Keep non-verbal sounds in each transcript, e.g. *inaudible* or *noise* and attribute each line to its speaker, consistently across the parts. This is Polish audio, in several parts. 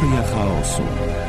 Speaker 1: Teoria chaosu.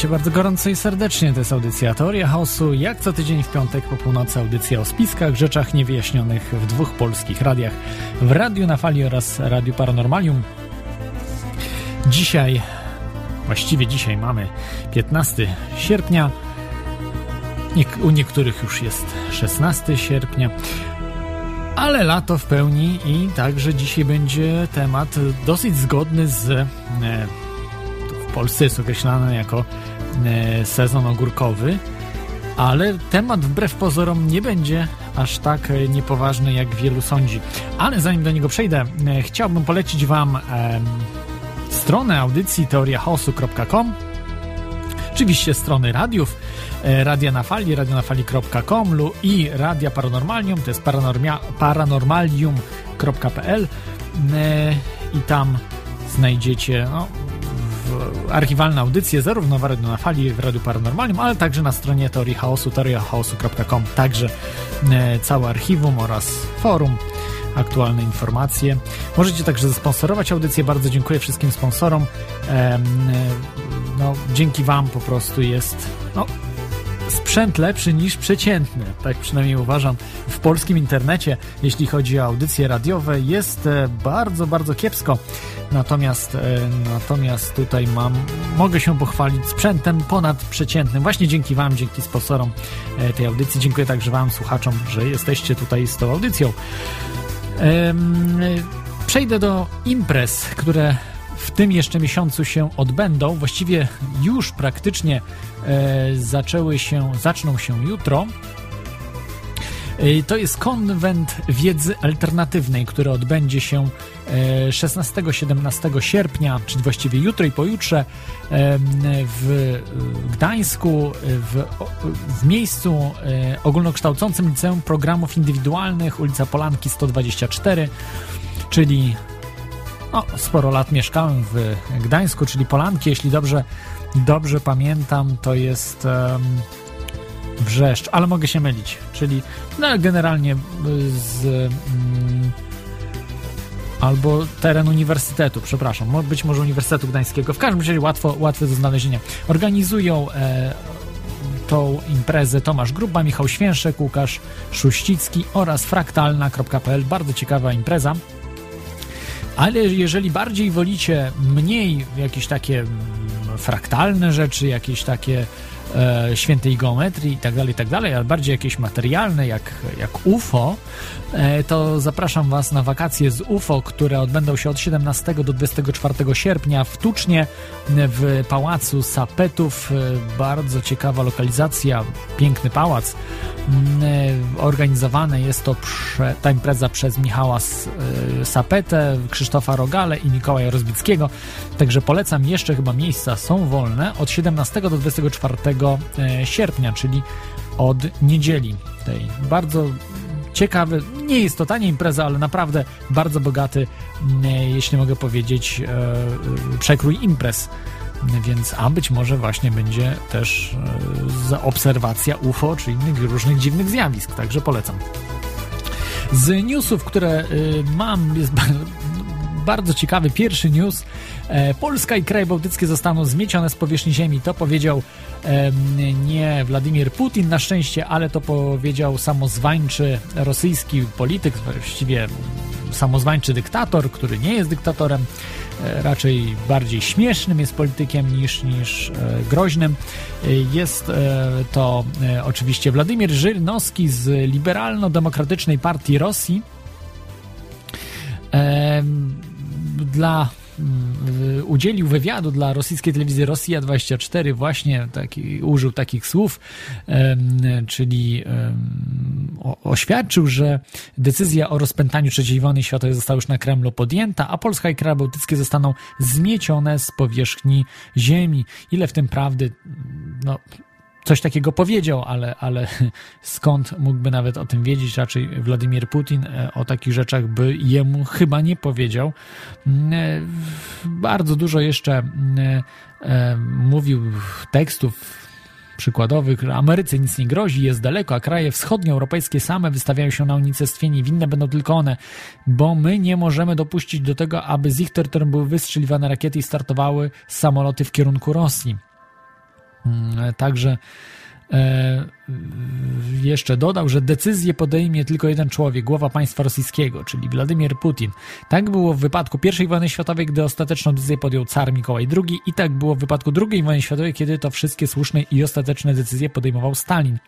Speaker 2: Witajcie bardzo gorąco i serdecznie. To jest audycja Teoria Chaosu. Jak co tydzień w piątek po północy audycja o spiskach, rzeczach niewyjaśnionych w dwóch polskich radiach. W Radiu na Fali oraz Radiu Paranormalium. Dzisiaj, właściwie dzisiaj mamy 15 sierpnia. U niektórych już jest 16 sierpnia. Ale lato w pełni i także dzisiaj będzie temat dosyć zgodny z e, w Polsce jest określany jako sezon ogórkowy, ale temat wbrew pozorom nie będzie aż tak e, niepoważny, jak wielu sądzi. Ale zanim do niego przejdę, e, chciałbym polecić Wam e, stronę audycji teoriachaosu.com Oczywiście strony radiów, e, Radia na Fali, radionafali.com i Radia Paranormalium, to jest paranormalium.pl e, i tam znajdziecie no, archiwalne audycje zarówno w Radio na Fali, w Radiu Paranormalnym, ale także na stronie Teorii Chaosu, teoriachaosu.com, także e, całe archiwum oraz forum, aktualne informacje. Możecie także zasponsorować audycję, bardzo dziękuję wszystkim sponsorom. E, no, dzięki Wam po prostu jest no, sprzęt lepszy niż przeciętny. Tak przynajmniej uważam. W polskim internecie, jeśli chodzi o audycje radiowe, jest e, bardzo, bardzo kiepsko. Natomiast, e, natomiast tutaj mam, mogę się pochwalić sprzętem ponadprzeciętnym. Właśnie dzięki Wam, dzięki sponsorom e, tej audycji. Dziękuję także Wam, słuchaczom, że jesteście tutaj z tą audycją. Przejdę do imprez, które w tym jeszcze miesiącu się odbędą. Właściwie już praktycznie zaczęły się, zaczną się jutro. E, to jest konwent wiedzy alternatywnej, który odbędzie się 16-17 e, sierpnia, czyli właściwie jutro i pojutrze w Gdańsku, w, w miejscu ogólnokształcącym Liceum Programów Indywidualnych, ulica Polanki 124, czyli no, sporo lat mieszkałem w Gdańsku, czyli Polanki, jeśli dobrze, dobrze pamiętam, to jest um, Wrzeszcz, ale mogę się mylić, czyli no, generalnie z... Um, albo teren uniwersytetu, przepraszam, być może Uniwersytetu Gdańskiego. W każdym razie łatwo, łatwe do znalezienia. Organizują e, tą imprezę Tomasz Gruba, Michał Święszek, Łukasz Szuścicki oraz fraktalna.pl. Bardzo ciekawa impreza. Ale jeżeli bardziej wolicie mniej jakieś takie mm, fraktalne rzeczy, jakieś takie e, świętej geometrii i tak dalej, i tak dalej, ale bardziej jakieś materialne, jak, jak UFO, e, to zapraszam Was na wakacje z UFO, które odbędą się od 17 do 24 sierpnia w Tucznie w Pałacu Sapetów. E, bardzo ciekawa lokalizacja, piękny pałac. Mm, e, organizowane jest to prze, ta impreza przez Michała e, Sapetę, Krzysztofa Rogale i Mikołaja Rozbickiego. Także polecam, jeszcze chyba miejsca są wolne od 17 do 24 e, sierpnia, czyli od niedzieli tej. Bardzo ciekawy, nie jest to tania impreza, ale naprawdę bardzo bogaty, mm, jeśli mogę powiedzieć, przekrój imprez więc, a być może właśnie będzie też e, obserwacja UFO czy innych różnych dziwnych zjawisk, także polecam. Z newsów, które mam, jest bardzo ciekawy pierwszy news. Polska i kraje bałtyckie zostaną zmiecione z powierzchni ziemi. To powiedział nie Władimir Putin na szczęście, ale to powiedział samozwańczy rosyjski polityk, właściwie samozwańczy dyktator, który nie jest dyktatorem, e, raczej bardziej śmiesznym jest politykiem niż, niż e, groźnym. E, jest to oczywiście Władimir Żyrnowski z Liberalno-Demokratycznej Partii Rosji. Dla Mm, udzielił wywiadu dla rosyjskiej telewizji Rosja 24 właśnie taki, użył takich słów, czyli oświadczył, że decyzja o rozpętaniu III wojny światowej została już na Kremlu podjęta, a Polska i kraje bałtyckie zostaną zmiecione z powierzchni ziemi. Ile w tym prawdy? No, coś takiego powiedział, ale, ale *laughs* skąd mógłby nawet o tym wiedzieć? Raczej Władimir Putin e, o takich rzeczach by jemu chyba nie powiedział. Mm, e, bardzo dużo jeszcze mm, e, mówił tekstów przykładowych, Ameryce nic nie grozi, jest daleko, a kraje wschodnioeuropejskie same wystawiają się na unicestwienie winne będą tylko one, bo my nie możemy dopuścić do tego, aby z ich terytorium były wystrzeliwane rakiety i startowały samoloty w kierunku Rosji. Mm, także e, jeszcze dodał, że decyzję podejmie tylko jeden człowiek, głowa państwa rosyjskiego, czyli Władimir Putin. Tak było w wypadku I wojny światowej, gdy ostateczną decyzję podjął car Mikołaj II i tak było w wypadku II wojny światowej, kiedy to wszystkie słuszne i ostateczne decyzje podejmował Stalin.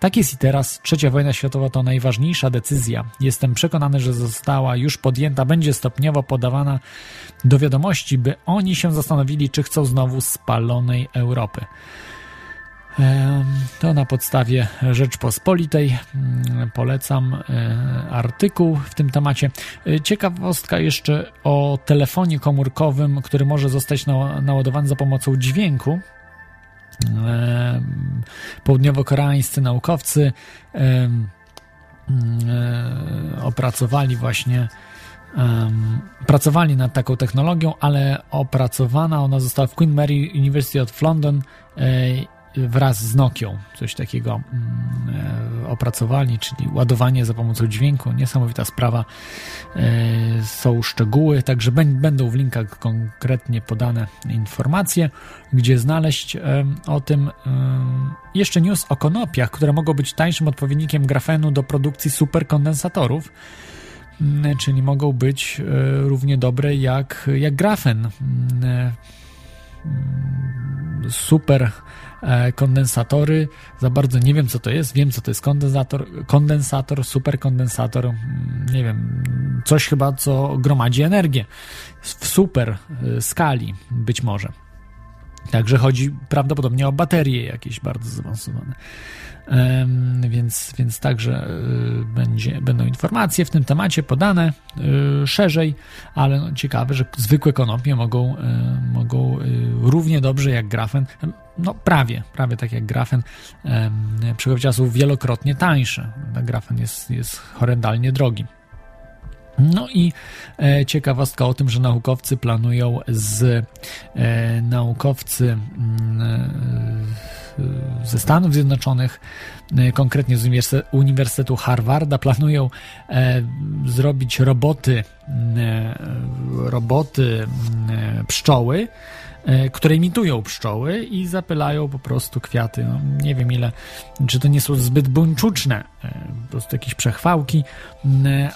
Speaker 2: Tak jest i teraz. Trzecia wojna światowa to najważniejsza decyzja. Jestem przekonany, że została już podjęta, będzie stopniowo podawana do wiadomości, by oni się zastanowili, czy chcą znowu spalonej Europy. To na podstawie Rzeczpospolitej mm, polecam e, artykuł w tym temacie. E, ciekawostka jeszcze o telefonie komórkowym, który może zostać naładowany za pomocą dźwięku. Południowo-koreańscy naukowcy e, opracowali właśnie pracowali nad taką technologią, ale opracowana ona została w Queen Mary University of London wraz z Nokią coś takiego mm, e, opracowali, czyli ładowanie za pomocą dźwięku. Niesamowita sprawa. E, są szczegóły, także będą w linkach konkretnie podane informacje, gdzie znaleźć e, o tym. Jeszcze news o konopiach, które mogą być tańszym odpowiednikiem grafenu do produkcji superkondensatorów mm, czyli mogą być równie dobre jak, jak grafen. Mm, super kondensatory. Za bardzo nie wiem, co to jest. Wiem, co to jest kondensator, kondensator, superkondensator. Mm, nie wiem, coś chyba, co gromadzi energię w super e, skali, być może. Także chodzi prawdopodobnie o baterie jakieś bardzo zaawansowane. Więc, więc także y, będzie, będą informacje w tym temacie podane y, szerzej, ale no, ciekawe, że zwykłe konopie mogą, y, mogą równie dobrze jak grafen, no prawie, prawie tak jak grafen, przy są wielokrotnie tańsze. Grafen jest, jest horrendalnie drogi. No i e, ciekawostka o tym, że naukowcy planują z e, naukowcy mm, e, ze Stanów Zjednoczonych, e, konkretnie z Uniwersytetu Harvarda, planują e, zrobić roboty, e, roboty pszczoły, E, które imitują pszczoły i zapylają po prostu kwiaty. No, nie wiem ile, czy to nie są zbyt buńczuczne, e, po prostu jakieś przechwałki,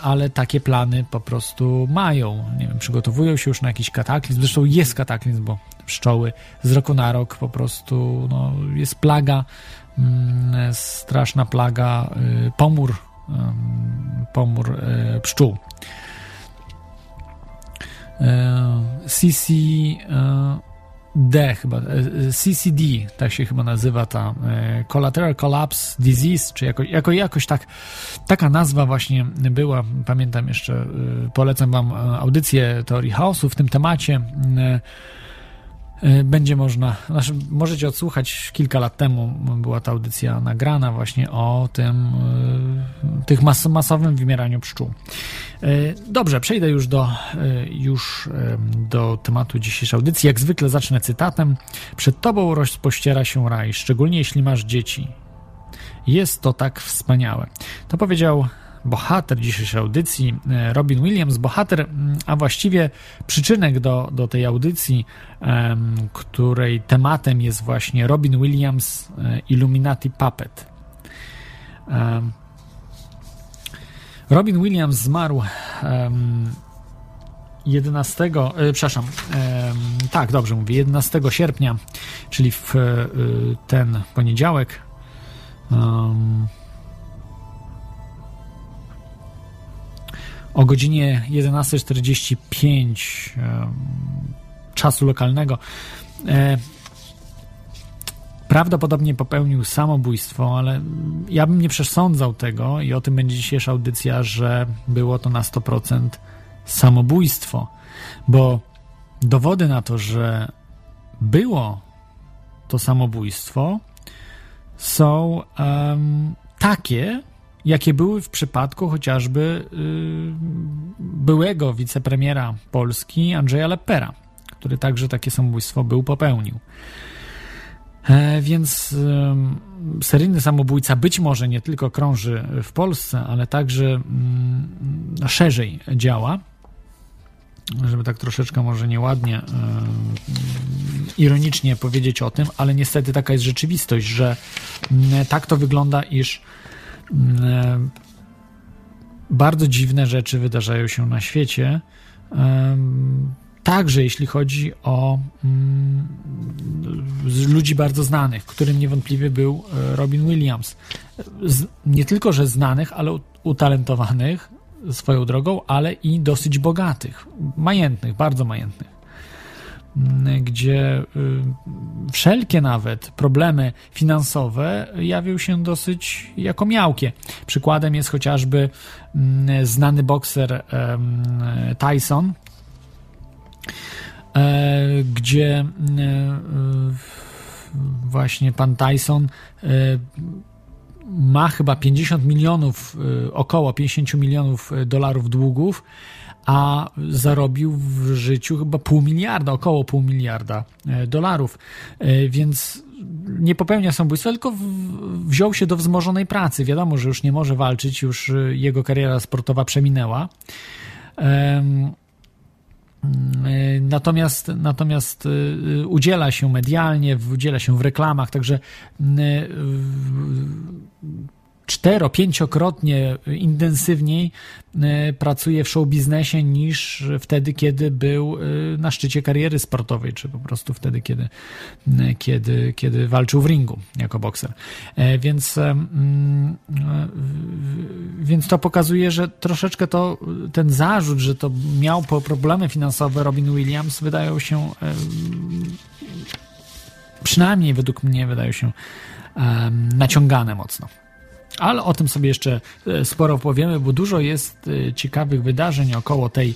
Speaker 2: ale takie plany po prostu mają. Nie wiem, przygotowują się już na jakiś kataklizm. Zresztą jest kataklizm, bo pszczoły z roku na rok po prostu no, jest plaga, straszna plaga, y, pomór, pomór e, pszczół. CC D chyba, e, e, CCD, tak się chyba nazywa ta e, Collateral Collapse Disease, czy jako, jako, jakoś tak, taka nazwa właśnie była, pamiętam jeszcze, polecam wam audycję Teorii Chaosu w tym temacie, będzie można, znaczy możecie odsłuchać kilka lat temu, była ta audycja nagrana właśnie o tym, y, tych mas masowym wymieraniu pszczół. Y, dobrze, przejdę już do, już do tematu dzisiejszej audycji. Jak zwykle zacznę cytatem. Przed tobą rozpościera się raj, szczególnie jeśli masz dzieci. Jest to tak wspaniałe. To powiedział bohater dzisiejszej audycji, Robin Williams, bohater, a właściwie przyczynek do, do tej audycji, której tematem jest właśnie Robin Williams Illuminati Puppet. Robin Williams zmarł 11, e, przepraszam, e, tak, dobrze mówię, 11 sierpnia, czyli w e, ten poniedziałek. Um, o godzinie 11.45 um, czasu lokalnego. E, prawdopodobnie popełnił samobójstwo, ale ja bym nie przesądzał tego i o tym będzie dzisiejsza audycja, że było to na 100% samobójstwo, bo dowody na to, że było to samobójstwo, są um, takie, jakie były w przypadku chociażby y, byłego wicepremiera Polski Andrzeja Lepera, który także takie samobójstwo był popełnił. E, więc e, seryjny samobójca być może nie tylko krąży w Polsce, ale także mm, szerzej działa żeby tak troszeczkę może nieładnie, yy, ironicznie powiedzieć o tym, ale niestety taka jest rzeczywistość, że yy, tak to wygląda, iż bardzo dziwne rzeczy wydarzają się na świecie. Także jeśli chodzi o mm, ludzi bardzo znanych, którym niewątpliwie był Robin Williams. Nie tylko, że znanych, ale utalentowanych, swoją drogą, ale i dosyć bogatych, majętnych, bardzo majętnych, gdzie y, wszelkie nawet problemy finansowe jawią się dosyć jako miałkie. Przykładem jest chociażby mm, znany bokser Tyson, e, gdzie e, właśnie pan Tyson e, ma chyba 50 milionów, około 50 milionów dolarów długów, a zarobił w życiu chyba pół miliarda, około pół miliarda y, dolarów. Więc nie popełnia samobójstwa, tylko wziął się do wzmożonej pracy. Wiadomo, że już nie może walczyć, już jego kariera sportowa przeminęła. Natomiast, natomiast udziela się medialnie, udziela się w reklamach, także cztero, pięciokrotnie intensywniej e, pracuje w show biznesie niż wtedy, kiedy był e, na szczycie kariery sportowej, czy po prostu wtedy, kiedy, e, kiedy, kiedy walczył w ringu jako bokser. Więc, mm, więc to pokazuje, że troszeczkę to ten zarzut, że to miał problemy finansowe Robin Williams, wydają się przynajmniej według mnie wydają się naciągane mocno. Ale o tym sobie jeszcze e, sporo powiemy, bo dużo jest e, ciekawych wydarzeń około tej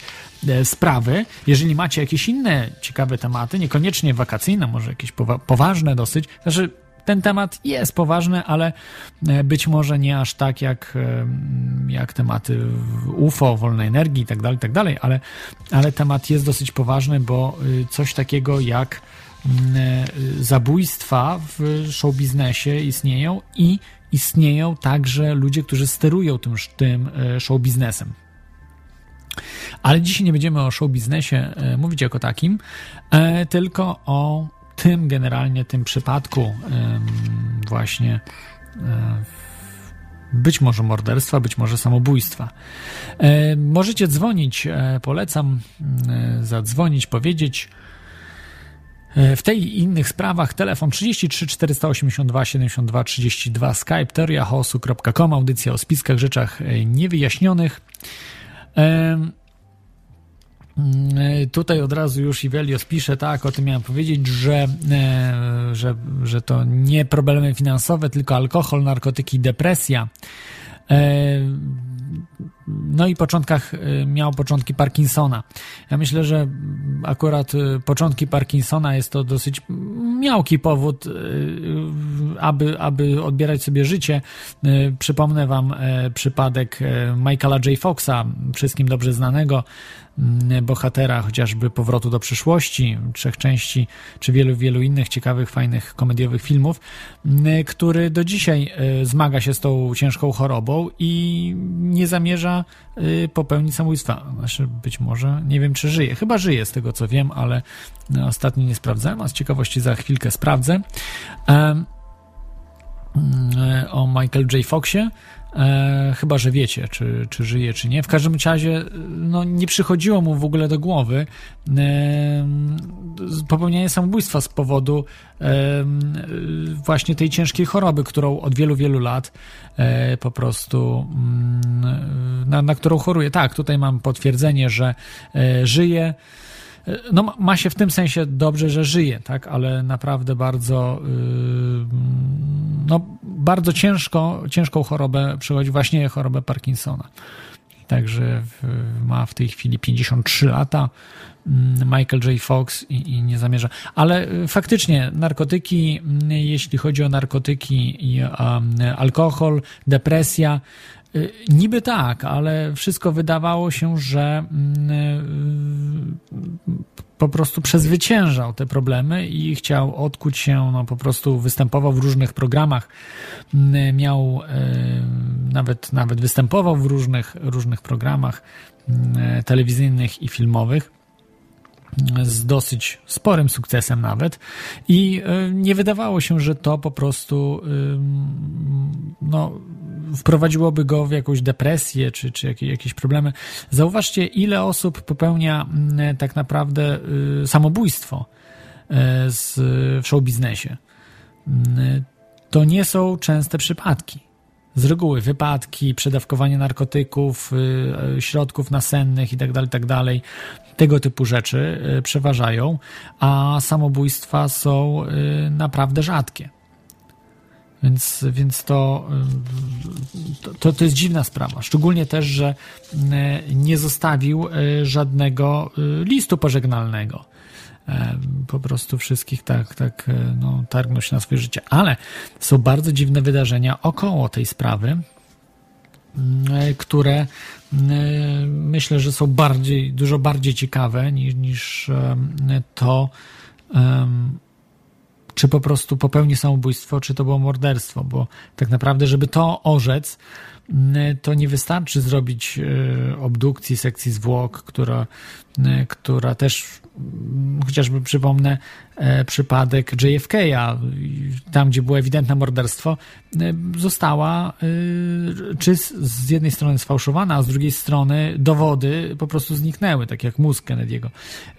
Speaker 2: e, sprawy. Jeżeli macie jakieś inne ciekawe tematy, niekoniecznie wakacyjne, może jakieś poważne dosyć, znaczy ten temat jest poważny, ale być może nie aż tak jak, jak tematy UFO, wolnej energii i tak dalej, tak ale, ale temat jest dosyć poważny, bo coś takiego jak zabójstwa w show biznesie istnieją i istnieją także ludzie, którzy sterują tym, tym e, show biznesem. Ale dzisiaj nie będziemy o show biznesie e, mówić jako takim, e, tylko o tym generalnie, tym przypadku właśnie być może morderstwa, być może samobójstwa. Możecie dzwonić, polecam zadzwonić, powiedzieć w tej i innych sprawach telefon 33 482 72 32 skype teoriachaosu.com audycja o spiskach, rzeczach e, niewyjaśnionych. E, tutaj od razu już Ivelios pisze, tak, o tym miałem powiedzieć, że, że, że to nie problemy finansowe, tylko alkohol, narkotyki, depresja. No i początkach miał początki Parkinsona. Ja myślę, że akurat początki Parkinsona jest to dosyć miałki powód, aby, aby odbierać sobie życie. Przypomnę wam przypadek Michaela J. Foxa, wszystkim dobrze znanego, bohatera chociażby Powrotu do przyszłości, trzech części, czy wielu, wielu innych ciekawych, fajnych, komediowych filmów, mm, który do dzisiaj e, zmaga się z tą ciężką chorobą i nie zamierza e, popełnić samobójstwa. Znaczy, być może, nie wiem, czy żyje. Chyba żyje, z tego co wiem, ale no, ostatnio nie sprawdzałem, a z ciekawości za chwilkę sprawdzę. Mm, e, o Michael J. Foxie, E, chyba, że wiecie, czy, czy żyje, czy nie. W każdym razie no, nie przychodziło mu w ogóle do głowy e, samobójstwa z powodu e, właśnie tej ciężkiej choroby, którą od wielu, wielu lat e, po prostu mm, na, na którą choruje. Tak, tutaj mam potwierdzenie, że e, żyje no, ma się w tym sensie dobrze, że żyje, tak, ale naprawdę bardzo, yy, no, bardzo ciężko, ciężką chorobę przechodzi, właśnie chorobę Parkinsona. Także ma w tej chwili 53 lata. Mm, Michael J. Fox i, i, nie zamierza. Ale y, faktycznie narkotyki, mm, jeśli chodzi o narkotyki i um, alkohol, depresja, Niby tak, ale wszystko wydawało się, że mm, y, po prostu przezwyciężał te problemy i chciał odkuć się, no po prostu występował w różnych programach, miał nawet, nawet występował w różnych, różnych programach telewizyjnych i filmowych z dosyć sporym sukcesem nawet i e, nie wydawało się, że to po prostu no, wprowadziłoby go w jakąś depresję czy, czy jakieś, problemy. Zauważcie, ile osób popełnia tak naprawdę y, samobójstwo e, w show biznesie. To nie są częste przypadki. Z reguły wypadki, przedawkowanie narkotyków, y, środków nasennych itd., tak itd. Tego typu rzeczy y, przeważają, a samobójstwa są y, naprawdę rzadkie. Więc, więc to, y, to, to jest dziwna sprawa. Szczególnie też, że nie zostawił żadnego listu pożegnalnego. Po prostu wszystkich tak, tak no, targnął się na swoje życie. Ale są bardzo dziwne wydarzenia około tej sprawy, które myślę, że są bardziej, dużo bardziej ciekawe niż, niż to, czy po prostu popełni samobójstwo, czy to było morderstwo, bo tak naprawdę, żeby to orzec, to nie wystarczy zrobić e, obdukcji sekcji zwłok, która, która też chociażby przypomnę e, przypadek JFK'a, tam gdzie było ewidentne morderstwo, e, została e, czy z jednej strony sfałszowana, a z drugiej strony dowody po prostu zniknęły, tak jak mózg Kennedy'ego.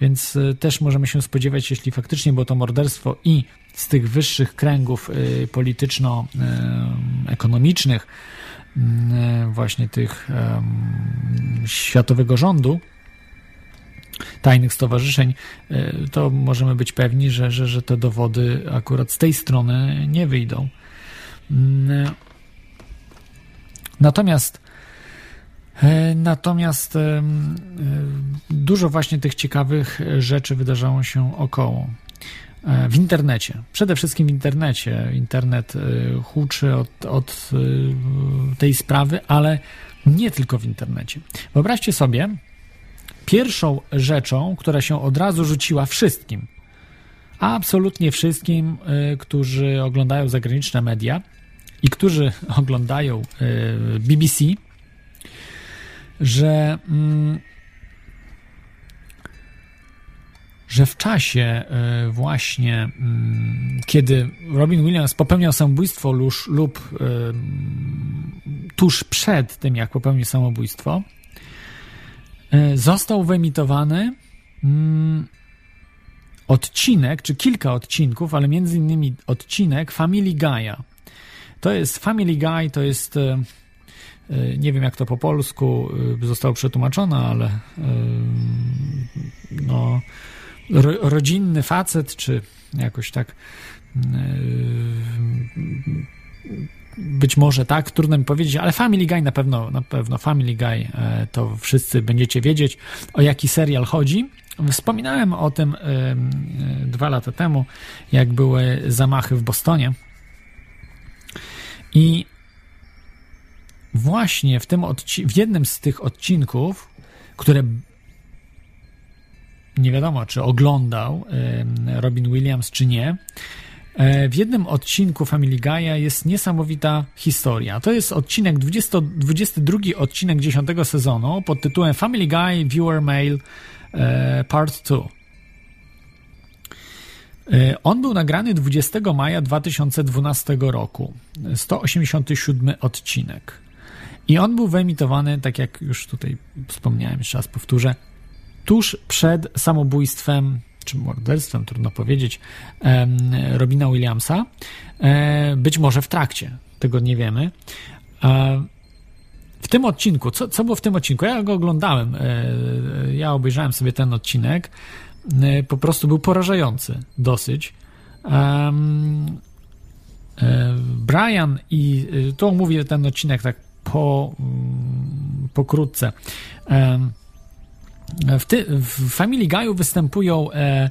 Speaker 2: Więc też możemy się spodziewać, jeśli faktycznie było to morderstwo i z tych wyższych kręgów polityczno-ekonomicznych, właśnie tych światowego rządu, tajnych stowarzyszeń, e, to możemy być pewni, że, że, że te dowody akurat z tej strony nie wyjdą. Mm, natomiast e, Natomiast e, dużo właśnie tych ciekawych rzeczy wydarzało się około. W internecie, przede wszystkim w internecie. Internet huczy od, od tej sprawy, ale nie tylko w internecie. Wyobraźcie sobie, pierwszą rzeczą, która się od razu rzuciła wszystkim, absolutnie wszystkim, y, którzy oglądają zagraniczne media i którzy *laughs* oglądają y, BBC, że, mm, że w czasie y, właśnie, mm, kiedy Robin Williams popełniał samobójstwo lub, lub tuż przed tym, jak popełnił samobójstwo, został wyemitowany mm, odcinek, czy kilka odcinków, ale między innymi odcinek Family Guy'a. To jest Family Guy, to jest e, e, nie wiem jak to po polsku zostało przetłumaczone, ale no, rodzinny facet, czy jakoś tak być może tak, trudno mi powiedzieć, ale Family Guy na pewno, na pewno Family Guy e, to wszyscy będziecie wiedzieć, o jaki serial chodzi. Wspominałem o tym dwa lata temu, jak były zamachy w Bostonie. I właśnie w, tym w jednym z tych odcinków, które nie wiadomo, czy oglądał Robin Williams, czy nie, e, w jednym odcinku Family Guy'a jest niesamowita historia. To jest odcinek 20, 22 odcinek 10 sezonu pod tytułem Family Guy Viewer Mail e, Part 2. E, on był nagrany 20 maja 2012 roku. 187 odcinek. I on był wyemitowany, tak jak już tutaj wspomniałem, jeszcze raz powtórzę, tuż przed samobójstwem, czy morderstwem, trudno powiedzieć, Robina Williamsa. E, być może w trakcie, tego nie wiemy. W tym odcinku, co, co było w tym odcinku? Ja go oglądałem, e, ja obejrzałem sobie ten odcinek. E, po prostu był porażający dosyć. Brian i to mówię ten odcinek tak po, mm, pokrótce. W, ty, w Family Guy'u występują e,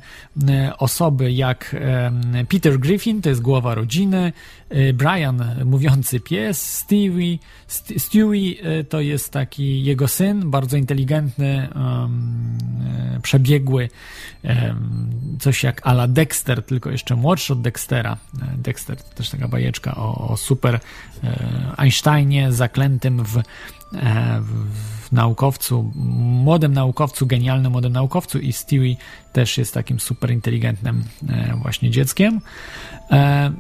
Speaker 2: e, osoby jak e, Peter Griffin, to jest głowa rodziny, e, Brian, mówiący pies, Stewie, St Stewie e, to jest taki jego syn, bardzo inteligentny, e, przebiegły, coś jak ala Dexter, tylko jeszcze młodszy od Dextera. Dexter to też taka bajeczka o, o super Einsteinie zaklętym w, w naukowcu, młodym naukowcu, genialnym młodym naukowcu i Stewie też jest takim super inteligentnym e, właśnie dzieckiem. E,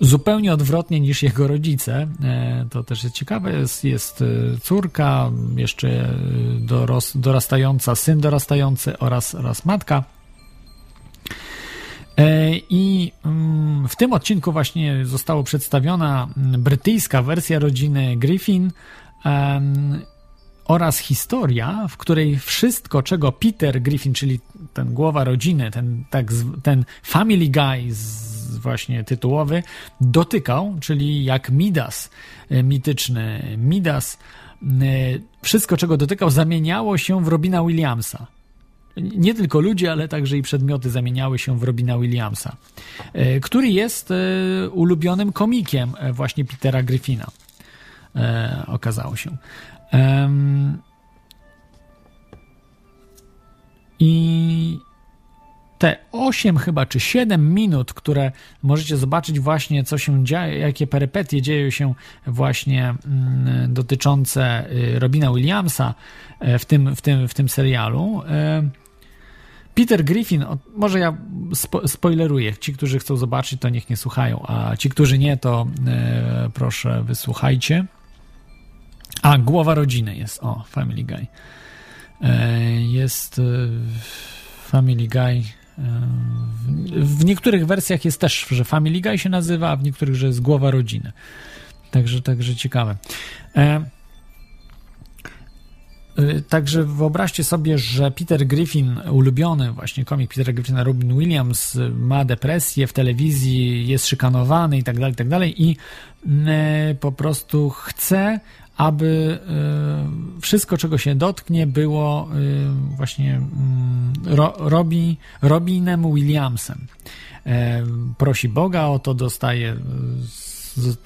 Speaker 2: zupełnie odwrotnie niż jego rodzice. E, to też jest ciekawe. Jest, jest córka, jeszcze doros, dorastająca, syn dorastający oraz, oraz matka. I mm, w tym odcinku właśnie została przedstawiona brytyjska wersja rodziny Griffin, oraz historia, w której wszystko, czego Peter Griffin, czyli ten głowa rodziny, ten, tak, ten family guy właśnie tytułowy, dotykał, czyli jak Midas, e, mityczny Midas, e, wszystko, czego dotykał, zamieniało się w Robina Williamsa. Nie tylko ludzie, ale także i przedmioty zamieniały się w Robina Williamsa, e, który jest ulubionym komikiem właśnie Petera Griffina e, okazało się. I te 8 chyba, czy 7 minut, które możecie zobaczyć właśnie, co się dzieje, jakie perypetie dzieją się właśnie mm, dotyczące y, Robina Williamsa e, w tym, w tym, w tym serialu. E, Peter Griffin, może ja spo, spoileruję. Ci, którzy chcą zobaczyć, to niech nie słuchają, a ci, którzy nie, to e, proszę wysłuchajcie. A, głowa rodziny jest. O, Family Guy. E, jest e, Family Guy. E, w niektórych wersjach jest też, że Family Guy się nazywa, a w niektórych, że jest głowa rodziny. Także, także ciekawe. Także wyobraźcie sobie, że Peter Griffin, ulubiony właśnie komik Peter Griffina, Robin Williams, ma depresję w telewizji, jest szykanowany i tak dalej, i tak dalej i po prostu chce, aby y, wszystko, czego się dotknie, było y, właśnie mm, Robi, Robinem Williamsem. E, prosi Boga o to, dostaje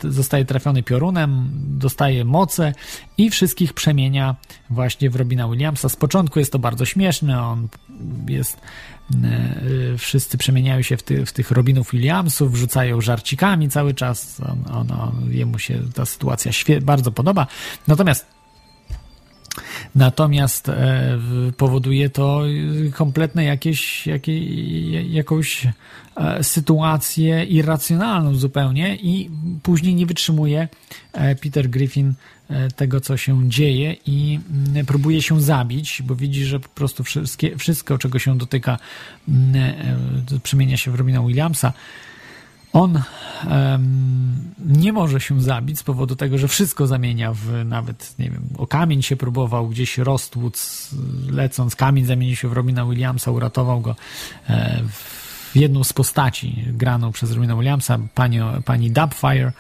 Speaker 2: zostaje trafiony piorunem, dostaje moce i wszystkich przemienia właśnie w Robina Williamsa. Z początku jest to bardzo śmieszne, on jest wszyscy przemieniają się w, ty, w tych Robinów Williamsów, wrzucają żarcikami cały czas, on, on, on, jemu się ta sytuacja bardzo podoba. Natomiast Natomiast e, powoduje to kompletne jakieś, jakie, jakąś e, sytuację irracjonalną zupełnie i później nie wytrzymuje e, Peter Griffin tego, co się dzieje i mm, próbuje się zabić, bo widzi, że po prostu wszystkie, wszystko, czego się dotyka, mm, przemienia się w Robina Williamsa. On um, nie może się zabić z powodu tego, że wszystko zamienia w nawet, nie wiem, o kamień się próbował, gdzieś Rostwood lecąc, kamień zamienił się w Robina Williamsa, uratował go e, w jedną z postaci graną przez Robina Williamsa, pani, pani Dubfire.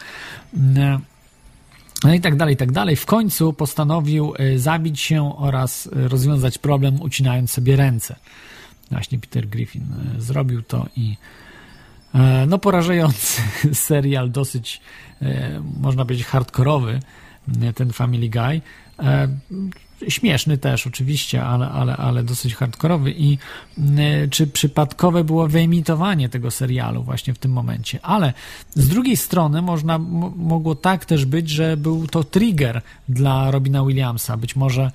Speaker 2: No i tak dalej, i tak dalej. W końcu postanowił zabić się oraz rozwiązać problem, ucinając sobie ręce. Właśnie Peter Griffin zrobił to i no porażający *laughs* serial, dosyć można powiedzieć hardkorowy, ten Family Guy. Śmieszny też oczywiście, ale, ale, ale dosyć hardkorowy. I e, czy przypadkowe było wyemitowanie tego serialu właśnie w tym momencie? Ale z drugiej strony można, mogło tak też być, że był to trigger dla Robina Williamsa. Być może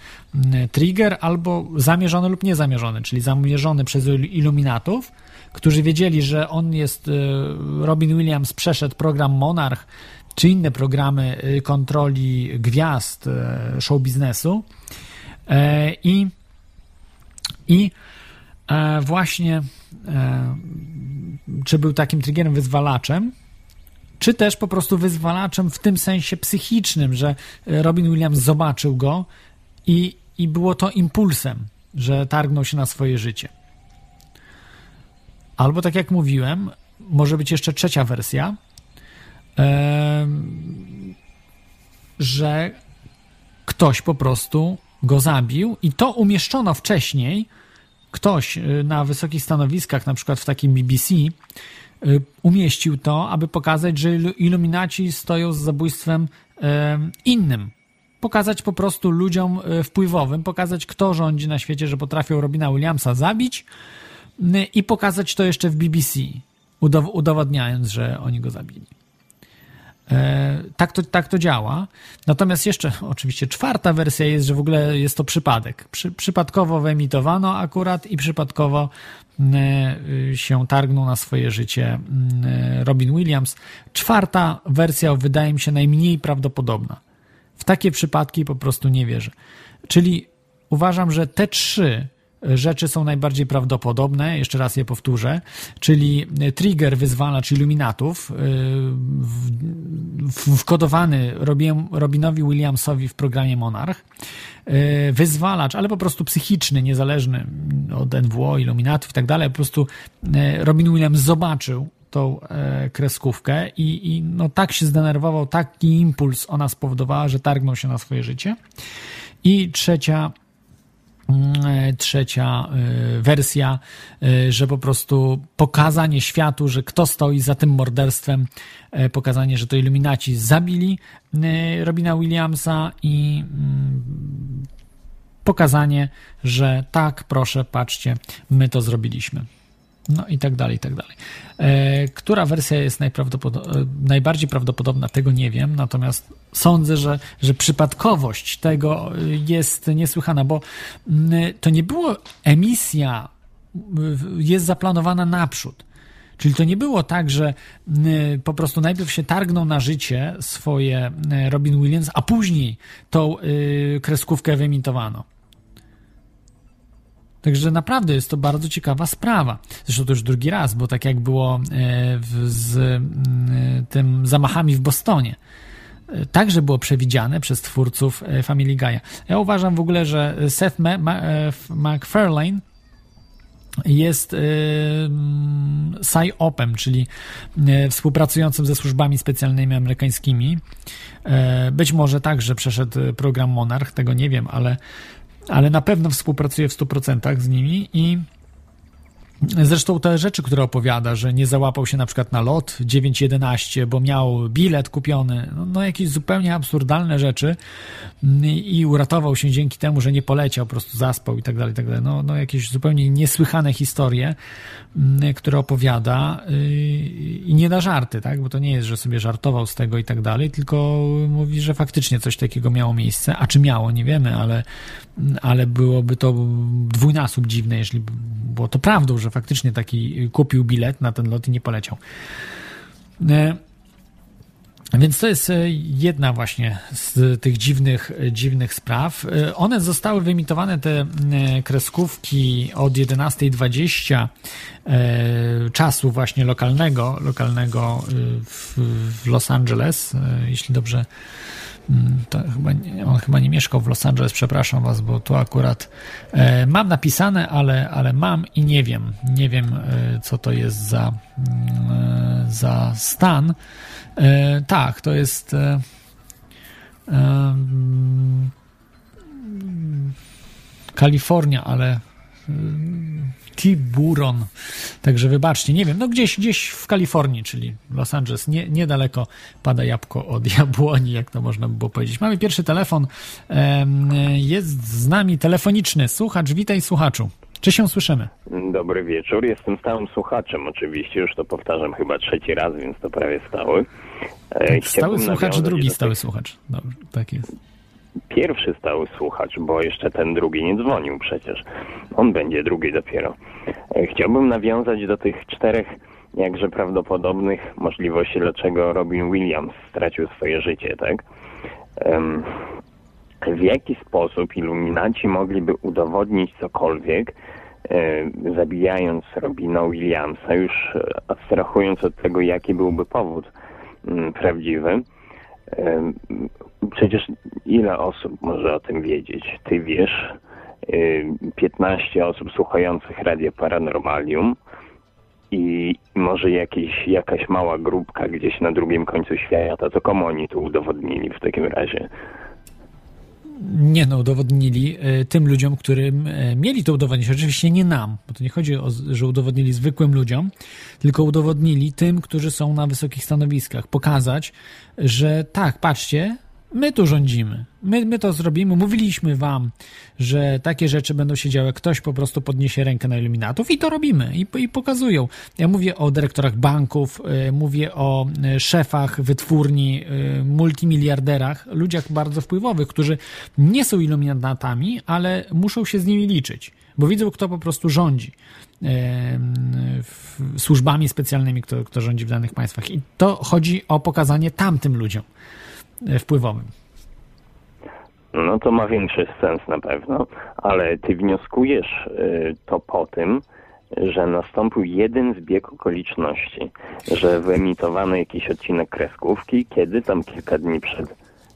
Speaker 2: trigger albo zamierzony lub niezamierzony, czyli zamierzony przez iluminatów, którzy wiedzieli, że on jest, e, Robin Williams przeszedł program Monarch, czy inne programy y, kontroli gwiazd y, show biznesu. E, I, i e, właśnie e, czy był takim triggerem, wyzwalaczem, czy też po prostu wyzwalaczem w tym sensie psychicznym, że Robin Williams zobaczył go i, i było to impulsem, że targnął się na swoje życie. Albo tak jak mówiłem, może być jeszcze trzecia wersja, że ktoś po prostu go zabił i to umieszczono wcześniej. Ktoś y, na wysokich stanowiskach, na przykład w takim BBC, y, umieścił to, aby pokazać, że iluminaci stoją z zabójstwem innym. Pokazać po prostu ludziom y, wpływowym, pokazać kto rządzi na świecie, że potrafią Robina Williamsa zabić i pokazać to jeszcze w BBC, udowadniając, że oni go zabili. E, tak to, tak to działa. Natomiast jeszcze oczywiście czwarta wersja jest, że w ogóle jest to przypadek. Przy, przypadkowo wyemitowano akurat i przypadkowo e, się targnął na swoje życie e, Robin Williams. Czwarta wersja wydaje mi się najmniej prawdopodobna. W takie przypadki po prostu nie wierzę. Czyli uważam, że te trzy rzeczy są najbardziej prawdopodobne, jeszcze raz je powtórzę, czyli trigger wyzwalacz iluminatów y, wkodowany Robinowi Williamsowi w programie Monarch, y, wyzwalacz, ale po prostu psychiczny, niezależny od NWO, iluminatów i tak dalej, po prostu y, Robin Williams zobaczył tą kreskówkę i, i no tak się zdenerwował, taki impuls ona spowodowała, że targnął się na swoje życie. I trzecia trzecia y, wersja, y, że po prostu pokazanie światu, że kto stoi za tym morderstwem, pokazanie, że to iluminaci zabili Robina Williamsa i mm, pokazanie, że tak, proszę, patrzcie, my to zrobiliśmy. No i tak dalej, i tak dalej. E, która wersja jest e, najbardziej prawdopodobna, tego nie wiem, natomiast sądzę, że, że przypadkowość tego jest niesłychana, bo mm, to nie było emisja, jest zaplanowana naprzód. Czyli to nie było tak, że mm, po prostu najpierw się targnął na życie swoje mm, Robin Williams, a później tą y, kreskówkę wyemitowano. Także naprawdę jest to bardzo ciekawa sprawa. Zresztą to już drugi raz, bo tak jak było e, z e, tym zamachami w Bostonie. E, także było przewidziane przez twórców Family Guy'a. Ja uważam w ogóle, że Seth MacFarlane jest PSY-OPem, czyli współpracującym ze służbami specjalnymi amerykańskimi. Być może także przeszedł program Monarch, tego nie wiem, ale ale na pewno współpracuje w 100% z nimi i Zresztą te rzeczy, które opowiada, że nie załapał się na przykład na lot 9.11, bo miał bilet kupiony, no, no, jakieś zupełnie absurdalne rzeczy i uratował się dzięki temu, że nie poleciał, po prostu zaspał i tak dalej, i tak dalej. No, no jakieś zupełnie niesłychane historie, które opowiada y, i nie na żarty, tak, bo to nie jest, że sobie żartował z tego i tak dalej, tylko mówi, że faktycznie coś takiego miało miejsce, a czy miało, nie wiemy, ale, ale byłoby to dwójnasób dziwne, jeśli było to prawdą, że faktycznie taki kupił bilet na ten lot i nie poleciał. E, więc to jest e, jedna właśnie z tych dziwnych, dziwnych spraw. E, one zostały wyemitowane, te kreskówki od 11.20 czasu właśnie lokalnego, lokalnego w, Los Angeles, jeśli dobrze chyba nie, on chyba nie mieszkał w Los Angeles, przepraszam was, bo tu akurat e, mam napisane, ale, ale mam i nie wiem. Nie wiem, e, co to jest za, mm, e, za stan. E, tak, to jest. E, mm, Kalifornia, ale Tiburon. Także wybaczcie, nie wiem, no gdzieś, gdzieś w Kalifornii, czyli Los Angeles, nie, niedaleko pada jabłko od *laughs* jabłoni, jak to można by było powiedzieć. Mamy pierwszy telefon, jest z nami telefoniczny słuchacz, witaj słuchaczu. Czy się słyszymy?
Speaker 1: Dobry wieczór, jestem stałym słuchaczem oczywiście, już to powtarzam chyba trzeci raz, więc to prawie stały.
Speaker 2: E, stały słuchacz, drugi stały słuchacz. Dobrze, tak jest
Speaker 1: pierwszy stały słuchacz, bo jeszcze ten drugi nie dzwonił przecież. On będzie drugi dopiero. E, chciałbym nawiązać do tych czterech jakże prawdopodobnych możliwości, dlaczego Robin Williams stracił swoje życie, tak? W jaki sposób iluminaci mogliby udowodnić cokolwiek, e, zabijając Robina Williamsa, już abstrahując od tego, jaki byłby powód mm, prawdziwy, Przecież ile osób może o tym wiedzieć? Ty wiesz, 15 osób słuchających Radio Paranormalium i może jakieś, jakaś mała grupka gdzieś na drugim końcu świata, to komu oni to udowodnili w takim razie?
Speaker 2: Nie no, udowodnili e, tym ludziom, którym e, mieli to udowodnić. Oczywiście nie nam, bo to nie chodzi o, że udowodnili zwykłym ludziom, tylko udowodnili tym, którzy są na wysokich stanowiskach. Pokazać, że tak, patrzcie, My tu rządzimy. My, my to zrobimy. Mówiliśmy wam, że takie rzeczy będą się działy. Ktoś po prostu podniesie rękę na iluminatów i to robimy. I, i pokazują. Ja mówię o dyrektorach banków, y, mówię o y, szefach wytwórni, y, multimiliarderach, ludziach bardzo wpływowych, którzy nie są iluminatami, ale muszą się z nimi liczyć, bo widzą, kto po prostu rządzi służbami specjalnymi, kto, kto rządzi w danych państwach. I to chodzi o pokazanie tamtym ludziom wpływowym.
Speaker 1: No to ma większy sens na pewno, ale ty wnioskujesz y, to po tym, że nastąpił jeden zbieg okoliczności, że wyemitowano jakiś odcinek kreskówki, kiedy tam kilka dni przed.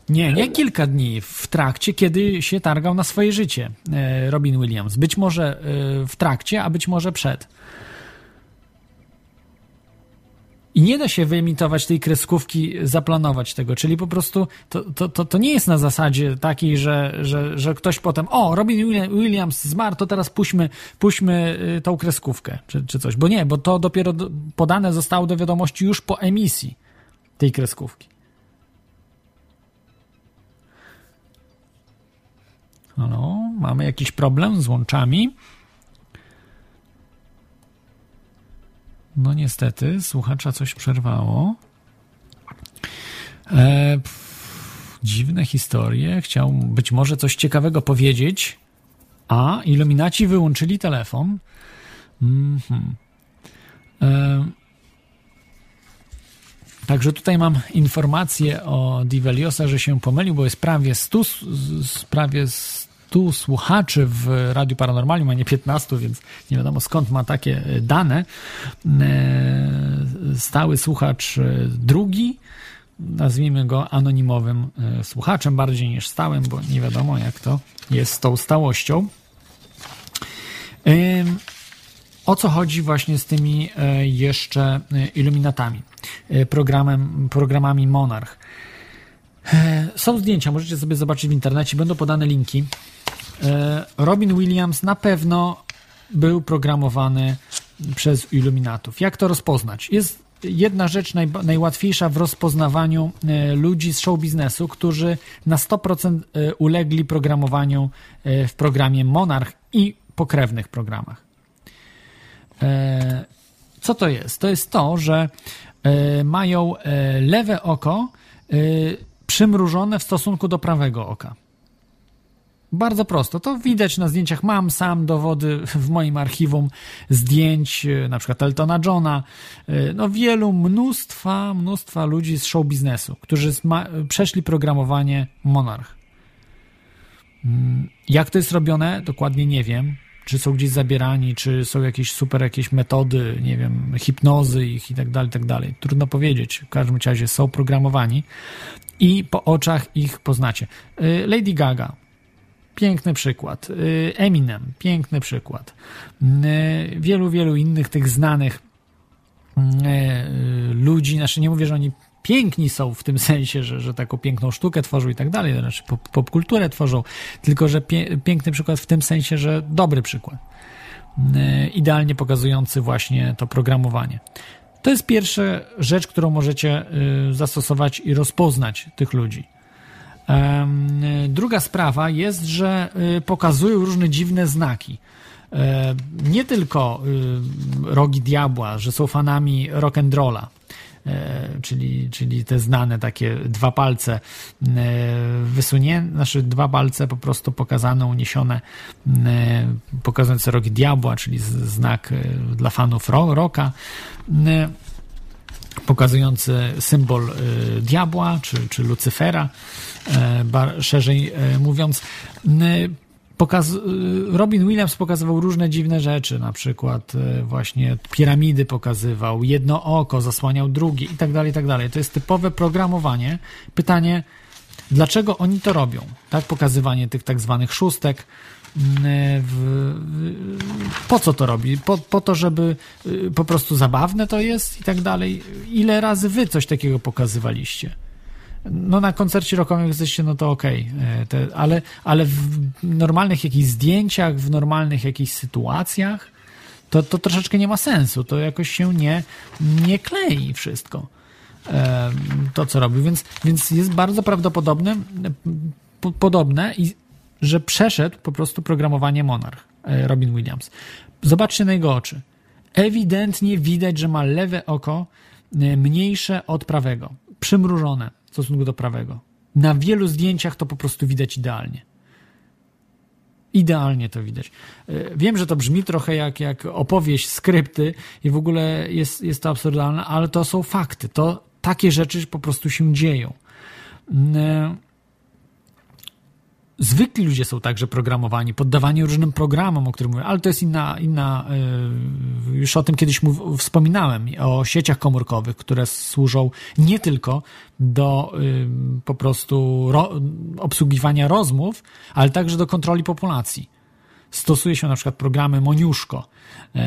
Speaker 2: Nie, nie kilka dni, w trakcie, kiedy się targał na swoje życie e, Robin Williams. Być może e, w trakcie, a być może przed. I nie da się wyemitować tej kreskówki, zaplanować tego, czyli po prostu to, to, to, to nie jest na zasadzie takiej, że, że, że ktoś potem, o, Robin Williams zmarł, to teraz puśćmy, puśćmy y, tą kreskówkę, czy, czy coś. Bo nie, bo to dopiero podane zostało do wiadomości już po emisji tej kreskówki. Halo, mamy jakiś problem z łączami? No niestety, słuchacza coś przerwało. E, pff, dziwne historie. Chciał być może coś ciekawego powiedzieć. A, iluminaci wyłączyli telefon. Mm -hmm. e, Także tutaj mam informację o Diveliosa, że się pomylił, bo jest prawie 100, prawie 100 słuchaczy w Radiu Paranormalium, a nie 15, więc nie wiadomo skąd ma takie e, dane. E, stały słuchacz e, drugi, nazwijmy go anonimowym słuchaczem bardziej niż stałym, bo nie wiadomo jak to jest z tą stałością. O co chodzi właśnie z tymi jeszcze iluminatami, programem, programami Monarch? Są zdjęcia, możecie sobie zobaczyć w internecie, będą podane linki. E, Robin Williams na pewno był programowany przez iluminatów. Jak to rozpoznać? Jest jedna rzecz naj, najłatwiejsza w rozpoznawaniu e, ludzi z show biznesu, którzy na 100% e, ulegli programowaniu w programie Monarch i pokrewnych programach. Co to jest? To jest to, że mają lewe oko przymrużone w stosunku do prawego oka. Bardzo prosto. To widać na zdjęciach. Mam sam dowody w moim archiwum zdjęć, e, na przykład Eltona Johna, e, no wielu, mnóstwa, mnóstwa ludzi z show biznesu, którzy przeszli programowanie Monarch. Mm, jak to jest robione? Dokładnie nie wiem. Czy są gdzieś zabierani, czy są jakieś super jakieś metody, nie wiem, hipnozy ich i tak dalej, tak dalej. Trudno powiedzieć. W każdym razie są programowani i po oczach ich poznacie. Y, Lady Gaga, piękny przykład. Y, Eminem, piękny przykład. Y, wielu, wielu innych tych znanych ludzi, znaczy nie mówię, że oni piękni są w tym *laughs* sensie, że, że taką piękną sztukę tworzą i tak dalej, znaczy popkulturę tworzą, tylko że pie, piękny przykład w tym sensie, że dobry przykład. Idealnie pokazujący właśnie to programowanie. To jest pierwsza rzecz, którą możecie y, zastosować i rozpoznać tych ludzi. Druga sprawa jest, że y, pokazują różne dziwne znaki. E, nie tylko y, rogi diabła, że są fanami rock'n'rolla, e, czyli, czyli te znane takie dwa palce e, wysunięte, znaczy dwa palce po prostu pokazane, uniesione, pokazujące rogi diabła, czyli znak dla fanów rocka pokazujący symbol diabła czy, czy Lucyfera, szerzej mówiąc. Pokaz... Robin Williams pokazywał różne dziwne rzeczy, na przykład właśnie piramidy pokazywał, jedno oko zasłaniał drugie i tak dalej, i tak dalej. To jest typowe programowanie. Pytanie, dlaczego oni to robią? Tak, pokazywanie tych tak zwanych szóstek, w, po co to robi? Po, po to, żeby y, po prostu zabawne to jest i tak dalej. Ile razy wy coś takiego pokazywaliście? No na koncercie rockowym jesteście, no to okej, okay. ale, ale w normalnych jakichś zdjęciach, w normalnych jakichś sytuacjach, to, to troszeczkę nie ma sensu. To jakoś się nie, nie klei wszystko. To, co robi. Więc, więc jest bardzo prawdopodobne, podobne i że przeszedł po prostu programowanie Monarch, e, Robin Williams. Zobaczcie na jego oczy. Ewidentnie widać, że ma lewe oko e, mniejsze od prawego, przymrużone w stosunku do prawego. Na wielu zdjęciach to po prostu widać idealnie. Idealnie to widać. E, wiem, że to brzmi trochę jak, jak opowieść, skrypty i w ogóle jest, jest to absurdalne, ale to są fakty. To takie rzeczy po prostu się dzieją zwykli ludzie są także programowani, poddawani różnym programom, o których mówię, ale to jest inna, inna y, już o tym kiedyś mów, wspominałem, o sieciach komórkowych, które służą nie tylko do y, po prostu ro, obsługiwania rozmów, ale także do kontroli populacji. Stosuje się na przykład programy Moniuszko, y,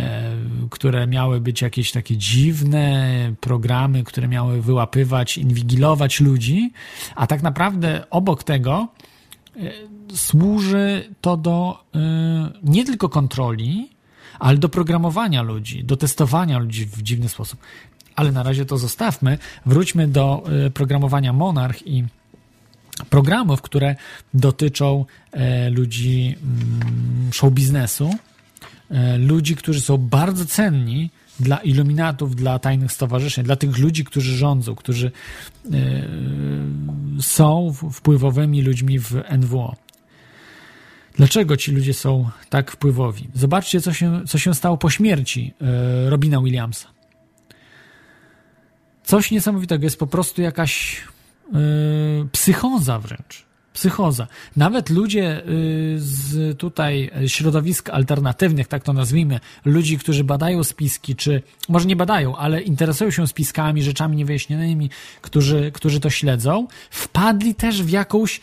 Speaker 2: które miały być jakieś takie dziwne programy, które miały wyłapywać, inwigilować ludzi, a tak naprawdę obok tego służy to do y, nie tylko kontroli, ale do programowania ludzi, do testowania ludzi w dziwny sposób. Ale na razie to zostawmy. Wróćmy do y, programowania Monarch i programów, które dotyczą e, ludzi mm, show biznesu, e, ludzi, którzy są bardzo cenni dla iluminatów, dla tajnych stowarzyszeń, dla tych ludzi, którzy rządzą, którzy e, są wpływowymi ludźmi w NWO. Dlaczego ci ludzie są tak wpływowi? Zobaczcie, co się, co się stało po śmierci e, Robina Williamsa. Coś niesamowitego, jest po prostu jakaś yy, psychoza wręcz psychoza. Nawet ludzie y, z tutaj środowisk alternatywnych, tak to nazwijmy, ludzi, którzy badają spiski, czy może nie badają, ale interesują się spiskami, rzeczami niewyjaśnionymi, którzy, którzy to śledzą, wpadli też w jakąś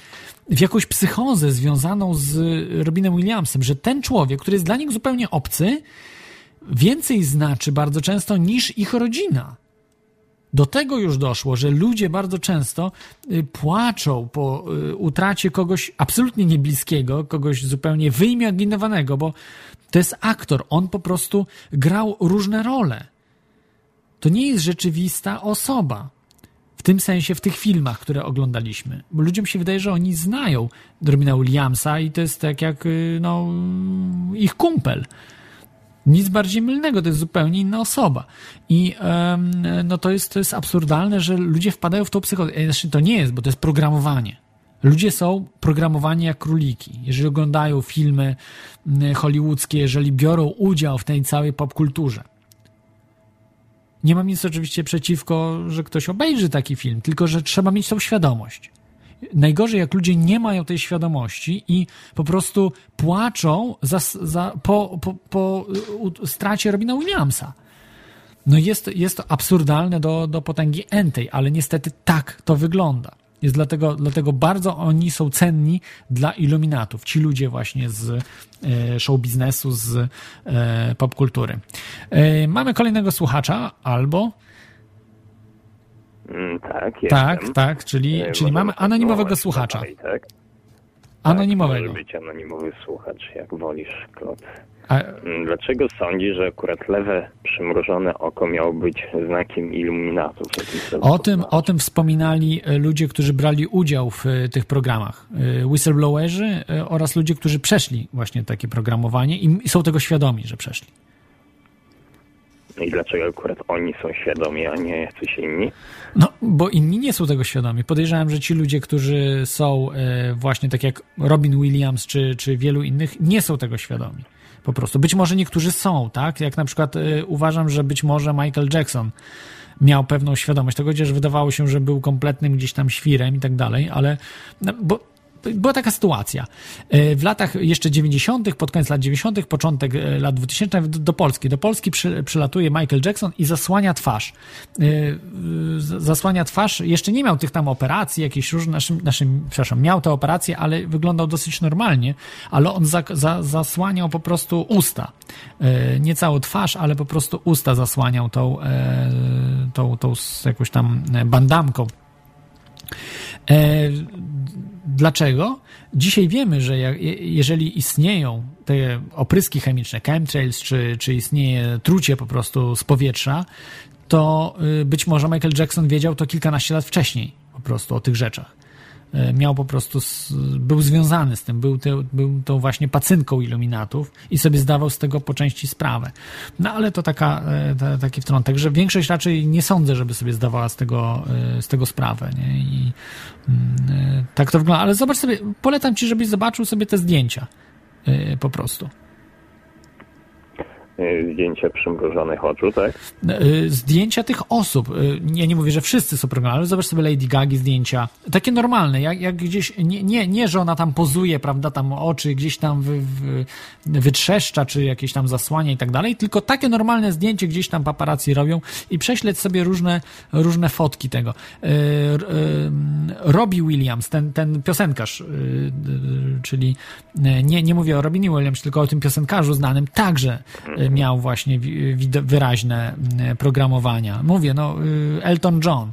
Speaker 2: w jakąś psychozę związaną z Robinem Williamsem, że ten człowiek, który jest dla nich zupełnie obcy, więcej znaczy bardzo często niż ich rodzina. Do tego już doszło, że ludzie bardzo często y, płaczą po y, utracie kogoś absolutnie niebliskiego, kogoś zupełnie wyimaginowanego, bo to jest aktor. On po prostu grał różne role. To nie jest rzeczywista osoba. W tym sensie w tych filmach, które oglądaliśmy. Bo ludziom się wydaje, że oni znają Robina Williamsa i to jest tak jak y, no, ich kumpel. Nic bardziej mylnego, to jest zupełnie inna osoba. I no to, jest, to jest absurdalne, że ludzie wpadają w tą psychozę. E, znaczy, to nie jest, bo to jest programowanie. Ludzie są programowani jak króliki. Jeżeli oglądają filmy hollywoodzkie, jeżeli biorą udział w tej całej popkulturze. Nie mam nic oczywiście przeciwko, że ktoś obejrzy taki film, tylko że trzeba mieć tą świadomość. Najgorzej, jak ludzie nie mają tej świadomości i po prostu płaczą za, za, po, po, po stracie Robina Williamsa. No jest, jest to absurdalne do, do potęgi entej, ale niestety tak to wygląda. Jest dlatego, dlatego bardzo oni są cenni dla iluminatów. Ci ludzie właśnie z e, show biznesu, z e, popkultury. E, mamy kolejnego słuchacza, albo
Speaker 1: Mm, tak,
Speaker 2: tak, tak, czyli,
Speaker 1: E,
Speaker 2: czyli mamy
Speaker 1: możemy
Speaker 2: anonimowego słuchacza.
Speaker 1: dalej, tak?
Speaker 2: Anonimowego.
Speaker 1: Tak, może być anonimowy słuchacz, jak wolisz, Klot.
Speaker 2: A,
Speaker 1: Mm, Dlaczego sądzisz, że akurat lewe przymrużone oko miało być znakiem iluminatów?
Speaker 2: O tym, o tym wspominali e, ludzie, którzy brali udział w e, tych programach. Whistleblowerzy oraz ludzie, którzy przeszli właśnie takie programowanie i są tego świadomi, że przeszli.
Speaker 1: I dlaczego akurat oni są świadomi, a nie jacyś inni?
Speaker 2: No, bo inni nie są tego świadomi. Podejrzewam, że ci ludzie, którzy są e, właśnie tak jak Robin Williams czy, czy wielu innych, nie są tego świadomi. Po prostu. Być może niektórzy są, tak? Jak na przykład e, uważam, że być może Michael Jackson miał pewną świadomość tego, chociaż wydawało się, że był kompletnym gdzieś tam świrem i tak dalej, ale no, bo była taka sytuacja. E, W latach jeszcze 90., pod koniec lat 90., początek e, lat 2000 do, Polski. Do Polski przy, przylatuje Michael Jackson i zasłania twarz. E, Zasłania twarz, jeszcze nie miał tych tam operacji, jakieś różne, naszym, naszym, przepraszam, miał te operacje, ale wyglądał dosyć normalnie, ale on za, za, zasłaniał po prostu usta. Nie całą twarz, ale po prostu usta zasłaniał tą, tą, tą z jakąś tam bandamką. Dlaczego? Dzisiaj wiemy, że jeżeli istnieją te opryski chemiczne, chemtrails, czy, czy istnieje trucie po prostu z powietrza, to y, być może Michael Jackson wiedział to kilkanaście lat wcześniej po prostu o tych rzeczach. Y, Miał po prostu, był związany z tym, był, te, był tą właśnie pacynką iluminatów i sobie zdawał z tego po części sprawę. No ale to taka, e, ta, taki wtrątek, że większość raczej nie sądzę, żeby sobie zdawała z tego, e, z tego sprawę. Nie? I mm, e, tak to wygląda. Ale zobacz sobie, polecam ci, żebyś zobaczył sobie te zdjęcia e, po prostu.
Speaker 1: Y, Zdjęcie przymrużonych oczu, tak?
Speaker 2: Y, zdjęcia tych osób. y, Ja nie mówię, że wszyscy są programowane, ale zobacz sobie Lady Gagi zdjęcia. Takie normalne, jak, jak gdzieś, nie, nie, nie, że ona tam pozuje, prawda, tam oczy gdzieś tam wy, wy, wytrzeszcza, czy jakieś tam zasłania i tak dalej, tylko takie normalne zdjęcie gdzieś tam paparazzi robią i prześledź sobie różne, różne fotki tego. Robbie Williams, ten, ten piosenkarz, czyli nie, nie mówię o Robinie Williams, tylko o tym piosenkarzu znanym, także miał właśnie wyraźne y, programowania. Mówię, no y, Elton John,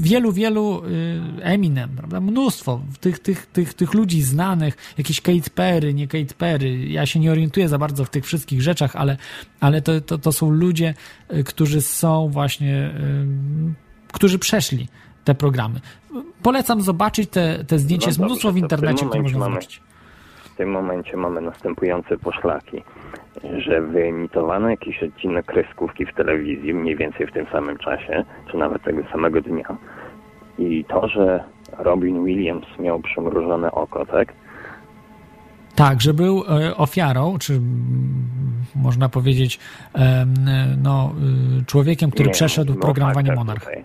Speaker 2: wielu, wielu y, Eminem, prawda? Mnóstwo tych, tych, tych, tych ludzi znanych, jakieś Kate Perry, nie Kate Perry. Ja się nie orientuję za bardzo w tych wszystkich rzeczach, ale, ale to, to, to są ludzie, y, którzy są właśnie, którzy przeszli te programy. Polecam zobaczyć te, te zdjęcia,
Speaker 1: No
Speaker 2: jest mnóstwo w internecie, które można
Speaker 1: mamy-
Speaker 2: zobaczyć.
Speaker 1: W tym momencie mamy następujące poszlaki, że wyemitowano jakiś odcinek kreskówki w telewizji mniej więcej w tym samym czasie, czy nawet tego samego dnia. I to, że Robin Williams miał przymrużone oko, tak?
Speaker 2: Tak, że był e, ofiarą, czy można powiedzieć, em, no, y, człowiekiem, który
Speaker 1: Nie,
Speaker 2: przeszedł
Speaker 1: mówimy o
Speaker 2: programowanie
Speaker 1: faktach
Speaker 2: Monarch.
Speaker 1: tutaj.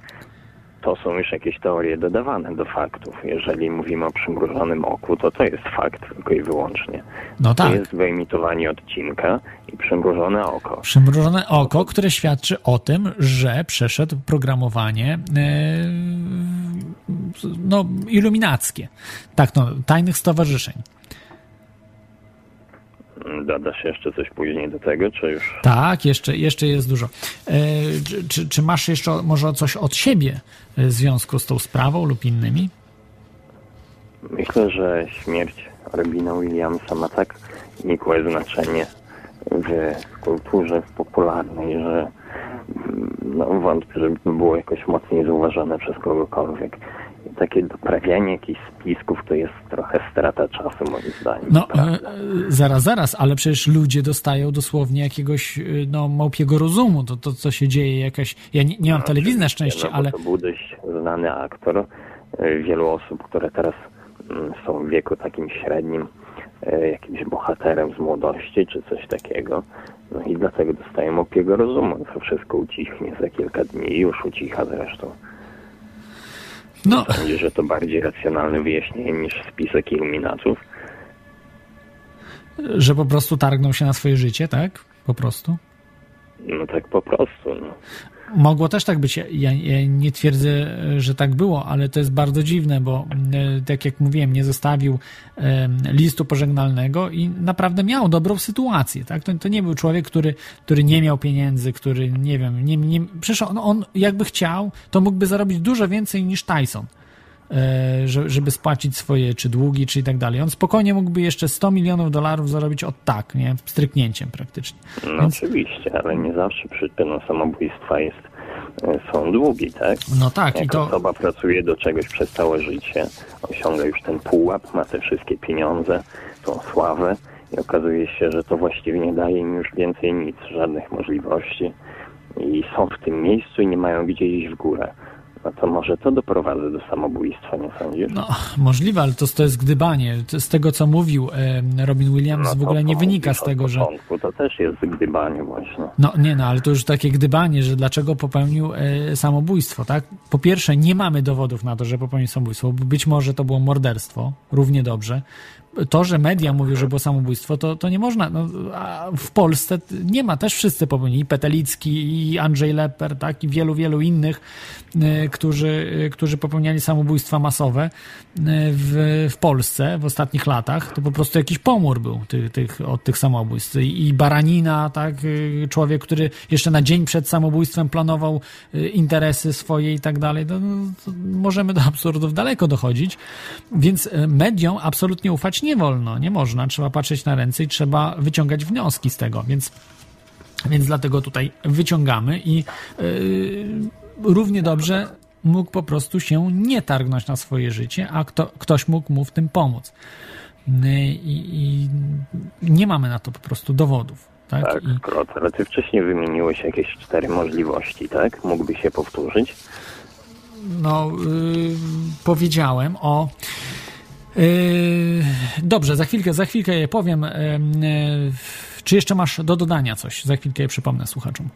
Speaker 1: To są już jakieś teorie dodawane do faktów. Jeżeli mówimy o przymrużonym oku, to to jest fakt tylko i wyłącznie.
Speaker 2: No
Speaker 1: To
Speaker 2: tak.
Speaker 1: jest wyemitowanie odcinka i przymrużone oko.
Speaker 2: Przymrużone oko, które świadczy o tym, że przeszedł programowanie e, no, iluminackie. Tak, no, tajnych stowarzyszeń.
Speaker 1: Dodasz jeszcze coś później do tego, czy już...
Speaker 2: Tak, jeszcze, jeszcze jest dużo. E, czy, czy, czy masz jeszcze może coś od siebie w związku z tą sprawą lub innymi?
Speaker 1: Myślę, że śmierć Robina Williamsa ma tak nikłe znaczenie w kulturze popularnej, że mm, no, wątpię, żeby to było jakoś mocniej zauważone przez kogokolwiek. Takie doprawianie jakichś spisków to jest trochę strata czasu, moim zdaniem.
Speaker 2: No, e,
Speaker 1: prawda?
Speaker 2: e, zaraz, zaraz, ale przecież ludzie dostają dosłownie jakiegoś e, no, małpiego rozumu. To, to co się dzieje, jakaś. Ja nie, nie mam telewizji na szczęście,
Speaker 1: no, bo
Speaker 2: ale.
Speaker 1: To był dość znany aktor. Y, Wielu osób, które teraz mm, są w wieku takim średnim, jakimś bohaterem z młodości czy coś takiego. No i dlatego dostają opiego rozumu. To wszystko ucichnie za kilka dni już ucicha zresztą.
Speaker 2: No,
Speaker 1: Sądzę, że to bardziej racjonalne wyjaśnienie niż spisek iluminatów.
Speaker 2: że po prostu targną się na swoje życie, tak? Po prostu.
Speaker 1: No tak po prostu. No.
Speaker 2: Mogło też tak być. Ja, ja, nie twierdzę, że tak było, ale to jest bardzo dziwne, bo e, tak jak mówiłem, nie zostawił listu pożegnalnego i naprawdę miał dobrą sytuację. Tak? To, to nie był człowiek, który, który nie miał pieniędzy, który nie wiem, nie, nie, przecież on, on jakby chciał, to mógłby zarobić dużo więcej niż Tyson. E, żeby spłacić swoje czy długi, czy i tak dalej. On spokojnie mógłby jeszcze 100 milionów dolarów zarobić od tak, nie? Stryknięciem praktycznie.
Speaker 1: No Więc... oczywiście, ale nie zawsze przyczyną samobójstwa jest, e, są długi, tak?
Speaker 2: No tak.
Speaker 1: Jak
Speaker 2: i to...
Speaker 1: osoba pracuje do czegoś przez całe życie, osiąga już ten pułap, ma te wszystkie pieniądze, tą sławę i okazuje się, że to właściwie nie daje im już więcej nic, żadnych możliwości i są w tym miejscu i nie mają gdzie iść w górę no to może to doprowadza do samobójstwa, nie sądzisz?
Speaker 2: No, możliwe, ale to, to jest gdybanie. Z tego, co mówił Robin Williams, no w ogóle nie wynika z tego, że...
Speaker 1: To też jest gdybanie właśnie.
Speaker 2: No nie, no, ale to już takie gdybanie, że dlaczego popełnił e, samobójstwo, tak? Po pierwsze, nie mamy dowodów na to, że popełnił samobójstwo. Być może to było morderstwo, równie dobrze to, że media mówią, że było samobójstwo, to, to nie można. No, w Polsce nie ma, też wszyscy popełnili. I Petelicki, i Andrzej Leper, tak, i wielu, wielu innych, y, którzy, y, którzy popełniali samobójstwa masowe y, w, w Polsce w ostatnich latach. To po prostu jakiś pomór był tych, tych, od tych samobójstw. I, I Baranina, tak, człowiek, który jeszcze na dzień przed samobójstwem planował interesy swoje i tak dalej. No, no, możemy do absurdów daleko dochodzić. Więc mediom absolutnie ufać nie wolno, nie można. Trzeba patrzeć na ręce i trzeba wyciągać wnioski z tego, więc, więc dlatego tutaj wyciągamy i yy, równie dobrze mógł po prostu się nie targnąć na swoje życie, a kto, ktoś mógł mu w tym pomóc. Yy, I, nie mamy na to po prostu dowodów. Tak,
Speaker 1: tak I... ale ty wcześniej wymieniłeś jakieś cztery możliwości, tak? Mógłby się powtórzyć?
Speaker 2: No, yy, powiedziałem o dobrze, za chwilkę, za chwilkę je powiem. Yy, czy jeszcze masz do dodania coś? Za chwilkę je przypomnę słuchaczom.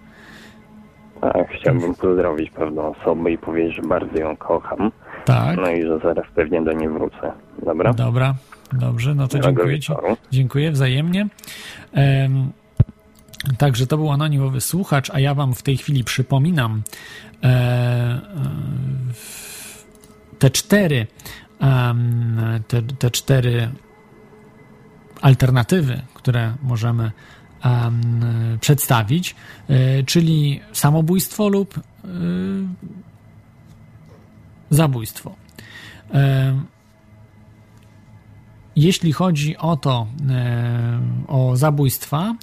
Speaker 1: Tak, chciałbym pozdrowić pewną osobę i powiedzieć, że bardzo ją kocham.
Speaker 2: Tak.
Speaker 1: No i że zaraz pewnie do niej wrócę. Dobra?
Speaker 2: Dobra, dobrze, no to dziękuję Ci. Dziękuję wzajemnie. Także to był anonimowy słuchacz, a ja Wam w tej chwili przypominam e, e, te cztery te, te cztery alternatywy, które możemy przedstawić, e, czyli samobójstwo lub e, zabójstwo. Jeśli chodzi o to, e, o zabójstwa,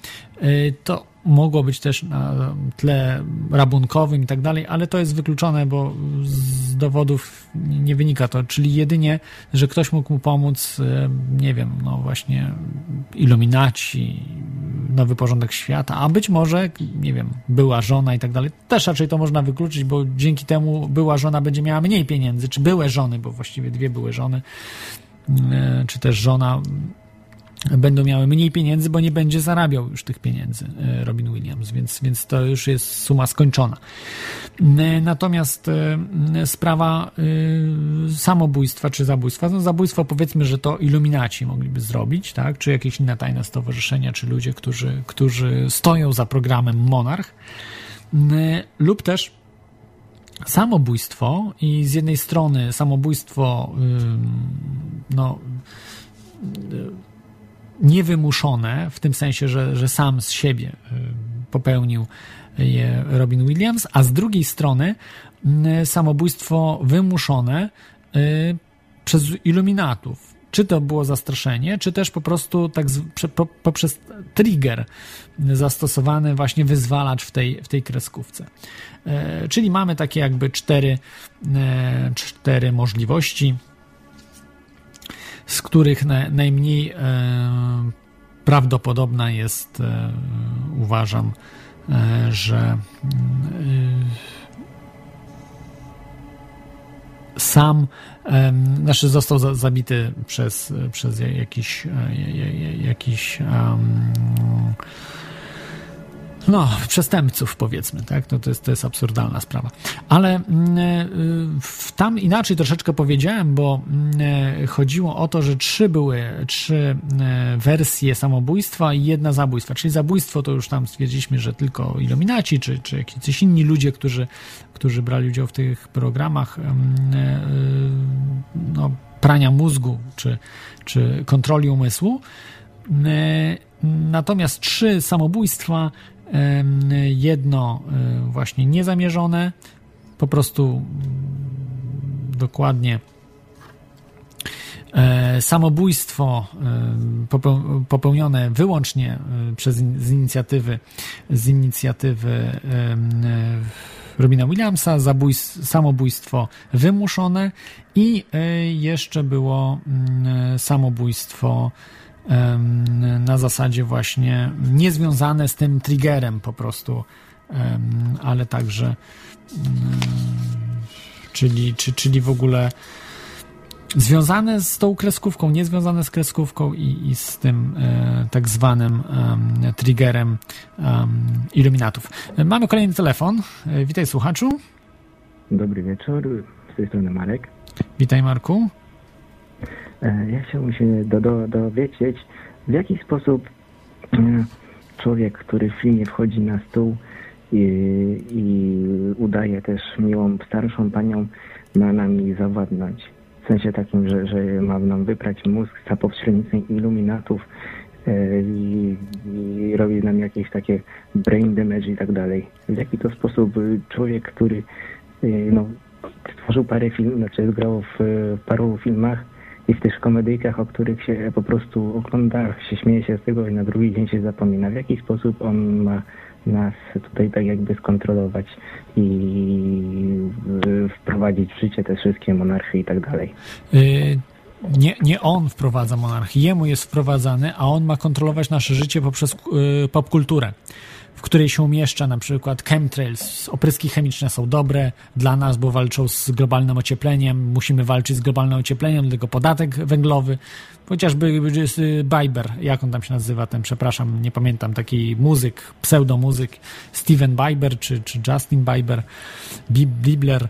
Speaker 2: to mogło być też na tle rabunkowym i tak dalej, ale to jest wykluczone, bo z dowodów nie wynika to, czyli jedynie, że ktoś mógł mu pomóc, e, nie wiem, no właśnie iluminaci, nowy porządek świata, a być może, nie wiem, była żona i tak dalej. Też raczej to można wykluczyć, bo dzięki temu była żona będzie miała mniej pieniędzy, czy były żony, bo właściwie dwie były żony, e, czy też żona będą miały mniej pieniędzy, bo nie będzie zarabiał już tych pieniędzy e, Robin Williams, więc, więc to już jest suma skończona. E, natomiast e, sprawa samobójstwa czy zabójstwa, no zabójstwo powiedzmy, że to iluminaci mogliby zrobić, tak, czy jakieś inne tajne stowarzyszenia, czy ludzie, którzy, którzy stoją za programem Monarch, lub też samobójstwo i z jednej strony samobójstwo no niewymuszone, w tym sensie, że, że sam z siebie y, popełnił je Robin Williams, a z drugiej strony y, samobójstwo wymuszone y, przez iluminatów. Czy to było zastraszenie, czy też po prostu tak z, po, poprzez trigger zastosowany właśnie wyzwalacz w tej, w tej kreskówce. Czyli mamy takie jakby cztery, cztery możliwości z których na, najmniej e, prawdopodobna jest, e, uważam, e, że sam znaczy został za, zabity przez, przez jakiś, jakiś no, przestępców, powiedzmy, tak? No to, jest, to jest absurdalna sprawa. Ale mm, y, tam inaczej troszeczkę powiedziałem, bo mm, chodziło o to, że trzy były, trzy y, wersje samobójstwa i jedna zabójstwa. Czyli zabójstwo to już tam stwierdziliśmy, że tylko iluminaci, czy, czy jakiś inni ludzie, którzy, którzy brali udział w tych programach mm, y, no, prania mózgu, czy, czy kontroli umysłu. Natomiast trzy samobójstwa jedno e, właśnie niezamierzone, po prostu dokładnie e, samobójstwo popełnione wyłącznie e, przez z inicjatywy z inicjatywy Robina Williamsa, samobójstwo wymuszone i jeszcze było mm, samobójstwo na zasadzie właśnie niezwiązane z tym triggerem po prostu, ale także czyli, czy, czyli w ogóle związane z tą kreskówką, niezwiązane z kreskówką i, i z tym e, tak zwanym e, triggerem e, iluminatów. Mamy kolejny telefon. Witaj słuchaczu.
Speaker 3: Dobry wieczór, z tej strony Marek.
Speaker 2: Witaj Marku.
Speaker 3: E, ja chciałbym się do, do, dowiedzieć, w jaki sposób e, człowiek, który w filmie wchodzi na stół i, i udaje też miłą starszą panią, ma nami zawładnąć. W sensie takim, że, że ma nam wyprać mózg za pośrednictwem iluminatów e, i, i robi nam jakieś takie brain damage i tak dalej. W jaki to sposób człowiek, który no, stworzył parę filmów, znaczy zgrał w, w paru filmach, i w tych komedyjkach, o których się po prostu ogląda, się śmieje się z tego i na drugi dzień się zapomina. W jaki sposób on ma nas tutaj tak jakby skontrolować i wprowadzić w życie te wszystkie monarchy i tak dalej.
Speaker 2: Y, nie, nie on wprowadza monarchię, jemu jest wprowadzany, a on ma kontrolować nasze życie poprzez yy, popkulturę w której się umieszcza na przykład chemtrails. Opryski chemiczne są dobre dla nas, bo walczą z globalnym ociepleniem. Musimy walczyć z globalnym ociepleniem, dlatego podatek węglowy. Chociażby Biber, jak on tam się nazywa, ten, przepraszam, nie pamiętam, taki muzyk, pseudomuzyk, Steven Biber czy, czy Justin Bieber, Bibler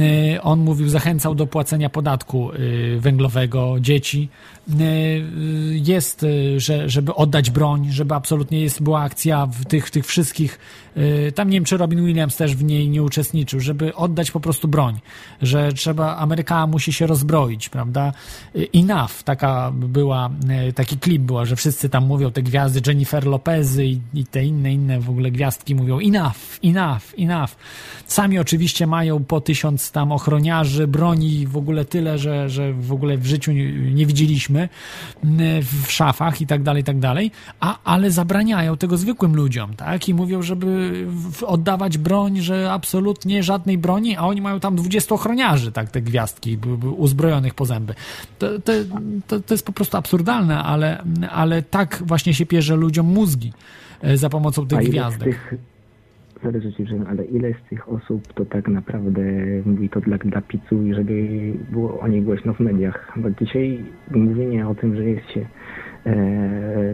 Speaker 2: Y, on mówił, zachęcał do płacenia podatku y, węglowego dzieci. Y, jest, że, żeby oddać broń, żeby absolutnie jest, była akcja w tych, tych wszystkich. Tam nie wiem, czy Robin Williams też w niej nie uczestniczył, żeby oddać po prostu broń, że trzeba, Ameryka musi się rozbroić, prawda? Enough, taka była, taki klip była, że wszyscy tam mówią, te gwiazdy, Jennifer Lopezy i, i te inne, inne w ogóle gwiazdki mówią enough, enough, enough. Sami oczywiście mają po tysiąc tam ochroniarzy, broni w ogóle tyle, że, że w ogóle w życiu nie, nie widzieliśmy w szafach i tak dalej, i tak dalej, a, ale zabraniają tego zwykłym ludziom, tak? I mówią, żeby oddawać broń, że absolutnie żadnej broni, a oni mają tam 20 ochroniarzy, tak, te gwiazdki uzbrojonych po zęby. To, to, to, to jest po prostu absurdalne, ale, ale tak właśnie się pierze ludziom mózgi e, za pomocą tych gwiazdek. Tych
Speaker 3: zależy ci, że, ale ile z tych osób to tak naprawdę mówi to dla, dla i żeby było o niej głośno w mediach. Bo dzisiaj mówienie o tym, że jest się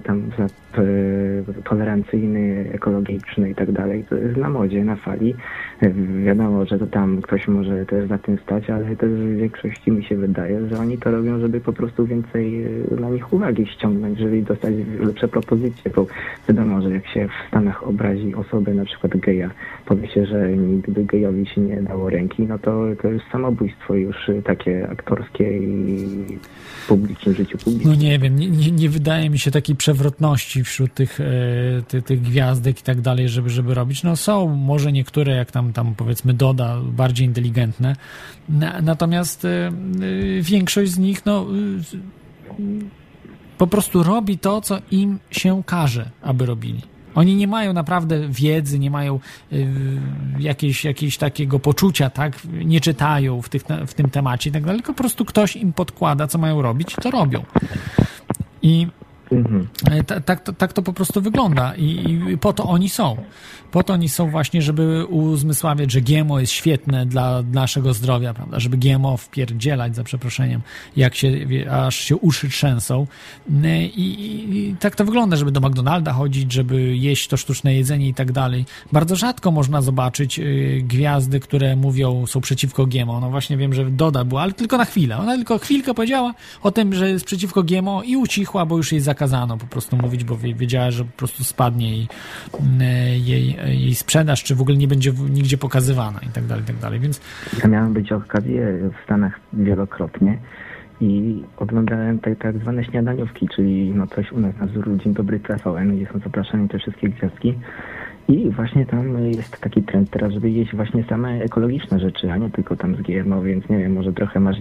Speaker 3: tam za e, tolerancyjny, ekologiczny i tak dalej, to jest na modzie, na fali. E, wiadomo, że to tam ktoś może też za tym stać, ale też w większości mi się wydaje, że oni to robią, żeby po prostu więcej e, na nich uwagi ściągnąć, żeby dostać lepsze propozycje, bo wiadomo, że jak się w Stanach obrazi osobę, na przykład geja, powie się, że nigdy gejowi się nie dało ręki, no to to jest samobójstwo już takie aktorskie i w publicznym życiu publicznym.
Speaker 2: No nie wiem, nie, nie, nie wydaje mi się takiej przewrotności wśród tych, e, tych, tych gwiazdek i tak dalej, żeby, żeby robić. No są może niektóre, jak tam, tam powiedzmy Doda, bardziej inteligentne, natomiast e, e, większość z nich no po prostu robi to, co im się każe, aby robili. Oni nie mają naprawdę wiedzy, nie mają y, jakiegoś, jakiegoś takiego poczucia, tak? Nie czytają w, tych, w tym temacie i tak dalej, tylko po prostu ktoś im podkłada, co mają robić to robią. I Mhm. Tak, tak, tak to po prostu wygląda I, i po to oni są. Po to oni są właśnie, żeby uzmysławiać, że GMO jest świetne dla naszego zdrowia, prawda? Żeby GMO wpierdzielać, za przeproszeniem, jak się, aż się uszy trzęsą. I, i, I, tak to wygląda, żeby do McDonalda chodzić, żeby jeść to sztuczne jedzenie i tak dalej. Bardzo rzadko można zobaczyć y, gwiazdy, które mówią, są przeciwko GMO. No właśnie wiem, że Doda była, ale tylko na chwilę. Ona tylko chwilkę powiedziała o tym, że jest przeciwko GMO i ucichła, bo już jej zakazano po prostu mówić, bo wiedziała, że po prostu spadnie jej, y, jej jej sprzedaż, czy w ogóle nie będzie nigdzie pokazywana i tak dalej, i tak dalej, więc...
Speaker 3: Ja miałem być okazję w Stanach wielokrotnie i oglądałem te tak zwane śniadaniówki, czyli no coś u nas na wzór Dzień Dobry TVN, gdzie są zapraszane te wszystkie gwiazdki i właśnie tam jest taki trend teraz, żeby jeść właśnie same ekologiczne rzeczy, a nie tylko tam z GMO, więc nie wiem, może trochę masz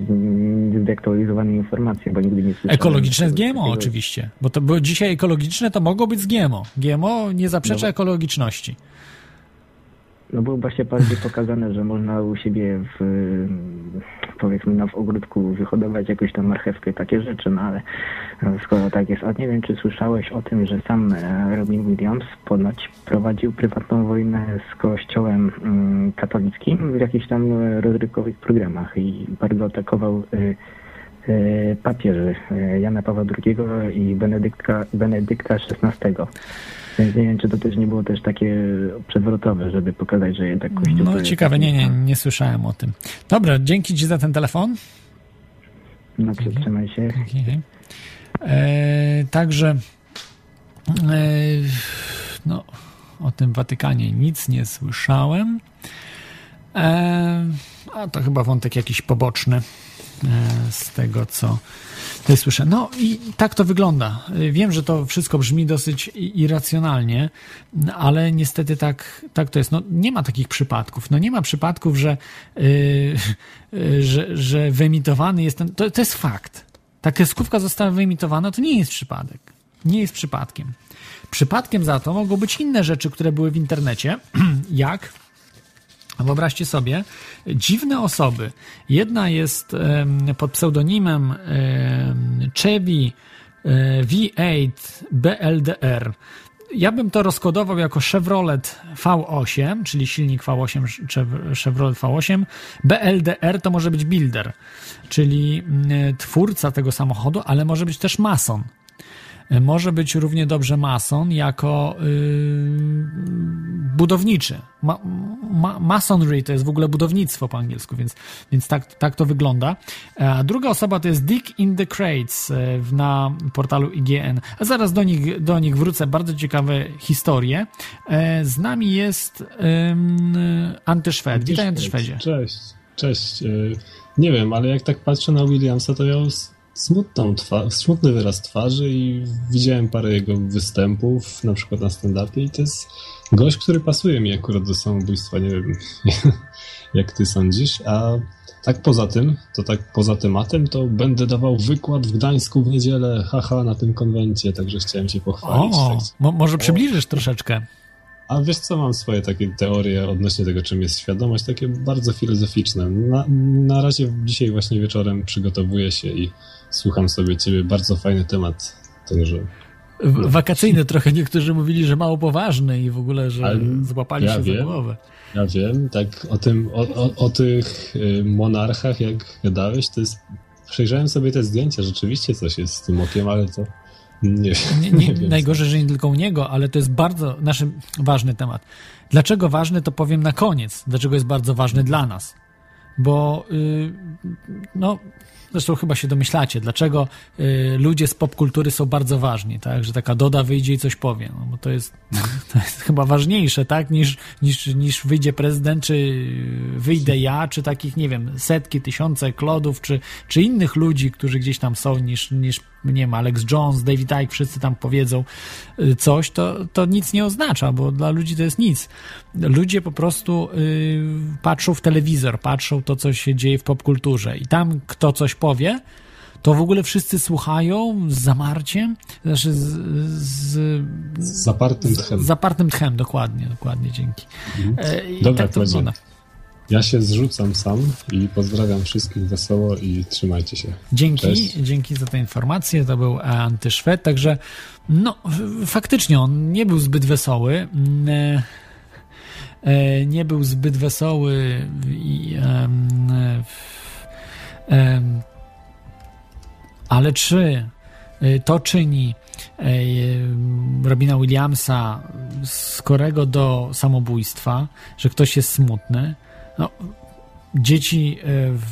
Speaker 3: zdektualizowane informacje, bo nigdy nie słyszałem.
Speaker 2: Ekologiczne z GMO takiego... oczywiście, bo, to, bo dzisiaj ekologiczne to mogą być z GMO. GMO nie zaprzecza no. ekologiczności.
Speaker 3: No było właśnie bardziej pokazane, że można u siebie w, powiedzmy, no w ogródku wyhodować jakąś tam marchewkę, takie rzeczy, no ale skoro tak jest. A nie wiem, czy słyszałeś o tym, że sam e, Robin Williams ponoć prowadził prywatną wojnę z kościołem mm, katolickim w jakichś tam rozrywkowych programach i bardzo atakował e, e, papieży Jana Pawła II i Benedykta, Benedykta XVI. Więc nie wiem, czy to też nie było też takie przewrotowe, żeby pokazać, że jednak Kościół...
Speaker 2: No ciekawe, nie, nie, nie słyszałem o tym. Dobra, dzięki Ci za ten telefon.
Speaker 3: No, przytrzymaj się.
Speaker 2: E, także e, no, o tym Watykanie nic nie słyszałem. E, a to chyba wątek jakiś poboczny z tego, co tutaj słyszę. No i tak to wygląda. Wiem, że to wszystko brzmi dosyć irracjonalnie, ale niestety tak, tak to jest. No, nie ma takich przypadków. No nie ma przypadków, że, yy, że, że wyemitowany jest ten. To, to jest fakt. Ta kreskówka została wyemitowana, to nie jest przypadek. Nie jest przypadkiem. Przypadkiem za to mogą być inne rzeczy, które były w internecie, *clears throat* jak Wyobraźcie sobie, dziwne osoby. Jedna jest pod pseudonimem Chevy e, V8 BLDR. Ja bym to rozkodował jako Chevrolet V8, czyli silnik V8 Chevrolet V8. BLDR to może być builder, czyli twórca tego samochodu, ale może być też mason może być równie dobrze mason jako yy, budowniczy. Ma, ma, masonry to jest w ogóle budownictwo po angielsku, więc, więc tak, tak to wygląda. A druga osoba to jest Dick in the Crates e, na portalu IGN. A zaraz do nich, do nich wrócę. Bardzo ciekawe historie. E, z nami jest Antyszwed. Witaj Antyszwedzie.
Speaker 4: Cześć, cześć. E, nie wiem, ale jak tak patrzę na Williamsa, to ja smutną smutny wyraz twarzy i widziałem parę jego występów, na przykład na stand-upie i to jest gość, który pasuje mi akurat do samobójstwa, nie wiem *laughs* jak ty sądzisz, a tak poza tym, to tak poza tematem, to będę dawał wykład w Gdańsku w niedzielę, haha, na tym konwencie, także chciałem się pochwalić.
Speaker 2: O, tak. może przybliżysz o. troszeczkę.
Speaker 4: A wiesz co, mam swoje takie teorie odnośnie tego, czym jest świadomość, takie bardzo filozoficzne. Na, na razie dzisiaj właśnie wieczorem przygotowuję się i słucham sobie ciebie, bardzo fajny temat, także...
Speaker 2: Wakacyjny trochę niektórzy mówili, że mało poważny i w ogóle, że Ale złapali ja się wiem, za głowę.
Speaker 4: Ja wiem, tak o tym, o, o, o tych y, monarchach, jak gadałeś, to jest przejrzałem sobie te zdjęcia, rzeczywiście coś jest z tym okiem, ale to nie,
Speaker 2: nie, nie, nie Najgorzej, że nie tylko u niego, ale to jest bardzo nasz ważny temat. Dlaczego ważny, to powiem na koniec. Dlaczego jest bardzo ważny dla nas? Bo yy, no, Zresztą chyba się domyślacie, dlaczego y, ludzie z popkultury są bardzo ważni, tak? Że taka Doda wyjdzie i coś powie, no, bo to jest, *laughs* to jest chyba ważniejsze, tak? Niż, niż, niż wyjdzie prezydent, czy wyjdę ja, czy takich, nie wiem, setki, tysiące klodów, czy, czy innych ludzi, którzy gdzieś tam są, niż, niż nie wiem, Alex Jones, David Icke, wszyscy tam powiedzą y, coś, to, to nic nie oznacza, bo dla ludzi to jest nic. Ludzie po prostu y, patrzą w telewizor, patrzą to, co się dzieje w popkulturze i tam kto coś powie, to w ogóle wszyscy słuchają z zamarciem, znaczy z, z,
Speaker 4: z zapartym tchem.
Speaker 2: Z zapartym tchem, dokładnie, dokładnie, dzięki. Mhm.
Speaker 4: E, Dobra, tak to wygląda. Ja się zrzucam sam i pozdrawiam wszystkich wesoło i trzymajcie się.
Speaker 2: Dzięki,
Speaker 4: Cześć.
Speaker 2: dzięki za tę informację. To był antyszwed, także no faktycznie on nie był zbyt wesoły. Mm, e, e, nie był zbyt wesoły i ale czy e, to czyni Robina Williamsa skorego do samobójstwa, że ktoś jest smutny? No, dzieci e,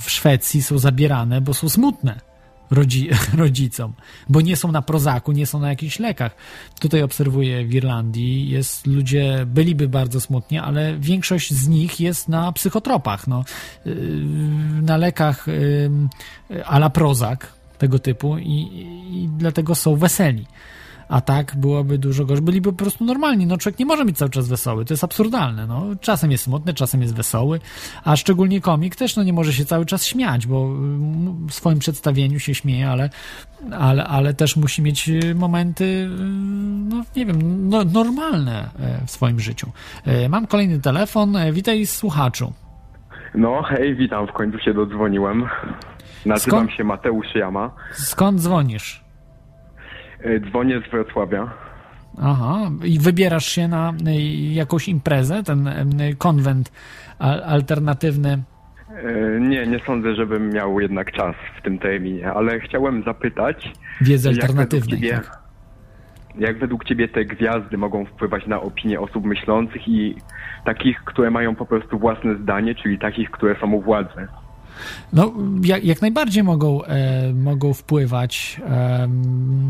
Speaker 2: w Szwecji są zabierane, bo są smutne rodzi, *laughs* rodzicom, bo nie są na prozaku, nie są na jakichś lekach. Tutaj obserwuję w Irlandii, jest ludzie byliby bardzo smutni, ale większość z nich jest na psychotropach, no, e, na lekach ala e, prozak tego typu i, i dlatego są weseli a tak byłoby dużo gorzej. Byliby po prostu normalni. No człowiek nie może być cały czas wesoły, to jest absurdalne. No. Czasem jest smutny, czasem jest wesoły, a szczególnie komik też no, nie może się cały czas śmiać, bo mm, w swoim przedstawieniu się śmieje, ale, ale, ale też musi mieć y, momenty, y, no nie wiem, no, normalne e, w swoim życiu. E, mam kolejny telefon. E, witaj słuchaczu.
Speaker 5: No hej, witam, w końcu się dodzwoniłem. Nazywam Skąd? się Mateusz Jama.
Speaker 2: Skąd dzwonisz?
Speaker 5: E, dzwonię z Wrocławia.
Speaker 2: Aha, i wybierasz się na e, jakąś imprezę, ten e, konwent alternatywny?
Speaker 5: Nie, nie sądzę, żebym miał jednak czas w tym terminie, ale chciałem zapytać.
Speaker 2: Wiedzy alternatywnej. Jak, tak.
Speaker 5: jak według Ciebie te gwiazdy mogą wpływać na opinię osób myślących i takich, które mają po prostu własne zdanie, czyli takich, które są u władzy?
Speaker 2: No, jak, jak najbardziej mogą, e, mogą wpływać, e,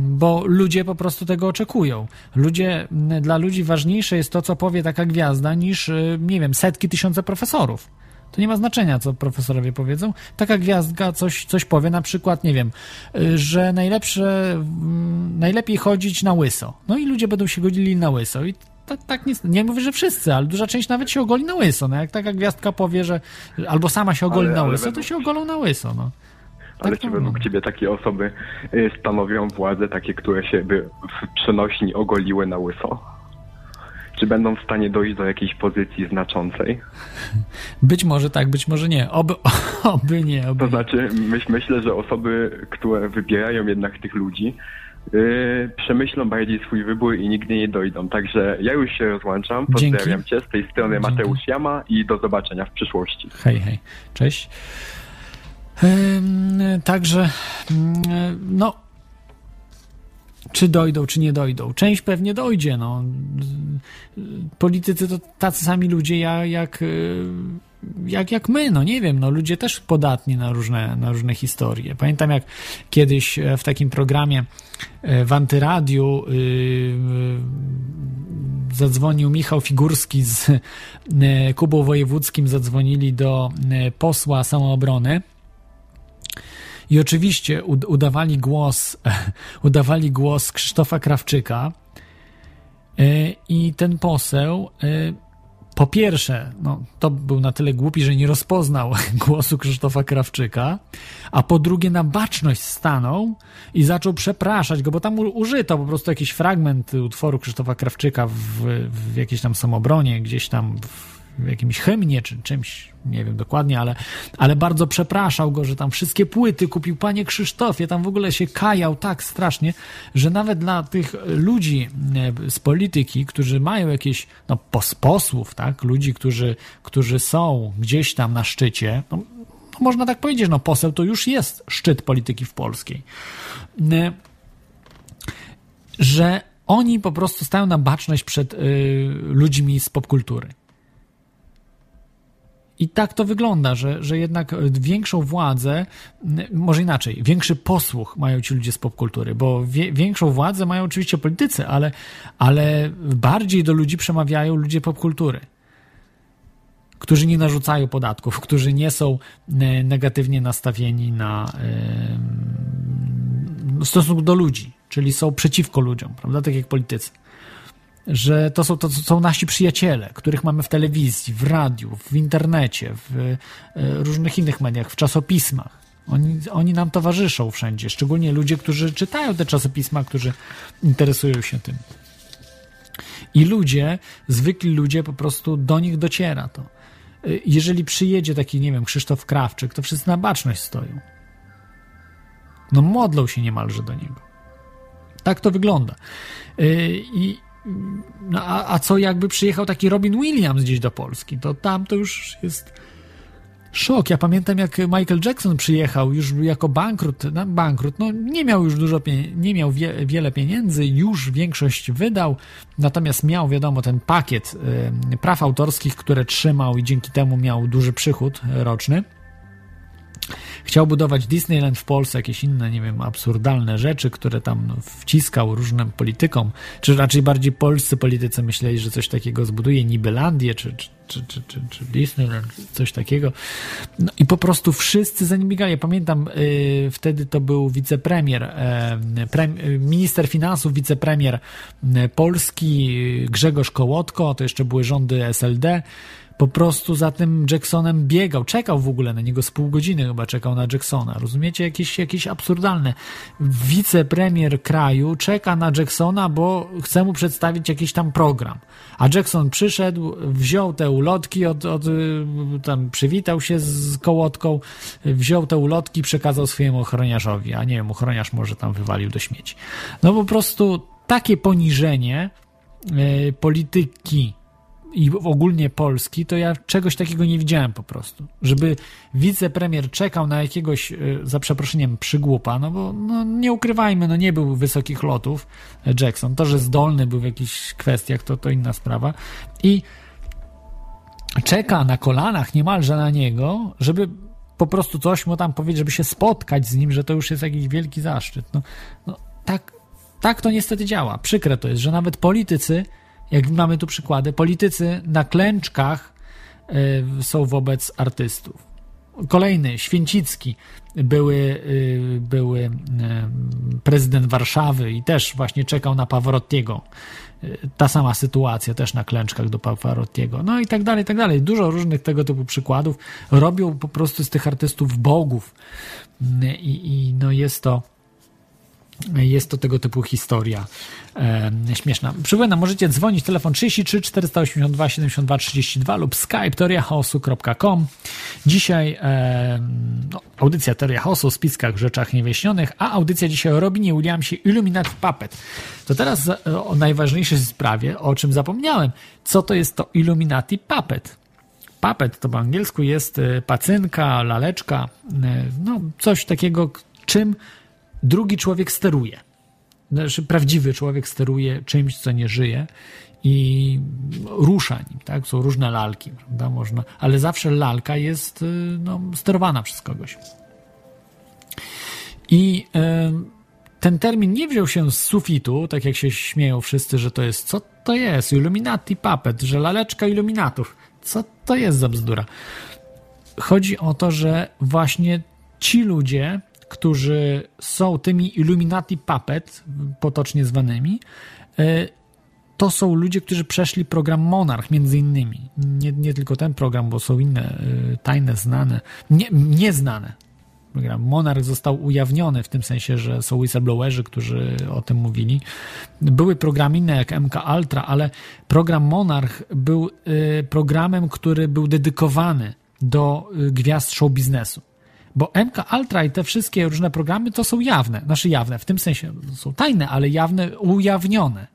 Speaker 2: bo ludzie po prostu tego oczekują. Ludzie, dla ludzi ważniejsze jest to, co powie taka gwiazda, niż, e, nie wiem, setki, tysiące profesorów. To nie ma znaczenia, co profesorowie powiedzą. Taka gwiazdka coś, coś powie, na przykład, nie wiem, e, że najlepsze, najlepiej chodzić na łyso. No i ludzie będą się godzili na łyso. I tak, tak nie, nie mówię, że wszyscy, ale duża część nawet się ogoli na łyso. No jak taka gwiazdka powie, że albo sama się ogoli ale, na łyso, to się ogolą na łyso. No.
Speaker 5: Ale tak czy według ciebie takie osoby y, stanowią władzę, takie, które się by w przenośni ogoliły na łyso? Czy będą w stanie dojść do jakiejś pozycji znaczącej?
Speaker 2: Być może tak, być może nie. Oby, *laughs* oby nie. Oby
Speaker 5: to znaczy, myśl, myślę, że osoby, które wybierają jednak tych ludzi, Yy, przemyślą bardziej swój wybór i nigdy nie dojdą. Także ja już się rozłączam. Pozdrawiam Dzięki. Cię z tej strony Dzięki. Mateusz Jama i do zobaczenia w przyszłości.
Speaker 2: Hej, hej. Cześć. także, no, czy dojdą, czy nie dojdą. Część pewnie dojdzie. No. Politycy to tacy sami ludzie jak, jak jak, jak my, no nie wiem, no ludzie też podatni na różne, na różne historie. Pamiętam jak kiedyś e, w takim programie e, w Antyradiu yy, zadzwonił Michał Figurski z yy, Kubą Wojewódzkim, zadzwonili do posła samoobrony i oczywiście udawali głos, *laughs* udawali głos Krzysztofa Krawczyka i ten poseł po pierwsze, no, to był na tyle głupi, że nie rozpoznał *laughs* głosu Krzysztofa Krawczyka, a po drugie na baczność stanął i zaczął przepraszać go, bo tam użyto po prostu jakiś fragment utworu Krzysztofa Krawczyka w, w jakiejś tam samobronie, gdzieś tam w jakimś hymnie czy czymś, nie wiem dokładnie, ale, ale bardzo przepraszał go, że tam wszystkie płyty kupił panie Krzysztofie, tam w ogóle się kajał tak strasznie, że nawet dla tych ludzi e, z polityki, którzy mają jakieś, no pos, posłów, tak, ludzi, którzy, którzy są gdzieś tam na szczycie, no, no można tak powiedzieć, no poseł to już jest szczyt polityki w polskiej, e, że oni po prostu stają na baczność przed y, ludźmi z popkultury. I tak to wygląda, że, że jednak większą władzę, może inaczej, większy posłuch mają ci ludzie z popkultury, bo wie, większą władzę mają oczywiście politycy, ale, ale bardziej do ludzi przemawiają ludzie popkultury którzy nie narzucają podatków, którzy nie są e, negatywnie nastawieni na w stosunku do ludzi, czyli są przeciwko ludziom, prawda? Tak jak politycy że to są, to są nasi przyjaciele, których mamy w telewizji, w radiu, w internecie, w e, różnych innych mediach, w czasopismach. Oni, oni nam towarzyszą wszędzie, szczególnie ludzie, którzy czytają te czasopisma, którzy interesują się tym. I ludzie, zwykli ludzie, po prostu do nich dociera to. y, jeżeli przyjedzie taki, nie wiem, Krzysztof Krawczyk, to wszyscy na baczność stoją. No modlą się niemalże do niego. Tak to wygląda. Y, I no, a, a co jakby przyjechał taki Robin Williams gdzieś do Polski, to tam to już jest szok. Ja pamiętam, jak Michael Jackson przyjechał już jako bankrut, no, bankrut, no nie miał już dużo, nie miał wie, wiele pieniędzy, już większość wydał, natomiast miał, wiadomo, ten pakiet y, praw autorskich, które trzymał i dzięki temu miał duży przychód roczny. Chciał budować Disneyland w Polsce, jakieś inne, nie wiem, absurdalne rzeczy, które tam wciskał różnym politykom, czy raczej bardziej polscy politycy myśleli, że coś takiego zbuduje, Nibelandię, czy, czy, czy, czy, czy, Disneyland, coś takiego. No i po prostu wszyscy za nim biegali. Ja pamiętam, yy, wtedy to był wicepremier, yy, minister finansów, wicepremier Polski Grzegorz Kołotko, to jeszcze były rządy SLD, po prostu za tym Jacksonem biegał, czekał w ogóle na niego z pół godziny chyba czekał na Jacksona. Rozumiecie? Jakieś, jakieś absurdalne. Wicepremier kraju czeka na Jacksona, bo chce mu przedstawić jakiś tam program. A Jackson przyszedł, wziął te ulotki, od, od, tam przywitał się z kołotką, wziął te ulotki, przekazał swojemu ochroniarzowi, a nie wiem, ochroniarz może tam wywalił do śmieci. No po prostu takie poniżenie yy, polityki i ogólnie Polski, to ja czegoś takiego nie widziałem po prostu. Żeby wicepremier czekał na jakiegoś, e, za przeproszeniem, przygłupa, no bo no, nie ukrywajmy, no nie był wysokich lotów Jackson. To, że zdolny był w jakichś kwestiach, to, to inna sprawa. I czeka na kolanach niemalże na niego, żeby po prostu coś mu tam powiedzieć, żeby się spotkać z nim, że to już jest jakiś wielki zaszczyt. No, no tak, tak to niestety działa. Przykre to jest, że nawet politycy jak mamy tu przykłady, politycy na klęczkach y, są wobec artystów. Kolejny, Święcicki, były, y, były y, prezydent Warszawy i też właśnie czekał na Pawarottiego. Ta sama sytuacja, też na klęczkach do Pawarottiego. No i tak dalej, i tak dalej. Dużo różnych tego typu przykładów. Robią po prostu z tych artystów bogów. I, i no jest to jest to tego typu historia e, śmieszna. Przypominam, możecie dzwonić telefon 33 482 72 32 lub skype teoriachaosu.com. Dzisiaj e, no, audycja Teoria Chaosu o spiskach, rzeczach niewyjaśnionych, a audycja dzisiaj o Robinie Williamsie Illuminati Puppet. To teraz o najważniejszej sprawie, o czym zapomniałem. Co to jest to Illuminati Puppet? Puppet to po angielsku jest e, pacynka, laleczka, e, no coś takiego, czym drugi człowiek steruje. Znaczy, prawdziwy człowiek steruje czymś, co nie żyje i rusza nim, tak? Są różne lalki, prawda? Można, ale zawsze lalka jest y, no, sterowana przez kogoś. I y, ten termin nie wziął się z sufitu, tak jak się śmieją wszyscy, że to jest, co to jest? Illuminati puppet, że laleczka iluminatów. Co to jest za bzdura? Chodzi o to, że właśnie ci ludzie którzy są tymi Illuminati Puppet, potocznie zwanymi, e, to są ludzie, którzy przeszli program Monarch, między innymi. Nie, nie tylko ten program, bo są inne e, tajne, znane, nie, nieznane. Program Monarch został ujawniony w tym sensie, że są whistleblowerzy, którzy o tym mówili. Były programy inne jak MK Ultra, ale program Monarch był e, programem, który był dedykowany do gwiazd show biznesu. Bo MK Ultra i te wszystkie różne programy to są jawne, znaczy jawne, w tym sensie są tajne, ale jawne, ujawnione.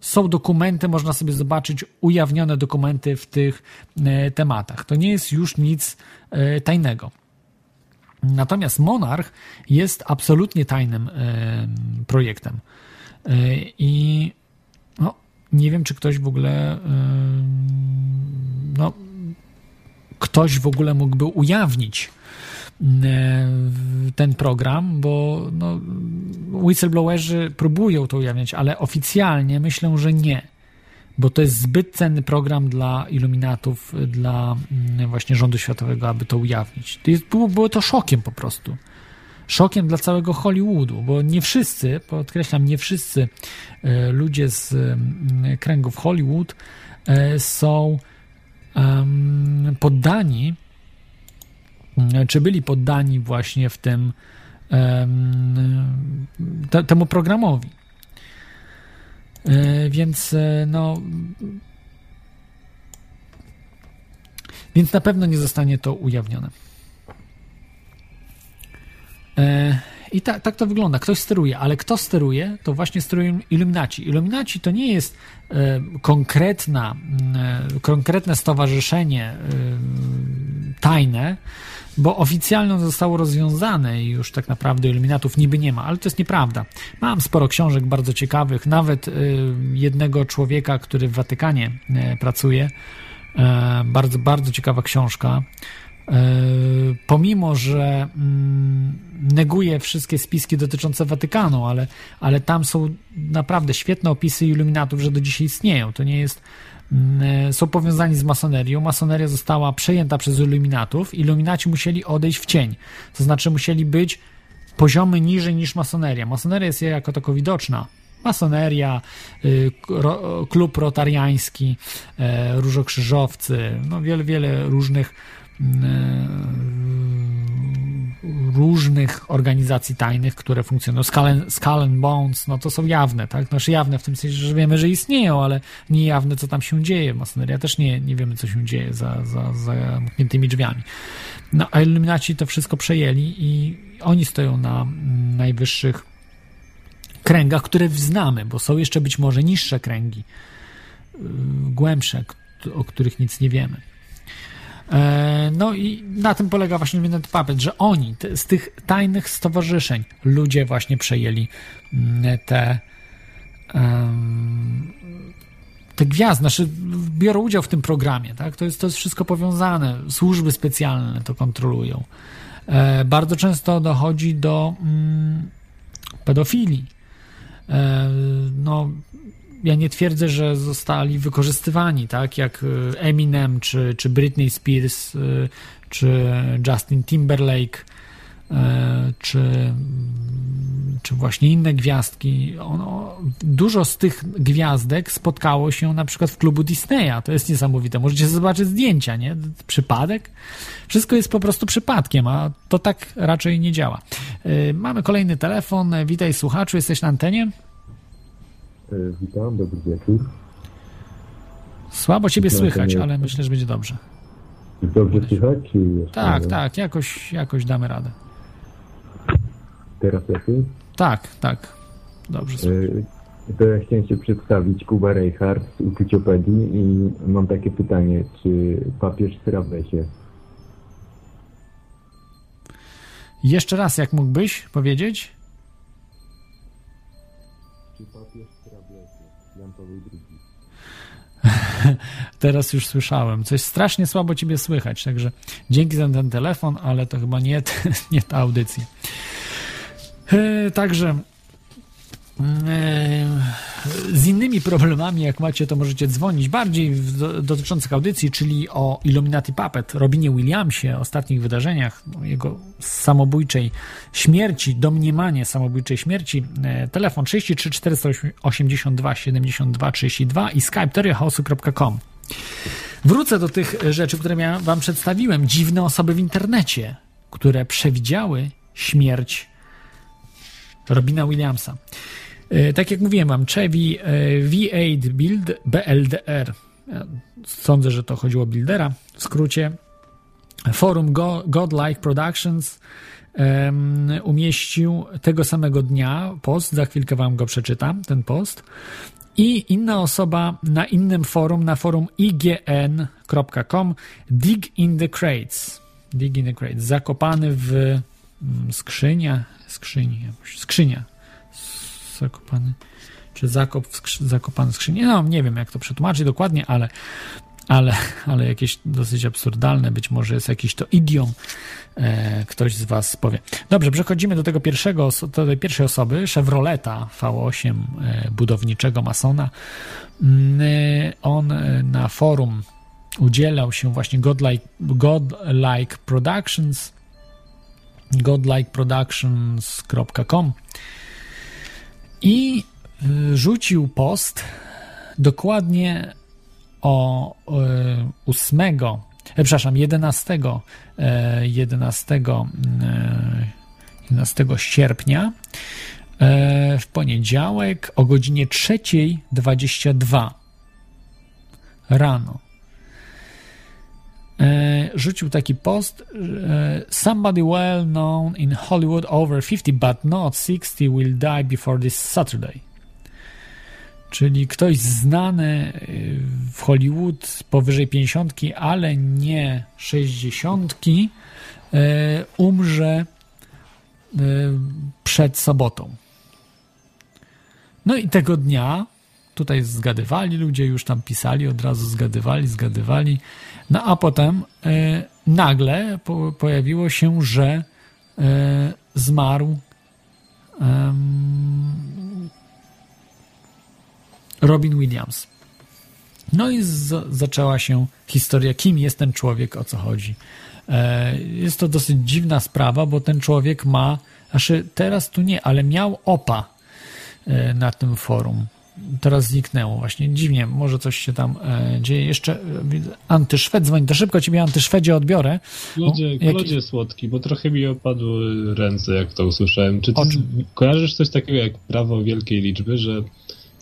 Speaker 2: Są dokumenty, można sobie zobaczyć ujawnione dokumenty w tych e, tematach. To nie jest już nic e, tajnego. Natomiast Monarch jest absolutnie tajnym e, projektem. I no, nie wiem, czy ktoś w ogóle no, ktoś w ogóle mógłby ujawnić ten program, bo no, whistleblowerzy próbują to ujawniać, ale oficjalnie myślę, że nie, bo to jest zbyt cenny program dla iluminatów, dla mm, właśnie rządu światowego, aby to ujawnić. To jest, było, było to szokiem po prostu. Szokiem dla całego Hollywoodu, bo nie wszyscy, podkreślam, nie wszyscy e, ludzie z mm, kręgów Hollywood e, są poddani czy byli poddani właśnie w tym te, temu programowi. E, więc e, no Więc na pewno nie zostanie to ujawnione. E, I ta, tak to wygląda. Ktoś steruje, ale kto steruje, to właśnie sterują iluminaci. Iluminaci to nie jest konkretna, konkretne stowarzyszenie tajne, bo oficjalnie zostało rozwiązane i już tak naprawdę iluminatów niby nie ma, ale to jest nieprawda. Mam sporo książek bardzo ciekawych, nawet e, jednego człowieka, który w Watykanie e, pracuje. E, bardzo, bardzo ciekawa książka pomimo, że mm, neguje wszystkie spiski dotyczące Watykanu, ale, ale tam są naprawdę świetne opisy iluminatów, że do dzisiaj istnieją. To nie jest. Mm, są powiązani z masonerią. Masoneria została przejęta przez iluminatów. Iluminaci musieli odejść w cień. To znaczy, musieli być poziomy niżej niż masoneria. Masoneria jest jako tako widoczna. Masoneria, y, klub rotariański, e, różokrzyżowcy, no wiele, wiele różnych różnych organizacji tajnych, które funkcjonują. Skull, Skull and Bones, no to są jawne, tak? Znaczy jawne w tym sensie, że wiemy, że istnieją, ale nie jawne, co tam się dzieje. Masoneria też nie, nie wiemy, co się dzieje za, za, za zamkniętymi drzwiami. No, a Illuminaci to wszystko przejęli i oni stoją na najwyższych kręgach, które znamy, bo są jeszcze być może niższe kręgi, y, głębsze, o których nic nie wiemy. E, no i na tym polega właśnie Minute Puppet, że oni te, z tych tajnych stowarzyszeń ludzie właśnie przejęli mm, te te gwiazdy, znaczy biorą udział w tym programie, tak? To jest, to jest wszystko powiązane, służby specjalne to kontrolują. E, bardzo często dochodzi do mm, pedofilii. E, no, ja nie twierdzę, że zostali wykorzystywani, tak jak y, Eminem, czy, czy Britney Spears, y, czy Justin Timberlake, y, czy, czy właśnie inne gwiazdki. Ono, dużo z tych gwiazdek spotkało się na przykład w klubu Disneya. To jest niesamowite. Możecie zobaczyć zdjęcia, nie? Przypadek? Wszystko jest po prostu przypadkiem, a to tak raczej nie działa. Mamy kolejny telefon. Witaj słuchaczu, jesteś na antenie?
Speaker 6: E, witam, dobry wieczór.
Speaker 2: Słabo ciebie słychać, ale myślę, że będzie dobrze.
Speaker 6: Dobrze słychać? Czy
Speaker 2: tak, tak, jakoś, jakoś damy radę.
Speaker 6: Teraz lepiej?
Speaker 2: Tak, tak. Dobrze słychać.
Speaker 6: E, to ja chciałem się przedstawić, Kuba Reichard z Uczuciopedii i mam takie pytanie, czy papież sra lesie?
Speaker 2: Jeszcze raz, jak mógłbyś powiedzieć? *laughs* Teraz już słyszałem. Coś strasznie słabo ciebie słychać, także dzięki za ten telefon, ale to chyba nie, *laughs* nie ta audycja. E, także z innymi problemami, jak macie, to możecie dzwonić bardziej dotyczących audycji, czyli o Illuminati Puppet, Robinie Williamsie, ostatnich wydarzeniach, jego samobójczej śmierci, domniemanie samobójczej śmierci. E, telefon 33 482 72 32 i skype teriachaosu.com. Wrócę do tych rzeczy, które ja wam przedstawiłem. Dziwne osoby w internecie, które przewidziały śmierć Robina Williamsa. E, tak jak mówiłem, mam Chevy e, V8 Build BLDR. Sądzę, że to chodziło o Buildera. W skrócie forum Godlike Productions um, umieścił tego samego dnia post, za chwilkę wam go przeczytam, ten post. I inna osoba na innym forum, na forum ign.com Dig in the Crates. Dig in the Crates. Zakopany w mm, skrzynia, skrzyni, skrzynia zakopany, czy zakop w skrzy, zakopany skrzyni. No, nie wiem, jak to przetłumaczyć dokładnie, ale, ale, ale jakieś dosyć absurdalne, być może jest jakiś to idiom, e, ktoś z Was powie. Dobrze, przechodzimy do tego pierwszego, do tej pierwszej osoby, Chevroleta V8 e, budowniczego masona. Mm, e, on e, na forum udzielał się właśnie Godlike, Godlike Productions godlikeproductions.com i y, rzucił post dokładnie o 8, e, e, przepraszam, 11, 11, 11 sierpnia e, w poniedziałek o godzinie 3.22 rano. E, rzucił taki post e, Somebody well known in Hollywood over 50 but not 60 will die before this Saturday. Czyli ktoś znany y, w Hollywood powyżej 50, ale nie 60, y, umrze przed sobotą. No i tego dnia tutaj zgadywali ludzie, już tam pisali, od razu zgadywali, zgadywali. No a potem nagle pojawiło się, że zmarł Robin Williams. No i z, zaczęła się historia, kim jest ten człowiek, o co chodzi. E, jest to dosyć dziwna sprawa, bo ten człowiek ma, znaczy teraz tu nie, ale miał opa e, na tym forum. Teraz zniknęło właśnie. Dziwnie, może coś się tam e, dzieje. Jeszcze e, antyszwed dzwoni. To szybko ciebie antyszwedzie odbiorę.
Speaker 4: Klodzie, Klodzie słodki, bo trochę mi opadły ręce, jak to usłyszałem. Czy ty kojarzysz coś takiego jak prawo wielkiej liczby, że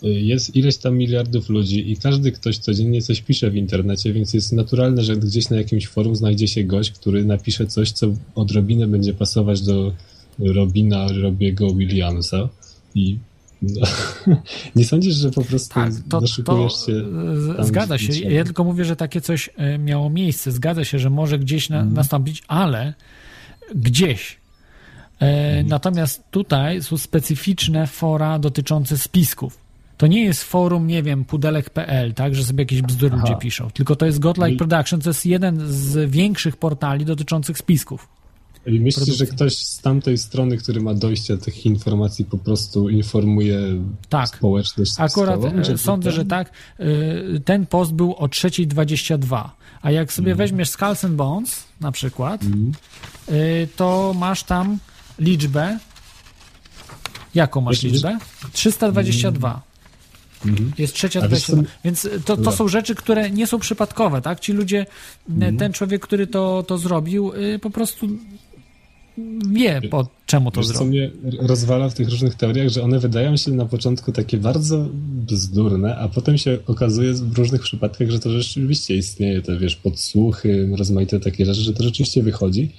Speaker 4: jest ileś tam miliardów ludzi i każdy ktoś codziennie coś pisze w internecie, więc jest naturalne, że gdzieś na jakimś forum znajdzie się gość, który napisze coś, co odrobinę będzie pasować do Robina Robiego Williamsa i no, *laughs* nie sądzisz, że po prostu tak, to, doszukujesz się.
Speaker 2: To zgadza się. Ja tylko mówię, że takie coś e, miało miejsce. Zgadza się, że może gdzieś na, hmm. nastąpić, ale gdzieś. E, hmm. Natomiast tutaj są specyficzne fora dotyczące spisków. To nie jest forum, nie wiem, pudelek.pl, tak, że sobie jakieś bzdury ludzie piszą, tylko to jest Godlike Production, to jest jeden z większych portali dotyczących spisków.
Speaker 4: I myślisz, Produkcji. że ktoś z tamtej strony, który ma dojście do tych informacji, po prostu informuje tak. społeczność?
Speaker 2: Akurat e, sądzę, że tak. E, ten post był o 3.22, a jak sobie mm. weźmiesz Skulls and Bones na przykład, mm. to masz tam liczbę. Jaką masz liczbę? 322. Mhm. Jest trzecia dwadzieścia. Więc to, to są rzeczy, które nie są przypadkowe, tak? Ci ludzie, mhm. ten człowiek, który to, to zrobił, po prostu wie, po czemu to zrobił.
Speaker 4: co mnie rozwala w tych różnych teoriach, że one wydają się na początku takie bardzo bzdurne, a potem się okazuje w różnych przypadkach, że to rzeczywiście istnieje, te wiesz, podsłuchy, rozmaite takie rzeczy, że to rzeczywiście wychodzi.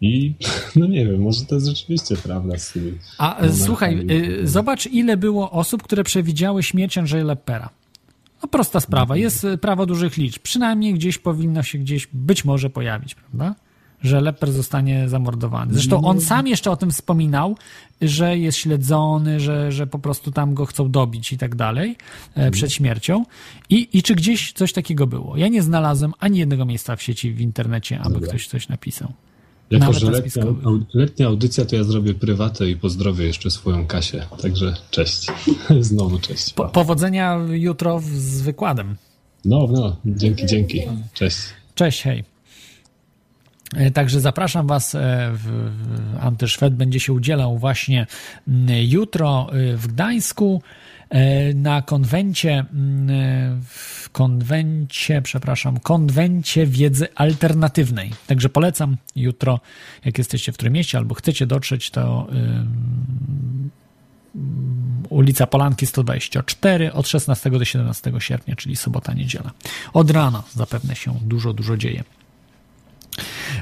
Speaker 4: I *laughs* no nie wiem, może to jest rzeczywiście prawda. Z tymi
Speaker 2: A e, słuchaj, y, zobacz ile było osób, które przewidziały śmierć Andrzeja Leppera. No prosta sprawa, mhm. jest e, prawo dużych liczb. Przynajmniej gdzieś powinno się gdzieś być może pojawić, prawda? Że Lepper zostanie zamordowany. Zresztą on sam jeszcze o tym wspominał, że jest śledzony, że, że po prostu tam go chcą dobić i tak dalej e, mhm. przed śmiercią. I, I czy gdzieś coś takiego było? Ja nie znalazłem ani jednego miejsca w sieci, w internecie, aby ktoś coś napisał.
Speaker 4: Jako, że letnia, letnia audycja, to ja zrobię prywatę i pozdrowię jeszcze swoją Kasię. Także cześć. *laughs* Znowu cześć.
Speaker 2: Po, powodzenia jutro z wykładem.
Speaker 4: No, no, dzięki, dzięki. Cześć.
Speaker 2: Cześć, hej. E, także zapraszam Was. E, Antyszwed będzie się udzielał właśnie jutro e, w Gdańsku na konwencie, w konwencie, przepraszam, konwencie wiedzy alternatywnej. Także polecam jutro, jak jesteście w którym mieście albo chcecie dotrzeć, to ulica Polanki 124 od 16 do 17 sierpnia, czyli sobota, niedziela. Od rana zapewne się dużo, dużo dzieje.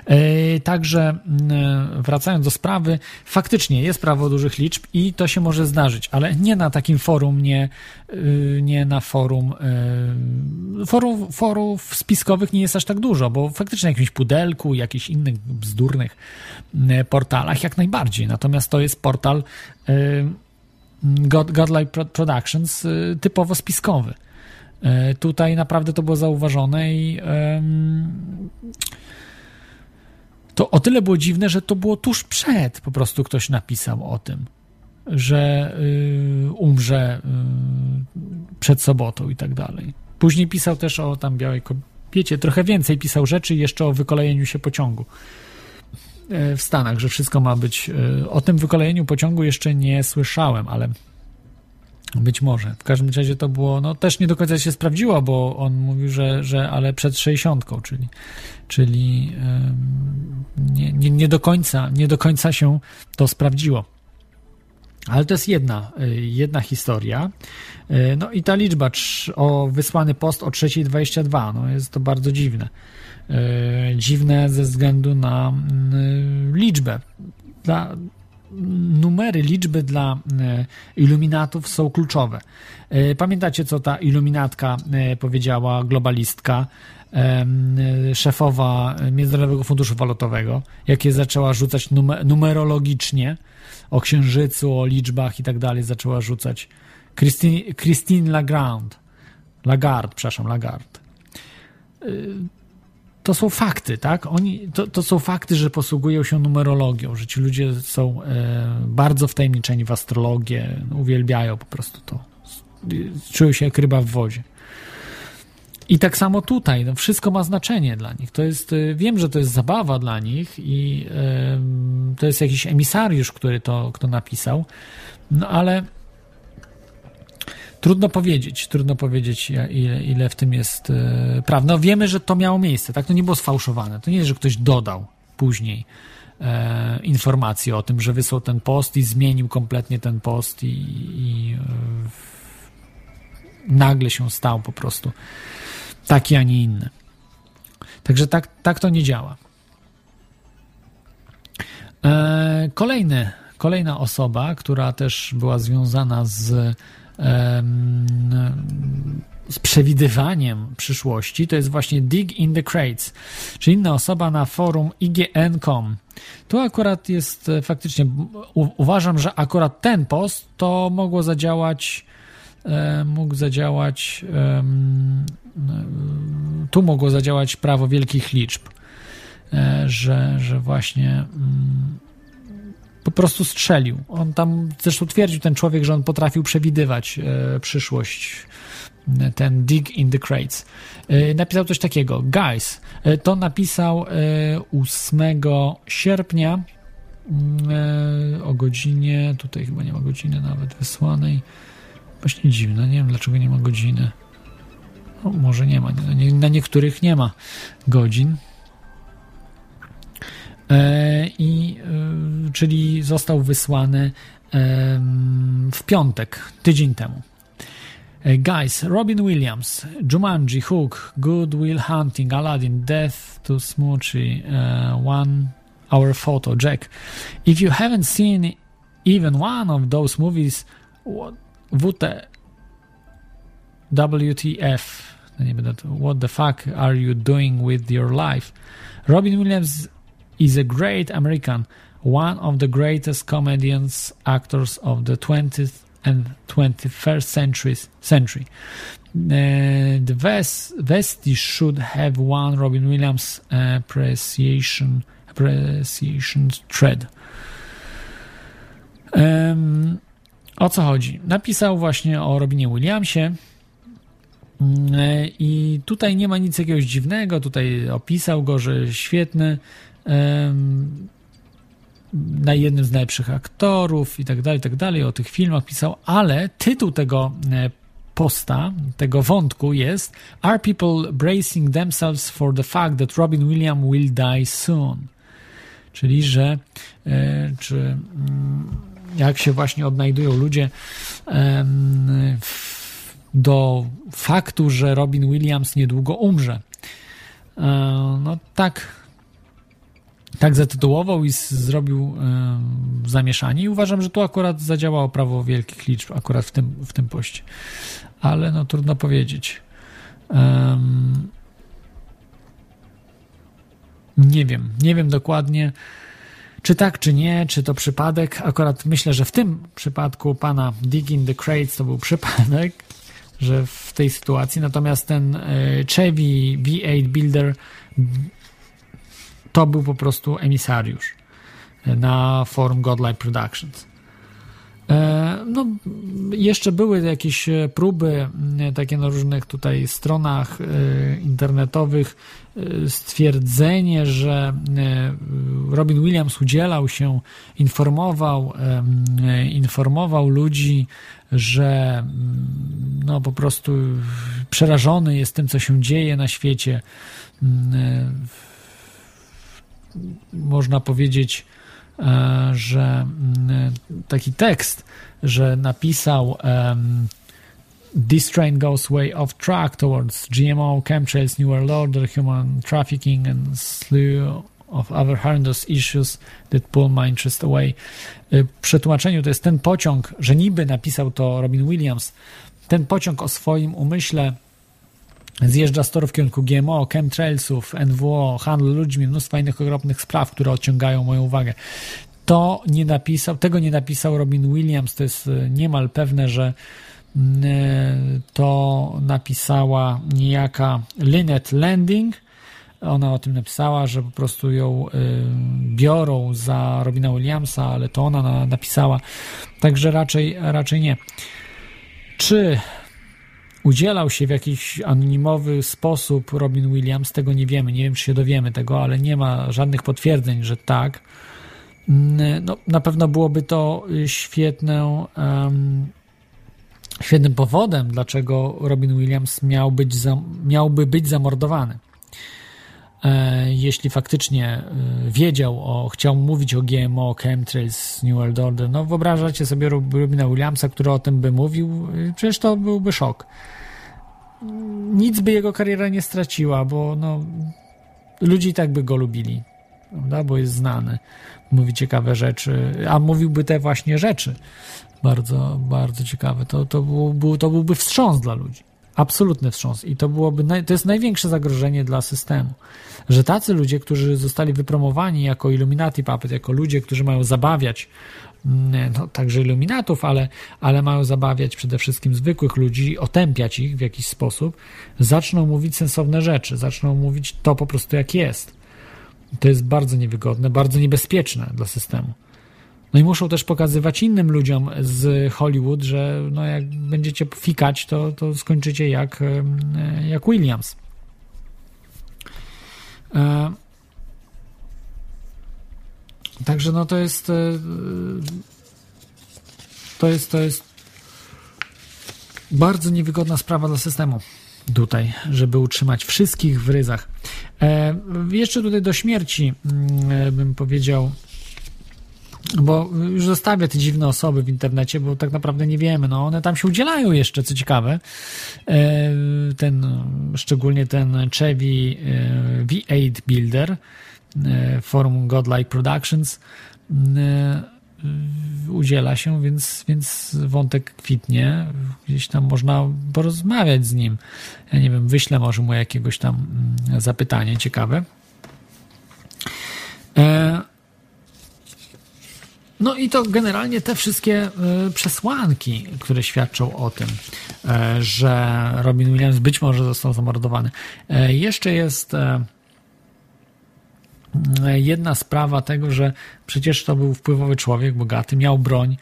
Speaker 2: E, także mm, wracając do sprawy, faktycznie jest prawo dużych liczb i to się może zdarzyć, ale nie na takim forum, nie, y, nie na forum. Y, forum forów spiskowych nie jest aż tak dużo, bo faktycznie na jakimś pudelku, jakichś innych bzdurnych y, portalach jak najbardziej. Natomiast to jest portal God, Godlike Productions typowo spiskowy. Tutaj naprawdę to było zauważone i to o tyle było dziwne, że to było tuż przed, po prostu ktoś napisał o tym, że y, umrze y, przed sobotą i tak dalej. Później pisał też o tam białej kobiecie, trochę więcej pisał rzeczy jeszcze o wykolejeniu się pociągu y, w Stanach, że wszystko ma być. Y, o tym wykolejeniu pociągu jeszcze nie słyszałem, ale być może. W każdym razie to było, no też nie do końca się sprawdziło, bo on mówił, że, że ale przed 60, czyli, czyli nie, nie, nie, do końca, nie do końca się to sprawdziło. Ale to jest jedna, y, jedna historia. Y, no i ta liczba o wysłany post o 3.22, no jest to bardzo dziwne. dziwne ze względu na liczbę. Dla, numery, liczby dla iluminatów są kluczowe. Pamiętacie, co ta iluminatka powiedziała, globalistka, szefowa Międzynarodowego Funduszu Walutowego, jakie zaczęła rzucać numer numerologicznie o księżycu, o liczbach i tak dalej, zaczęła rzucać. Christine, Christine Lagarde, Lagarde, przepraszam, Lagarde. To są fakty, tak? Oni, to, to są fakty, że posługują się numerologią, że ci ludzie są e, bardzo wtajemniczeni w astrologię, uwielbiają po prostu to. Czują się jak ryba w wodzie. I tak samo tutaj, no wszystko ma znaczenie dla nich. To jest, y, wiem, że to jest zabawa dla nich i y, to jest jakiś emisariusz, który to kto napisał, no ale trudno powiedzieć, trudno powiedzieć, ile, ile w tym jest prawdy. No wiemy, że to miało miejsce, tak? To nie było sfałszowane. To nie jest, że ktoś dodał później e, informację o tym, że wysłał ten post i zmienił kompletnie ten post i, i e, nagle się stał po prostu taki, a nie inny. Także tak, tak to nie działa. E, kolejny, kolejna osoba, która też była związana z, z przewidywaniem przyszłości, to jest właśnie Dig in the Crates, czyli inna osoba na forum ign.com. Tu akurat jest e, faktycznie, uważam, że akurat ten post to mogło zadziałać E, mógł zadziałać, e, tu mogło zadziałać prawo wielkich liczb, e, że, że właśnie mm, po prostu strzelił. On tam zresztą twierdził ten człowiek, że on potrafił przewidywać przyszłość. Ten dig in the crates. Napisał coś takiego. Guys, to napisał 8 sierpnia mm, o godzinie, tutaj chyba nie ma godziny nawet wysłanej. Właśnie dziwne, nie wiem dlaczego nie ma godziny. No, może nie ma, na niektórych nie ma godzin. E, I e, czyli został wysłany e, w piątek, tydzień temu. Guys, Robin Williams, Jumanji, Hook, Good Will Hunting, Aladdin, Death to Smoochie, One Hour Photo, Jack. If you haven't seen even one of those movies, what, WT WTF What the fuck are you doing with your life? Robin Williams is a great American, one of the greatest comedians, actors of the 20th and 21st centuries, century. Uh, the West, Westies should have one Robin Williams appreciation appreciation thread. Um, O co chodzi? Napisał właśnie o Robinie Williamsie. Mm, I tutaj nie ma nic jakiegoś dziwnego. Tutaj opisał go, że świetny. Na jednym z najlepszych aktorów i tak dalej, i tak dalej. O tych filmach pisał, ale tytuł tego e, posta, tego wątku jest Are people bracing themselves for the fact that Robin Williams will die soon? Czyli, że e, czy mm, jak się właśnie odnajdują ludzie do faktu, że Robin Williams niedługo umrze. E, no tak, tak zatytułował i zrobił zamieszanie i uważam, że tu akurat zadziałało prawo wielkich liczb, akurat w tym, w tym poście. Ale no trudno powiedzieć. nie wiem, nie wiem dokładnie. Czy tak, czy nie, czy to przypadek? Akurat myślę, że w tym przypadku pana Digging the Crates to był przypadek, że w tej sytuacji. Natomiast ten e, Chevy V8 Builder to był po prostu emisariusz na forum Godlike Productions. E, no, jeszcze były jakieś próby takie na różnych tutaj stronach e, internetowych stwierdzenie, że Robin Williams udzielał się, informował, informował ludzi, że no po prostu przerażony jest tym, co się dzieje na świecie. Można powiedzieć, e, że taki tekst, że napisał this train goes way off track towards GMO, chemtrails, New World Order, human trafficking, and slew of other horrendous issues that pull my interest away. W przetłumaczeniu to jest ten pociąg, że niby napisał to Robin Williams, ten pociąg o swoim umyśle zjeżdża z w kierunku GMO, chemtrailsów, NWO, handlu ludźmi, mnóstwa innych okropnych spraw, które odciągają moją uwagę. To nie napisał, tego nie napisał Robin Williams, to jest niemal pewne, że to napisała niejaka Lynette Landing. Ona o tym napisała, że po prostu ją biorą za Robina Williamsa, ale to ona napisała. Także raczej, raczej nie. Czy udzielał się w jakiś anonimowy sposób Robin Williams, tego nie wiemy. Nie wiem, czy się dowiemy tego, ale nie ma żadnych potwierdzeń, że tak. No, na pewno byłoby to świetne, um, świetnym powodem, dlaczego Robin Williams miał być za, miałby być zamordowany. E, jeśli faktycznie e, wiedział o, chciał mówić o GMO, chemtrails, New World Order, no wyobrażacie sobie Robina Williamsa, który o tym by mówił, przecież to byłby szok. Nic by jego kariera nie straciła, bo no, ludzie i tak by go lubili, prawda? bo jest znany, mówi ciekawe rzeczy, a mówiłby te właśnie rzeczy, bardzo, bardzo ciekawe. To, to, był, to byłby wstrząs dla ludzi. Absolutny wstrząs. I to byłoby, naj, to jest największe zagrożenie dla systemu. Że tacy ludzie, którzy zostali wypromowani jako Illuminati Puppet, jako ludzie, którzy mają zabawiać no, także iluminatów, ale, ale mają zabawiać przede wszystkim zwykłych ludzi, otępiać ich w jakiś sposób, zaczną mówić sensowne rzeczy, zaczną mówić to po prostu jak jest. To jest bardzo niewygodne, bardzo niebezpieczne dla systemu. No i muszą też pokazywać innym ludziom z Hollywood, że no jak będziecie fikać, to, to skończycie jak, jak Williams. E, także no to jest e, to jest to jest bardzo niewygodna sprawa dla systemu tutaj, żeby utrzymać wszystkich w ryzach. E, jeszcze tutaj do śmierci mm, bym powiedział bo już zostawię te dziwne osoby w internecie, bo tak naprawdę nie wiemy. No, one tam się udzielają jeszcze, co ciekawe. E, ten, szczególnie ten Chevy e, V8 Builder, forum Godlike Productions, udziela się, więc, więc wątek kwitnie. Gdzieś tam można porozmawiać z nim. Ja nie wiem, wyślę może mu jakiegoś tam mm, zapytanie ciekawe. No i to generalnie te wszystkie e, przesłanki, które świadczą o tym, e, że Robin Williams być może został zamordowany. E, jeszcze jest jedna sprawa tego, że przecież to był wpływowy człowiek, bogaty, miał broń,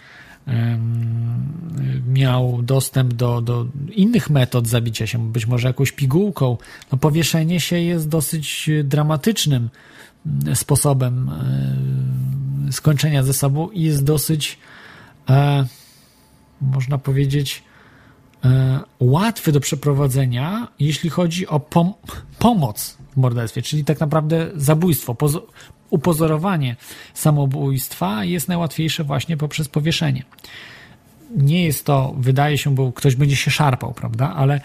Speaker 2: miał dostęp do, do innych metod zabicia się, być może jakąś pigułką. No, powieszenie się jest dosyć dramatycznym sposobem e, skończenia ze sobą i jest dosyć, e, można powiedzieć, łatwy do przeprowadzenia, jeśli chodzi o pom pomoc w morderstwie, czyli tak naprawdę zabójstwo, upozorowanie samobójstwa jest najłatwiejsze właśnie poprzez powieszenie. Nie jest to, wydaje się, bo ktoś będzie się szarpał, prawda, ale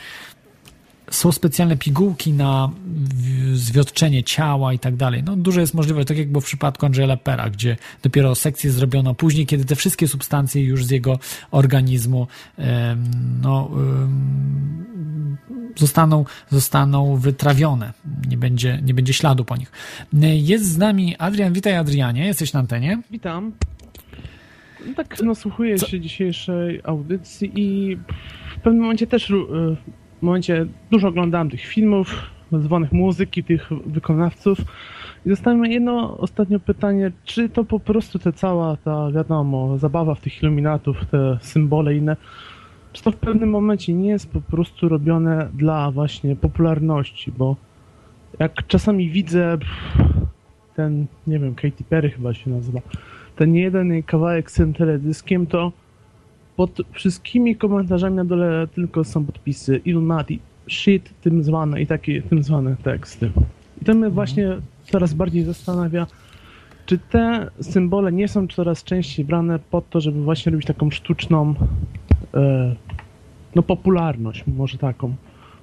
Speaker 2: są specjalne pigułki na zwiotczenie ciała i tak dalej. No, dużo jest możliwe, tak jak było w przypadku Angela Pera, gdzie dopiero sekcję zrobiono później, kiedy te wszystkie substancje już z jego organizmu no, zostaną, zostaną wytrawione. Nie będzie, nie będzie śladu po nich. Jest z nami Adrian. Witaj, Adrianie. Jesteś na antenie.
Speaker 7: Witam. No tak nasłuchuję Co? się dzisiejszej audycji i w pewnym momencie też w momencie dużo oglądałem tych filmów, zwanych muzyki, tych wykonawców. I zostałem jedno ostatnie pytanie, czy to po prostu ta cała ta, wiadomo, zabawa w tych iluminatów, te symbole inne, czy to w pewnym momencie nie jest po prostu robione dla właśnie popularności, bo jak czasami widzę ten, nie wiem, Katy Perry chyba się nazywa, ten jeden kawałek z tym teledyskiem, to pod wszystkimi komentarzami na dole tylko są podpisy Illuminati, shit, tym zwane i takie tym zwane teksty. I to mnie mhm. właśnie coraz bardziej zastanawia, czy te symbole nie są coraz częściej brane po to, żeby właśnie robić taką sztuczną, e, no popularność, może taką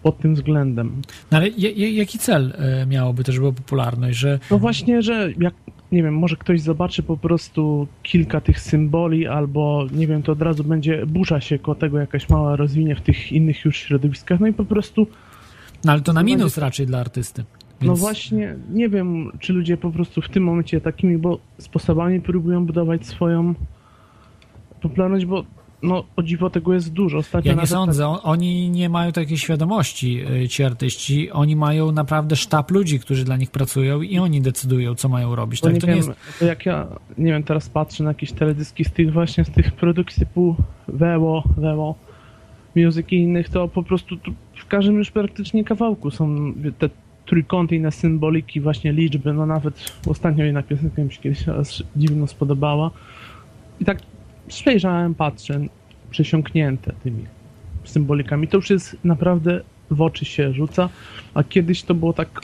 Speaker 7: pod tym względem.
Speaker 2: No ale jaki cel e, miałoby też była popularność, że...
Speaker 7: No właśnie, że jak, nie wiem, może ktoś zobaczy po prostu kilka tych symboli albo, nie wiem, to od razu będzie burza się koło tego jakaś mała rozwinie w tych innych już środowiskach, no i po prostu...
Speaker 2: No ale to na minus będzie... raczej dla artysty.
Speaker 7: No Więc... No właśnie, nie wiem, czy ludzie po prostu w tym momencie takimi bo sposobami próbują budować swoją popularność, bo no o dziwo tego jest dużo.
Speaker 2: Ostatnio ja nie sądzę, tak... oni nie mają takiej świadomości, y, ci artyści. Oni mają naprawdę sztab ludzi, którzy dla nich pracują i oni decydują, co mają robić.
Speaker 7: Tak, nie to wiem, nie jest... to jak ja, nie wiem, teraz patrzę na jakieś teledyski z tych właśnie, z tych produkcji typu Weło, Weło, Music i innych, to po prostu w każdym już praktycznie kawałku są te trójkąty i na symboliki, właśnie liczby, no nawet ostatnio jedna piosenka mi się kiedyś dziwno spodobała. I tak przejrzałem, patrzę, przesiąknięte tymi symbolikami. To już jest naprawdę w oczy się rzuca, a kiedyś to było tak,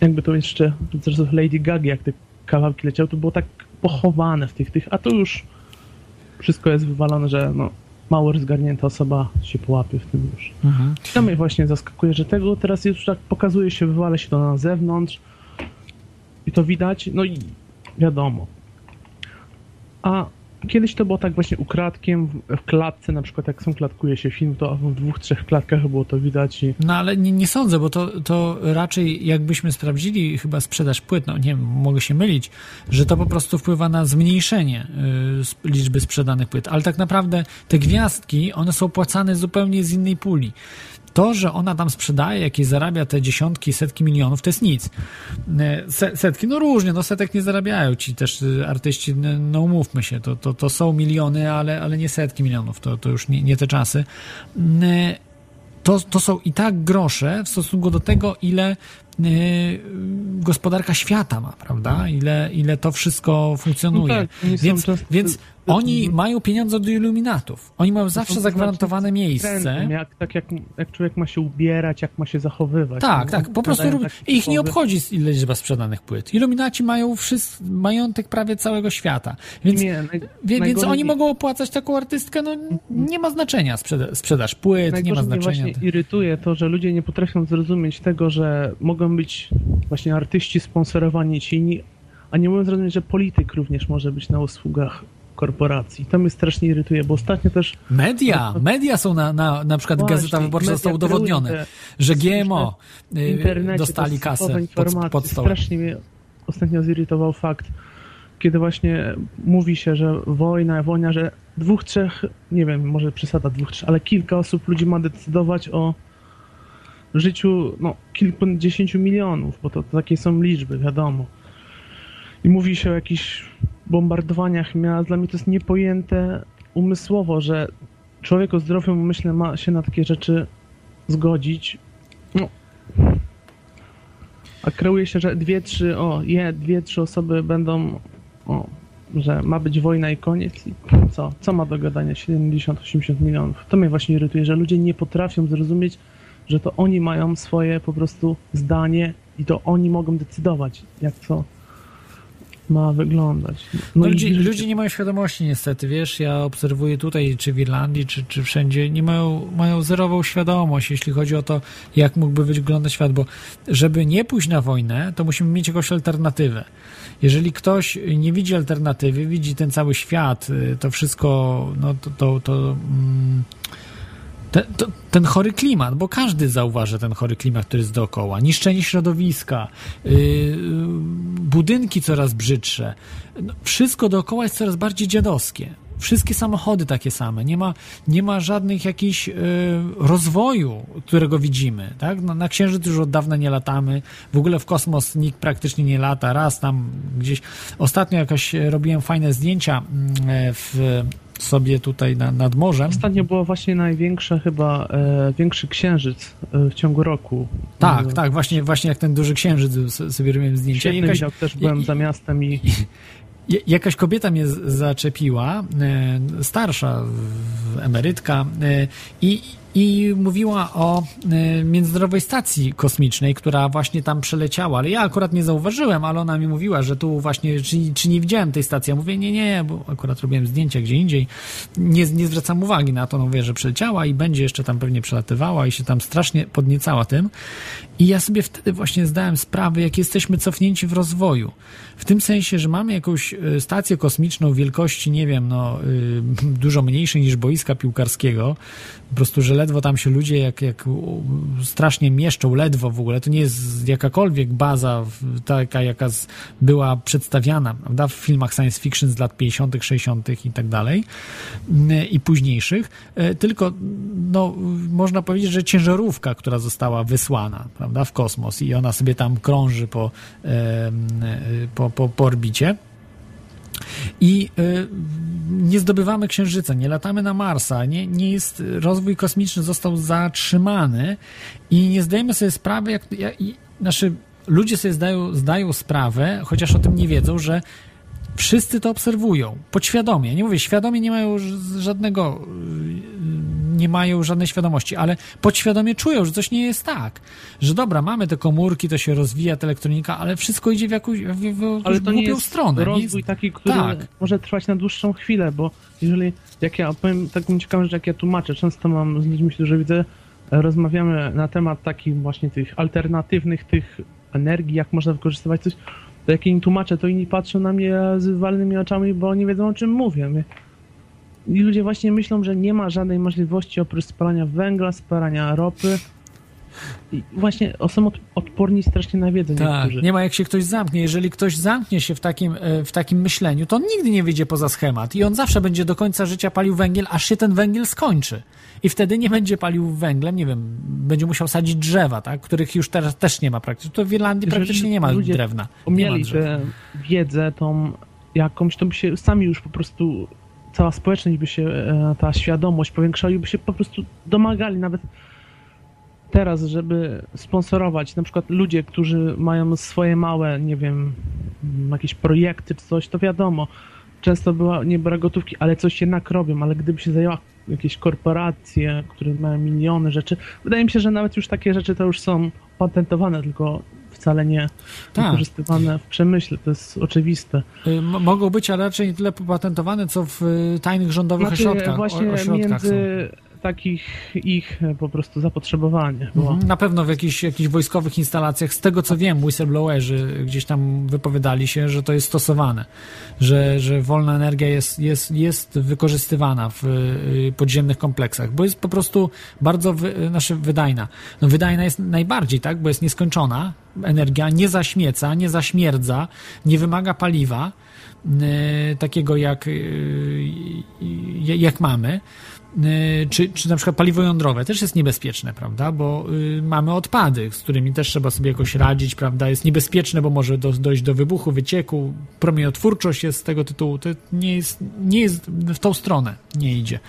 Speaker 7: jakby to jeszcze, zresztą Lady Gaga, jak te kawałki leciały, to było tak pochowane w tych, tych, a to już wszystko jest wywalone, że no, mało rozgarnięta osoba się połapie w tym już. Mhm. To mnie właśnie zaskakuje, że tego teraz już tak pokazuje się, wywala się to na zewnątrz i to widać, no i wiadomo. A Kiedyś to było tak właśnie ukradkiem, w, klatce, na przykład jak są klatkuje się film, to w dwóch, trzech klatkach było to widać. I...
Speaker 2: No ale nie, nie sądzę, bo to, to raczej jakbyśmy sprawdzili chyba sprzedaż płyt, no nie wiem, mogę się mylić, że to po prostu wpływa na zmniejszenie y, liczby sprzedanych płyt, ale tak naprawdę te gwiazdki, one są płacane zupełnie z innej puli to, że ona tam sprzedaje, jakieś zarabia te dziesiątki, setki milionów, to jest nic. E, setki, no różnie, no setek nie zarabiają ci też y, artyści, no umówmy się, to, to, to są miliony, ale, ale nie setki milionów, to, to już nie, nie te czasy. E, to, to są i tak grosze w stosunku do tego, ile gospodarka świata ma, prawda? Ile, ile to wszystko funkcjonuje. No tak, więc, więc oni mają pieniądze od iluminatów. Oni mają zawsze zagwarantowane miejsce.
Speaker 7: Jak, tak jak, jak człowiek ma się ubierać, jak ma się zachowywać.
Speaker 2: Tak, no, tak. Po prostu ich nie obchodzi ile liczba sprzedanych płyt. Iluminaci mają wszyscy, majątek prawie całego świata. Więc, nie, naj, wie, więc oni mogą opłacać taką artystkę, no nie ma znaczenia sprzeda sprzedaż płyt, nie ma znaczenia.
Speaker 7: Mnie właśnie irytuje to, że ludzie nie potrafią zrozumieć tego, że mogą być właśnie artyści sponsorowani ci inni, a nie mogą zrozumieć, że polityk również może być na usługach korporacji. To mnie strasznie irytuje, bo ostatnio też...
Speaker 2: Media, media są na, na, na przykład Właśnie, Gazeta Wyborcza zostało udowodnione, że GMO y, dostali kasę pod, pod stołem.
Speaker 7: Strasznie mnie ostatnio zirytował fakt, kiedy właśnie mówi się, że wojna, wojna, że dwóch, trzech, nie wiem, może przesada dwóch, trzech, ale kilka osób, ludzi ma decydować o życiu no, kilkudziesięciu milionów, bo to, to takie są liczby, wiadomo. I mówi się o jakichś bombardowaniach miast. Dla mnie to jest niepojęte umysłowo, że człowiek o zdrowym umyśle ma się na takie rzeczy zgodzić. No. A kreuje się, że dwie, trzy, o, je, dwie, trzy osoby będą, o, że ma być wojna i koniec. I co? Co ma do gadania 70-80 milionów? To mnie właśnie irytuje, że ludzie nie potrafią zrozumieć, że to oni mają swoje po prostu zdanie i to oni mogą decydować, jak co ma wyglądać.
Speaker 2: No, ludzie, i... ludzie nie mają świadomości niestety, wiesz, ja obserwuję tutaj, czy w Irlandii, czy, czy wszędzie, nie mają, mają zerową świadomość, jeśli chodzi o to, jak mógłby wyglądać świat, bo żeby nie pójść na wojnę, to musimy mieć jakąś alternatywę. Jeżeli ktoś nie widzi alternatywy, widzi ten cały świat, y, to wszystko, no to, to, to mm, ten, to, ten chory klimat, bo każdy zauważy ten chory klimat, który jest dookoła. Niszczenie środowiska, yy, budynki coraz brzydsze. No, wszystko dookoła jest coraz bardziej dziadowskie. Wszystkie samochody takie same. Nie ma, nie ma żadnych jakichś yy, rozwoju, którego widzimy. Tak? No, na Księżyc już od dawna nie latamy. W ogóle w kosmos nikt praktycznie nie lata. Raz tam gdzieś... Ostatnio jakoś robiłem fajne zdjęcia mm, w sobie tutaj na, nad morzem.
Speaker 7: Ostatnio było właśnie największe chyba, e, większy księżyc e, w ciągu roku.
Speaker 2: Tak, e, tak, właśnie, właśnie jak ten duży księżyc sobie robiłem zdjęcia.
Speaker 7: Świetny jakaś, widok, też byłem i, za miastem i...
Speaker 2: Jakaś kobieta mnie zaczepiła, e, starsza emerytka, e, i i mówiła o y, Międzynarodowej Stacji Kosmicznej, która właśnie tam przeleciała, ale ja akurat nie zauważyłem, ale ona mi mówiła, że tu właśnie, czy, czy nie widziałem tej stacji. Ja mówię, nie, nie, bo akurat robiłem zdjęcia gdzie indziej. Nie, nie zwracam uwagi na to, no mówię, że przeleciała i będzie jeszcze tam pewnie przelatywała i się tam strasznie podniecała tym. I ja sobie wtedy właśnie zdałem sprawę, jak jesteśmy cofnięci w rozwoju. W tym sensie, że mamy jakąś y, stację kosmiczną wielkości, nie wiem, no, y, dużo mniejszej niż boiska piłkarskiego. Po prostu, że ledwo tam się ludzie jak, jak strasznie mieszczą, ledwo w ogóle. To nie jest jakakolwiek baza taka, jaka była przedstawiana prawda, w filmach science fiction z lat 50., 60. i tak dalej y, i późniejszych, tylko no, można powiedzieć, że ciężarówka, która została wysłana prawda, w kosmos i ona sobie tam krąży po, po, po, po orbicie. I y, nie zdobywamy księżyca, nie latamy na Marsa, nie, nie jest, rozwój kosmiczny został zatrzymany i nie zdajemy sobie sprawy, jak, jak nasze ludzie sobie zdają, zdają sprawę, chociaż o tym nie wiedzą, że wszyscy to obserwują, podświadomie. Nie mówię, świadomie nie mają żadnego, y, nie mają żadnej świadomości, ale podświadomie czują, że coś nie jest tak. Że dobra, mamy te komórki, to się rozwija, ta elektronika, ale wszystko idzie w jakąś, w, w, w
Speaker 7: ale to nie
Speaker 2: jest stronę.
Speaker 7: rozwój jest... taki, który tak. może trwać na dłuższą chwilę, bo jeżeli, jak ja powiem taką ciekawą rzecz, jak ja tłumaczę, często mam z ludźmi, którzy widzę, rozmawiamy na temat takich właśnie tych alternatywnych tych energii, jak można wykorzystywać coś, to jak im tłumaczę, to inni patrzą na mnie z walnymi oczami, bo nie wiedzą o czym mówię. I ludzie właśnie myślą, że nie ma żadnej możliwości oprócz spalania węgla, spalania ropy. Właśnie są odporni strasznie na wiedzę.
Speaker 2: Tak, niektórzy. nie ma jak się ktoś zamknie. Jeżeli ktoś zamknie się w takim, e, w takim myśleniu, to on nigdy nie wyjdzie poza schemat i on zawsze będzie do końca życia palił węgiel, aż się ten węgiel skończy i wtedy nie będzie palił węglem, nie wiem, będzie musiał sadzić drzewa, tak, których już teraz też nie ma praktycznie. To w Irlandii Jeżeli praktycznie nie ma drewna.
Speaker 7: Mieli tę wiedzę tą jakąś, to by się sami już po prostu cała społeczność by się, e, ta świadomość powiększała i by się po prostu domagali nawet teraz, żeby sponsorować na przykład ludzie, którzy mają swoje małe, nie wiem, jakieś projekty czy coś, to wiadomo, często była, nie brak gotówki, ale coś jednak robią, ale gdyby się zajęła jakieś korporacje, które mają miliony rzeczy. Wydaje mi się, że nawet już takie rzeczy to już są patentowane, tylko wcale nie tak. wykorzystywane w przemyśle, to jest oczywiste.
Speaker 2: Y, mogą być, ale raczej nie tyle patentowane, co w y, tajnych rządowych znaczy, ośrodkach.
Speaker 7: Właśnie ośrodkach między są takich ich e, po prostu zapotrzebowanie. Bo... Mhm.
Speaker 2: Na pewno w jakichś, jakichś wojskowych instalacjach, z tego co wiem, whistleblowerzy gdzieś tam wypowiadali się, że to jest stosowane, że, że wolna energia jest, jest, jest wykorzystywana w y, podziemnych kompleksach, bo jest po prostu bardzo wy, znaczy wydajna. No wydajna jest najbardziej, tak, bo jest nieskończona energia, nie zaśmieca, nie zaśmierdza, nie wymaga paliwa, y, takiego jak, jak mamy. Y, czy, czy na przykład paliwo jądrowe też jest niebezpieczne, prawda? Bo y, mamy odpady, z którymi też trzeba sobie jakoś radzić, prawda? Jest niebezpieczne, bo może do, dojść do wybuchu, wycieku. Promieniotwórczość jest z tego tytułu, to nie jest, nie jest w tą stronę, nie idzie.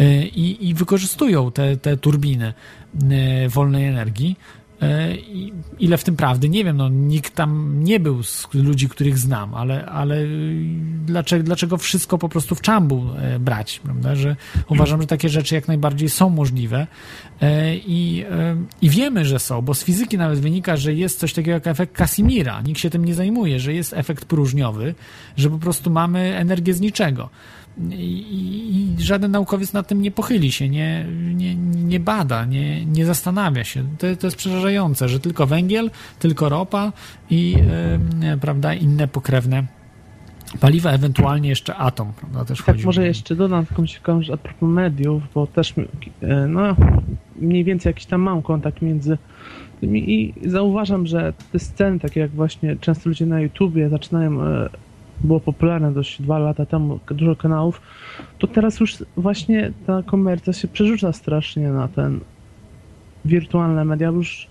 Speaker 2: Y, I, wykorzystują te, te turbiny y, wolnej energii E, ile w tym prawdy? Nie wiem, no nikt tam nie był z ludzi, których znam, ale, ale dlaczego, dlaczego wszystko po prostu w czambu e, brać, prawda? Że uważam, że takie rzeczy jak najbardziej są możliwe e, i, i wiemy, że są, bo z fizyki nawet wynika, że jest coś takiego jak efekt Casimira. Nikt się tym nie zajmuje, że jest efekt próżniowy, że po prostu mamy energię z niczego. I, i, żaden naukowiec nad tym nie pochyli się, nie, nie, nie bada, nie, nie zastanawia się. To, to jest przerażające, że tylko węgiel, tylko ropa i e, prawda, inne pokrewne paliwa, ewentualnie jeszcze atom. Prawda, też
Speaker 7: tak, może jeszcze dodam taką ciekawą rzecz a propos mediów, bo też e, no, mniej więcej jakiś tam mam kontakt między tymi i zauważam, że te sceny, takie jak właśnie często ludzie na YouTubie zaczynają e, było popularne dość dwa lata temu, dużo kanałów, to teraz już właśnie ta komercja się przerzuca strasznie na ten wirtualne media, już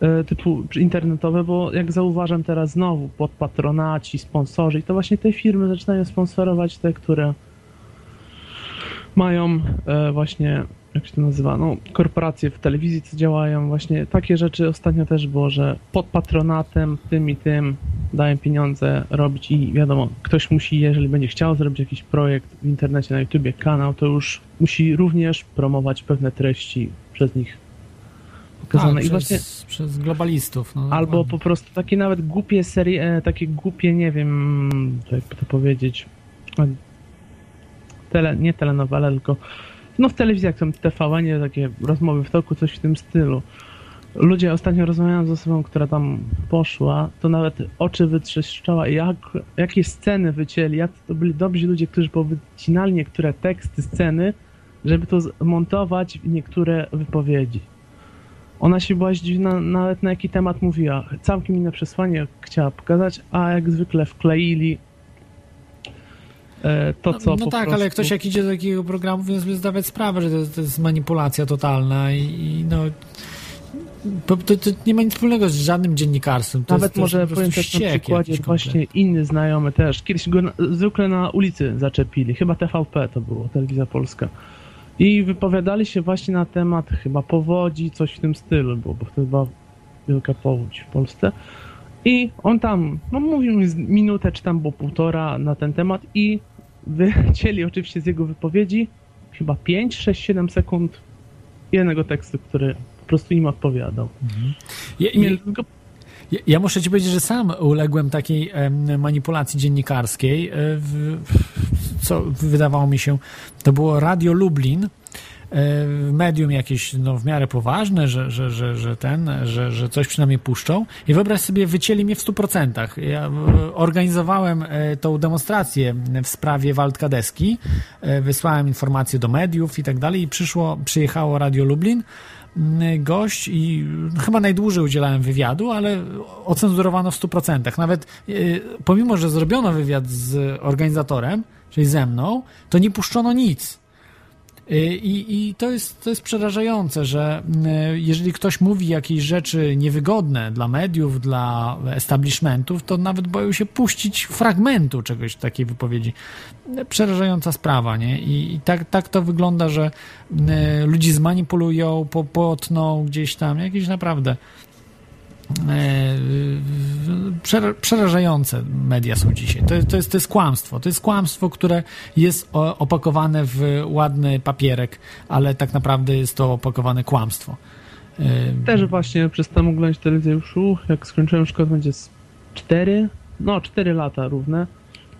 Speaker 7: e, typu internetowe, bo jak zauważam teraz znowu pod patronaci, sponsorzy i to właśnie te firmy zaczynają sponsorować te, które mają e, właśnie jak się to nazywa, no, korporacje w telewizji, co działają, właśnie takie rzeczy ostatnio też było, że pod patronatem tym i tym dają pieniądze robić i wiadomo, ktoś musi, jeżeli będzie chciał zrobić jakiś projekt w internecie, na YouTubie, kanał, to już musi również promować pewne treści przez nich
Speaker 2: pokazane. Tak, I przez, właśnie przez globalistów. No,
Speaker 7: albo po prostu takie nawet głupie serie, takie głupie, nie wiem, jak to powiedzieć, tele, nie telenowele, tylko no w telewizjach są TVN, takie rozmowy w toku, coś w tym stylu. Ludzie ostatnio rozmawiałem z osobą, która tam poszła, to nawet oczy wytrzeszczała, jak, jakie sceny wycięli, jak to byli dobrzy ludzie, którzy powycinali niektóre teksty, sceny, żeby to zmontować w niektóre wypowiedzi. Ona się była zdziwiona nawet na jaki temat mówiła. Całkiem inne przesłanie chciała pokazać, a jak zwykle wkleili to, co
Speaker 2: No, no tak,
Speaker 7: prostu...
Speaker 2: ale ktoś jak idzie do takiego programu, więc sobie zdawać sprawę, że to, to jest manipulacja totalna i, i no... To, to, to, nie ma nic wspólnego z żadnym dziennikarstwem. To
Speaker 7: Nawet
Speaker 2: jest,
Speaker 7: może powiem też na przykładzie właśnie inny znajomy też. Kiedyś go na, zwykle na ulicy zaczepili. Chyba TVP to było, Telewizja Polska. I wypowiadali się właśnie na temat chyba powodzi, coś w tym stylu było, bo wtedy była wielka powódź w Polsce. I on tam, no mówił mi minutę czy tam było półtora na ten temat i wycięli oczywiście z jego wypowiedzi chyba 5, 6, 7 sekund jednego tekstu, który po prostu im odpowiadał. Mhm.
Speaker 2: Ja, ja, ja, ja, muszę ci powiedzieć, że sam uległem takiej manipulacji dziennikarskiej, e, w, co wydawało mi się, to było Radio Lublin, medium jakieś no, w miarę poważne, że, że, że, że ten, że, że coś przynajmniej puszczą i wyobraź sobie, wycięli mnie w 100%. Ja organizowałem e, tą demonstrację w sprawie Waldka Deski, wysłałem informacje do mediów i tak dalej i przyszło, przyjechało Radio Lublin, gość i chyba najdłużej udzielałem wywiadu, ale ocenzurowano w 100%. Nawet pomimo, że zrobiono wywiad z organizatorem, czyli ze mną, to nie puszczono nic. Y, I, I, to, jest, to jest przerażające, że y, jeżeli ktoś mówi jakieś rzeczy niewygodne dla mediów, dla establishmentów, to nawet boją się puścić fragmentu czegoś takiej wypowiedzi. Przerażająca sprawa, nie? I, i tak, tak to wygląda, że y, ludzi zmanipulują, popotną gdzieś tam, jakieś naprawdę przerażające media są dzisiaj. To, to, jest, to jest kłamstwo. To jest kłamstwo, które jest opakowane w ładny papierek, ale tak naprawdę jest to opakowane kłamstwo.
Speaker 7: E, Też właśnie przestałem oglądać telewizję już, jak skończyłem szkołę, będzie z 4, no 4 lata równe.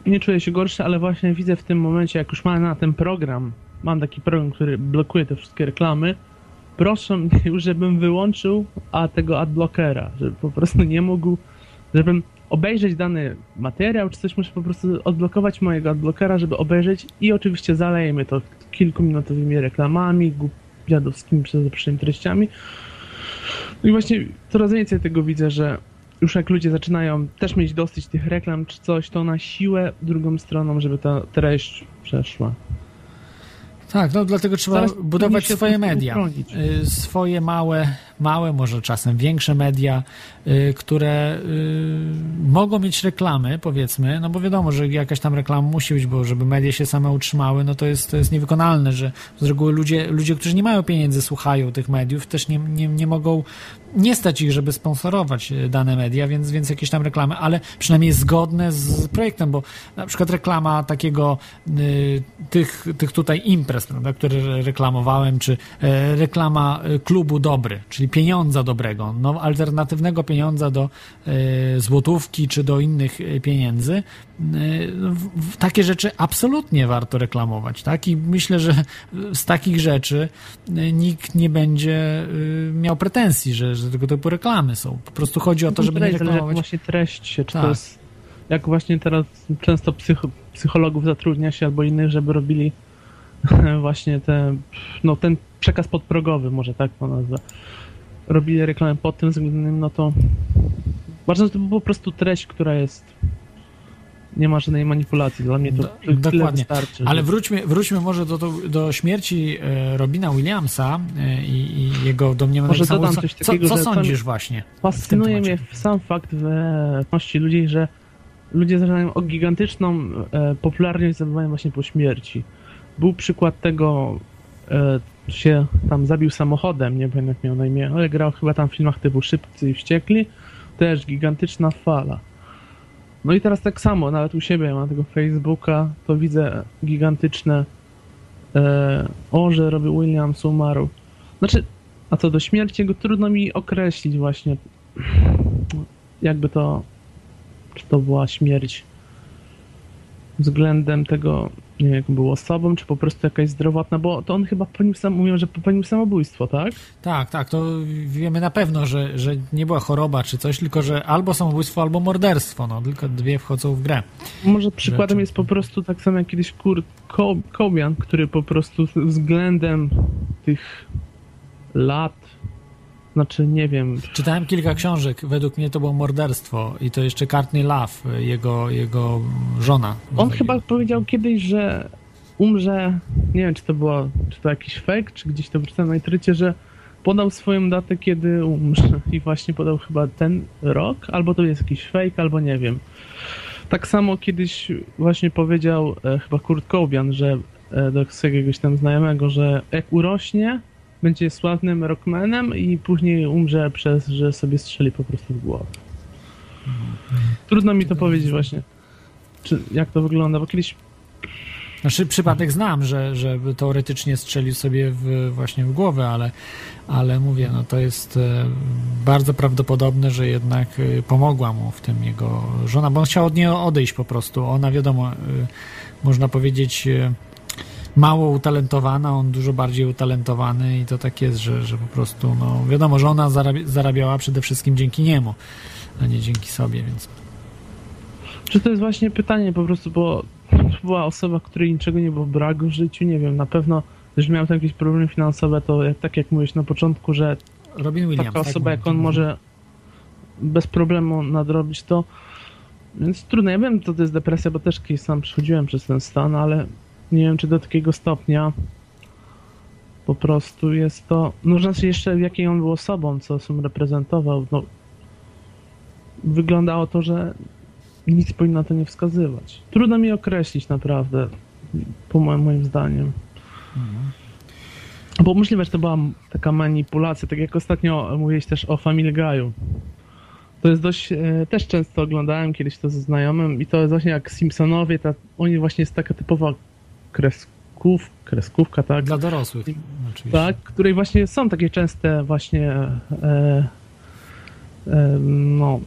Speaker 7: Nie czuję się gorszy, ale właśnie widzę w tym momencie, jak już mam na ten program, mam taki program, który blokuje te wszystkie reklamy, proszę mnie już, *laughs* żebym wyłączył a tego adblockera, żeby po prostu nie mógł, żebym obejrzeć dany materiał, czy coś muszę po prostu odblokować mojego adblockera, żeby obejrzeć i oczywiście zalejemy to kilkuminutowymi reklamami, dziadowskimi przezaprzecznymi treściami. No i właśnie coraz więcej tego widzę, że już jak ludzie zaczynają też mieć dosyć tych reklam czy coś, to na siłę drugą stroną, żeby ta treść przeszła.
Speaker 2: Tak, no dlatego trzeba budować swoje media. Y, swoje małe, małe, może czasem większe media, y, które y, mogą mieć reklamy, powiedzmy, no bo wiadomo, że jakaś tam reklama musi być, bo żeby media się same utrzymały, no to jest, to jest niewykonalne, że z reguły ludzie, ludzie, którzy nie mają pieniędzy, słuchają tych mediów, też nie, nie, nie mogą nie stać ich, żeby sponsorować e, dane media, więc, więc jakieś tam reklamy, ale przynajmniej zgodne z projektem, bo na przykład reklama takiego y, tych, tych tutaj imprez, prawda, które reklamowałem, czy y, reklama klubu dobry, czyli pieniądza dobrego, no, alternatywnego pieniądza do y, złotówki, czy do innych pieniędzy, takie rzeczy absolutnie warto reklamować, tak? I myślę, że z takich rzeczy nikt nie będzie miał pretensji, że, że tego typu reklamy są. Po prostu chodzi o to, żeby nie reklamować.
Speaker 7: Jak właśnie treść się, czy tak. to jest, jak właśnie teraz często psycho, psychologów zatrudnia się albo innych, żeby robili *laughs* właśnie te, no ten przekaz podprogowy, może tak to nazwę. Robili reklamę pod tym względem, no to ważne to po prostu treść, która jest nie ma żadnej manipulacji. Dla mnie to do, dokładnie. Wystarczy,
Speaker 2: Ale wróćmy, wróćmy może do, do, do śmierci e, Robina Williamsa e, i, i, jego domniemanego
Speaker 7: Może dodam coś takiego,
Speaker 2: Co, co sądzisz właśnie?
Speaker 7: Fascynuje mnie sam fakt wewnętrzności ludzi, że ludzie zaczynają o gigantyczną e, popularność zdobywają właśnie po śmierci. Był przykład tego się tam zabił samochodem, nie pamiętam jak miał na imię, ale grał chyba tam w filmach typu Szybcy i Wściekli. Też gigantyczna fala. No i teraz tak samo, nawet u siebie mam tego Facebooka, to widzę gigantyczne e, o, robi Williams umarł. Znaczy, a co do śmierci, go trudno mi określić właśnie, jakby to, czy to była śmierć względem tego, nie wiem, jak był osobą, czy po prostu jakaś zdrowotna, bo to on chyba popełnił, sam, mówią, że popełnił samobójstwo, tak?
Speaker 2: Tak, tak, to wiemy na pewno, że, że nie była choroba czy coś, tylko że albo samobójstwo, albo morderstwo, no, tylko dwie wchodzą w grę.
Speaker 7: Może przykładem Rzeczy. jest po prostu tak samo jak kiedyś Kurt Cobian, który po prostu względem tych lat znaczy, nie wiem.
Speaker 2: Czytałem kilka książek. Według mnie to było morderstwo. I to jeszcze Courtney Love, jego, jego żona.
Speaker 7: On chyba powiedział kiedyś, że umrze. Nie wiem, czy to było, czy to jakiś fake, czy gdzieś to wyczytałem na internecie, że podał swoją datę, kiedy umrze. I właśnie podał chyba ten rok, albo to jest jakiś fake, albo nie wiem. Tak samo kiedyś właśnie powiedział e, chyba Kurt Cobian, że e, do jakiegoś tam znajomego, że jak urośnie, będzie sławnym rockmanem i później umrze przez, że sobie strzeli po prostu w głowę. Trudno mi to powiedzieć właśnie, czy, jak to wygląda, bo kiedyś
Speaker 2: znaczy przypadek znam, że, że teoretycznie strzelił sobie w, właśnie w głowę, ale, ale mówię, no to jest e, bardzo prawdopodobne, że jednak e, pomogła mu w tym jego żona, bo on chciał od niej odejść po prostu. Ona wiadomo, e, można powiedzieć mało utalentowana, on dużo bardziej utalentowany i to tak jest, że, że po prostu, no wiadomo, że ona zarabiała przede wszystkim dzięki niemu, a nie dzięki sobie, więc...
Speaker 7: Czy to jest właśnie pytanie po prostu, bo była osoba, której niczego nie było brak w życiu, nie wiem, na pewno, jeżeli miał tam jakieś problemy finansowe, to jak, tak jak mówiłeś na początku, że
Speaker 2: Robin Williams,
Speaker 7: taka tak osoba tak jak on może bez problemu nadrobić to, więc trudno, ja wiem, co to jest depresja, bo też kiedyś sam przechodziłem przez ten stan, ale nie wiem czy do takiego stopnia. Po prostu jest to. No, znaczy jeszcze jakiej on był osobą, co on reprezentował. No, wyglądało to, że nic powinno to nie wskazywać. Trudno mi określić naprawdę, po moim, moim zdaniem. Mhm. Bo możliwe, że to była taka manipulacja, tak jak ostatnio mówiłeś też o Family Guy'u. To jest dość, e, też często oglądałem kiedyś to ze znajomym i to jest właśnie jak Simpsonowie, ta, oni właśnie jest taka typowa kresków, kreskówka, tak?
Speaker 2: Dla dorosłych.
Speaker 7: Oczywiście. Tak, której właśnie są takie częste właśnie e, e, no,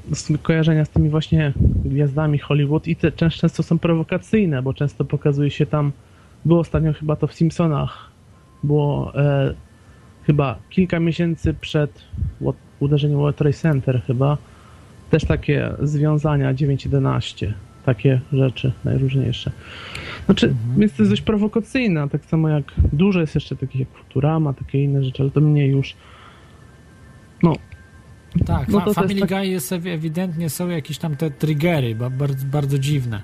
Speaker 7: kojarzenia z tymi właśnie gwiazdami Hollywood i te często są prowokacyjne, bo często pokazuje się tam, było ostatnio chyba to w Simpsonach, było e, chyba kilka miesięcy przed uderzeniem World Trade Center chyba, też takie związania 9-11 takie rzeczy najróżniejsze. Znaczy, mhm. więc to jest dość prowokacyjne, tak samo jak dużo jest jeszcze takich jak Futurama, takie inne rzeczy, ale to mniej już no
Speaker 2: tak, no to Family tak... Guy jest ewidentnie są jakieś tam te triggery, bardzo, bardzo dziwne.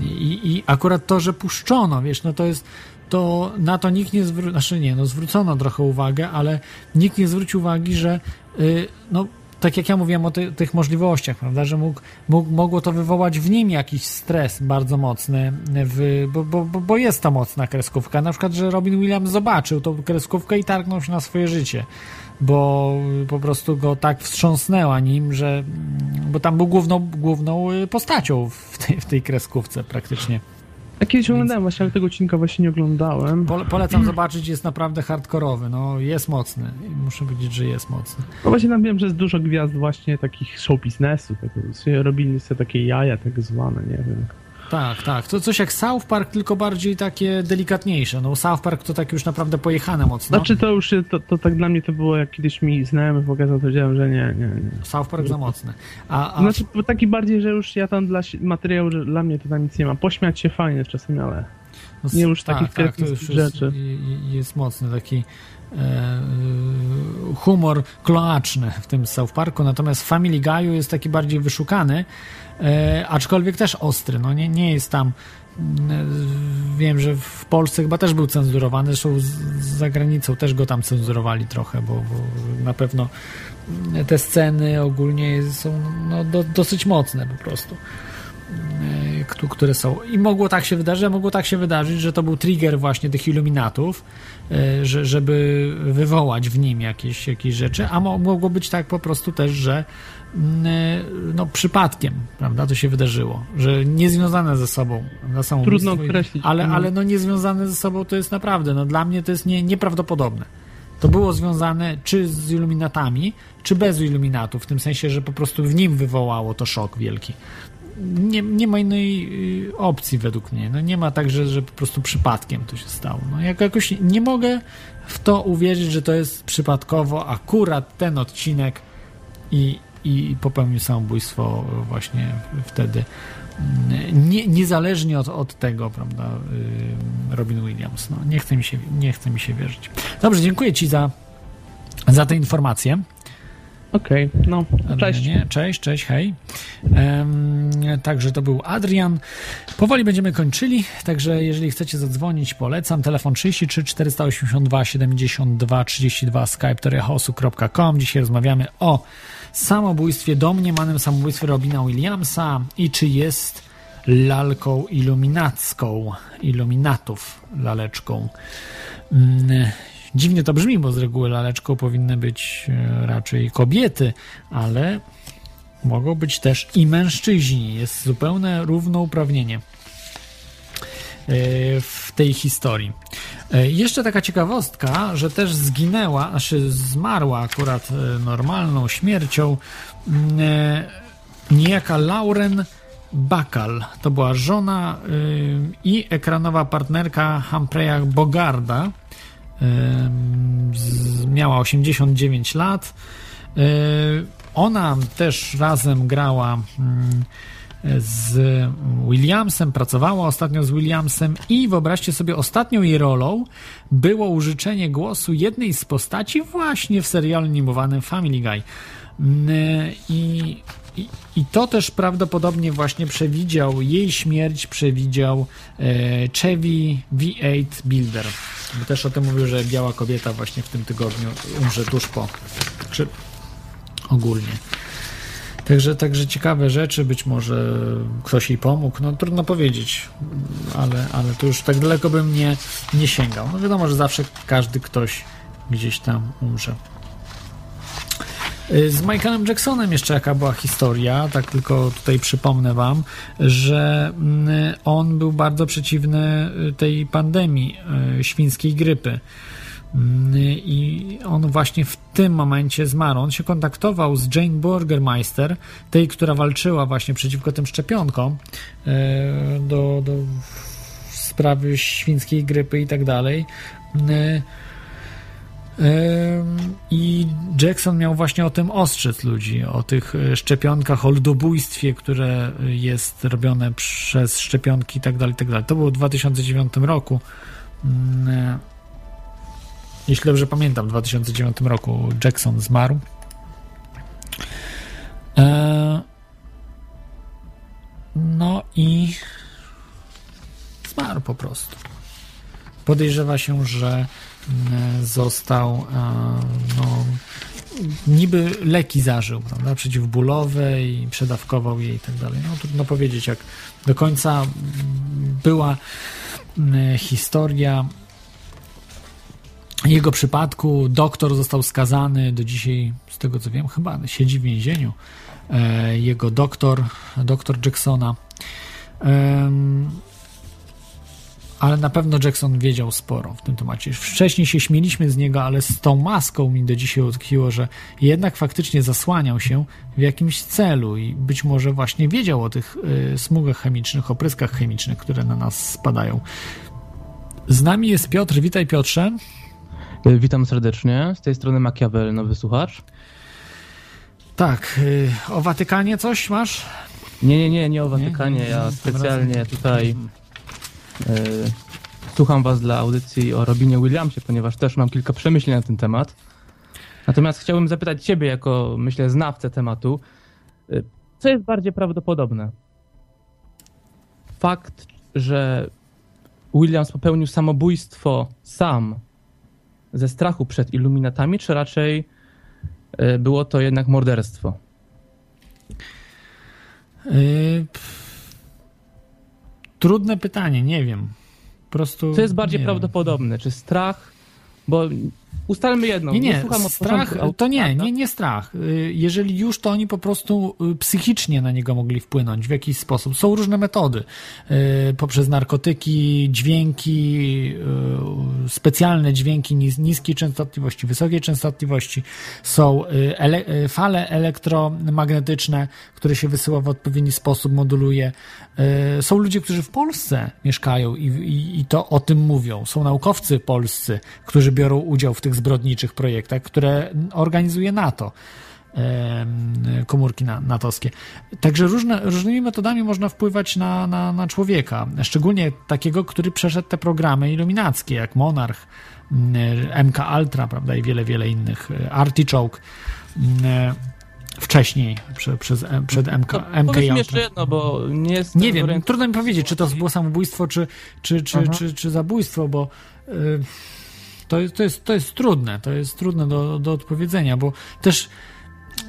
Speaker 2: I, I akurat to, że puszczono, wiesz, no to jest to na to nikt nie zwrócił, znaczy nie, no zwrócono trochę uwagę, ale nikt nie zwrócił uwagi, że yy, no tak jak ja mówiłem o ty, tych możliwościach, prawda, że mógł, mógł, mogło to wywołać w nim jakiś stres bardzo mocny, w, bo, bo, bo jest to mocna kreskówka. Na przykład, że Robin Williams zobaczył tą kreskówkę i targnął się na swoje życie, bo po prostu go tak wstrząsnęła nim, że bo tam był główną, główną postacią w tej, w tej kreskówce praktycznie.
Speaker 7: Ja kiedyś Więc... oglądałem właśnie, ale tego odcinka właśnie nie oglądałem.
Speaker 2: Po, polecam zobaczyć, jest naprawdę hardkorowy, no jest mocny. Muszę powiedzieć, że jest mocny.
Speaker 7: No właśnie tam wiem, że jest dużo gwiazd właśnie takich show biznesu, tak, robili sobie takie jaja tak zwane, nie wiem.
Speaker 2: Tak, tak. To coś jak South Park, tylko bardziej takie delikatniejsze. No South Park to tak już naprawdę pojechane mocno.
Speaker 7: Znaczy to już, to, to tak dla mnie to było, jak kiedyś mi znajomy pokazał, to wiedziałem, że nie, nie, nie.
Speaker 2: South Park za mocne. A,
Speaker 7: a... Znaczy taki bardziej, że już ja tam dla materiału, że dla mnie to tam nic nie ma. Pośmiać się fajnie czasem, ale no, nie już tak, takich tak, to już rzeczy.
Speaker 2: Jest, jest mocny taki e, humor kloaczny w tym South Parku, natomiast Family Guy'u jest taki bardziej wyszukany, e, aczkolwiek też ostry, no nie, nie jest tam mm, wiem, że w Polsce chyba też był cenzurowany, zresztą z, za granicą też go tam cenzurowali trochę, bo, bo na pewno te sceny ogólnie są no, do, dosyć mocne po prostu. które są. I mogło tak się wydarzyć, mogło tak się wydarzyć, że to był trigger właśnie tych iluminatów, e, że, żeby wywołać w nim jakieś, jakieś rzeczy, a mogło być tak po prostu też, że e, no, przypadkiem, prawda, to się wydarzyło, że niezwiązane ze sobą.
Speaker 7: Trudno określić.
Speaker 2: Ale, ale no niezwiązane ze sobą to jest naprawdę, no dla mnie to jest nie, nieprawdopodobne. To było związane czy z iluminatami, czy bez iluminatów, w tym sensie, że po prostu w nim wywołało to szok wielki. Nie, nie ma innej y, opcji według mnie. No nie ma tak, że, że po prostu przypadkiem to się stało. No jak jakoś nie mogę w to uwierzyć, że to jest przypadkowo akurat ten odcinek i, i popełnił samobójstwo właśnie wtedy. Nie, niezależnie od, od tego, prawda, y, Robin Williams. No, nie, chce mi się, nie chce mi się wierzyć. Dobrze, dziękuję Ci za, za te informacje.
Speaker 7: Okej, okay, no, cześć.
Speaker 2: Nie, cześć, cześć, hej. Um, także to był Adrian. Powoli będziemy kończyli, także jeżeli chcecie zadzwonić, polecam. Telefon 33 482 72 32 skype toriahosu.com. Dzisiaj rozmawiamy o samobójstwie, domniemanym samobójstwie Robina Williamsa i czy jest lalką iluminacką, iluminatów laleczką. Mm, dziwnie to brzmi, bo z reguły laleczką powinny być e, raczej kobiety, ale mogą być też i mężczyźni. Jest zupełne równouprawnienie. E, w tej historii. E, jeszcze taka ciekawostka, że też zginęła, znaczy zmarła akurat e, normalną śmiercią niejaka Lauren Bakal. To była żona i ekranowa partnerka Humphreya Bogarda. Miała 89 lat. Ona też razem grała z Williamsem, pracowała ostatnio z Williamsem i wyobraźcie sobie, ostatnią jej rolą było użyczenie głosu jednej z postaci właśnie w serialu animowanym Family Guy. Mm, I, i, I, to też prawdopodobnie właśnie przewidział jej śmierć, przewidział e, Chevy V8 Builder. Bo też o tym mówił, że biała kobieta właśnie w tym tygodniu umrze tuż po. Czy ogólnie. Także, także ciekawe rzeczy, być może ktoś jej pomógł, no trudno powiedzieć, ale, ale to już tak daleko bym nie, nie sięgał. No wiadomo, że zawsze każdy ktoś gdzieś tam umrze. Z Michaelem Jacksonem jeszcze jaka była historia, tak tylko tutaj przypomnę wam, że mm, on był bardzo przeciwny tej pandemii e, świńskiej grypy. I on właśnie w tym momencie zmarł. On się kontaktował z Jane Burgermeister, tej, która walczyła właśnie przeciwko tym szczepionkom e, do, do sprawy świńskiej grypy i tak dalej. E, e, I Jackson miał właśnie o tym ostrzec ludzi, o tych szczepionkach, o ludobójstwie, które jest robione przez szczepionki i tak dalej, i tak dalej. To było w 2009 roku. Jeśli dobrze pamiętam, w 2009 roku Jackson zmarł. E, no i zmarł po prostu. Podejrzewa się, że mm, został e, no, niby leki zażył, prawda, przeciwbólowe i przedawkował je i tak dalej. No trudno powiedzieć, jak do końca była mm, historia jego przypadku doktor został skazany do dzisiaj, z tego co wiem, chyba siedzi w więzieniu. E, jego doktor, doktor Jacksona. Ale na pewno Jackson wiedział sporo w tym temacie. Wcześniej się śmieliśmy z niego, ale z tą maską mi do dzisiaj utkwiło, że jednak faktycznie zasłaniał się w jakimś celu i być może właśnie wiedział o tych e, smugach chemicznych, opryskach chemicznych, które na nas spadają. Z nami jest Piotr. Witaj, Piotrze.
Speaker 8: E, witam serdecznie. Z tej strony Machiavel, nowy słuchacz.
Speaker 2: Tak. E, o Watykanie coś masz?
Speaker 8: Nie, nie, nie, nie o Watykanie. Nie, ja specjalnie tutaj y, słucham was dla audycji o Robinie Williamsie, ponieważ też mam kilka przemyśleń na ten temat. Natomiast chciałbym zapytać ciebie, jako myślę znawcę tematu, y, co jest bardziej prawdopodobne? Fakt, że Williams popełnił samobójstwo sam ze strachu przed iluminatami, czy raczej e, było to jednak morderstwo?
Speaker 2: Yy, trudne pytanie, nie wiem. Po prostu.
Speaker 8: Co jest bardziej prawdopodobne? Czy strach? Bo ustalmy jedno.
Speaker 2: Nie, nie, nie strach to nie, nie, nie strach. Y, jeżeli już, to oni po prostu y, psychicznie na niego mogli wpłynąć w jakiś sposób. Są różne metody. Y, poprzez narkotyki, dźwięki, specjalne dźwięki niskiej częstotliwości, wysokiej częstotliwości. Są ele fale elektromagnetyczne, które się wysyła w odpowiedni sposób, moduluje. Są ludzie, którzy w Polsce mieszkają i, i, i to o tym mówią. Są naukowcy polscy, którzy biorą udział w tych zbrodniczych projektach, które organizuje NATO komórki natowskie. Także różne, różnymi metodami można wpływać na, na, na człowieka, szczególnie takiego, który przeszedł te programy iluminackie, jak Monarch, MK Ultra, prawda, i wiele, wiele innych, Artichoke, wcześniej, prze, przez, przed MK, MK
Speaker 8: Ultra. jeszcze jedno, bo nie jest...
Speaker 2: Nie wiem, trudno mi powiedzieć, czy to było samobójstwo, czy, czy, czy, czy, czy zabójstwo, bo... Y, to, to, jest, to jest trudne, to jest trudne do, do odpowiedzenia, bo też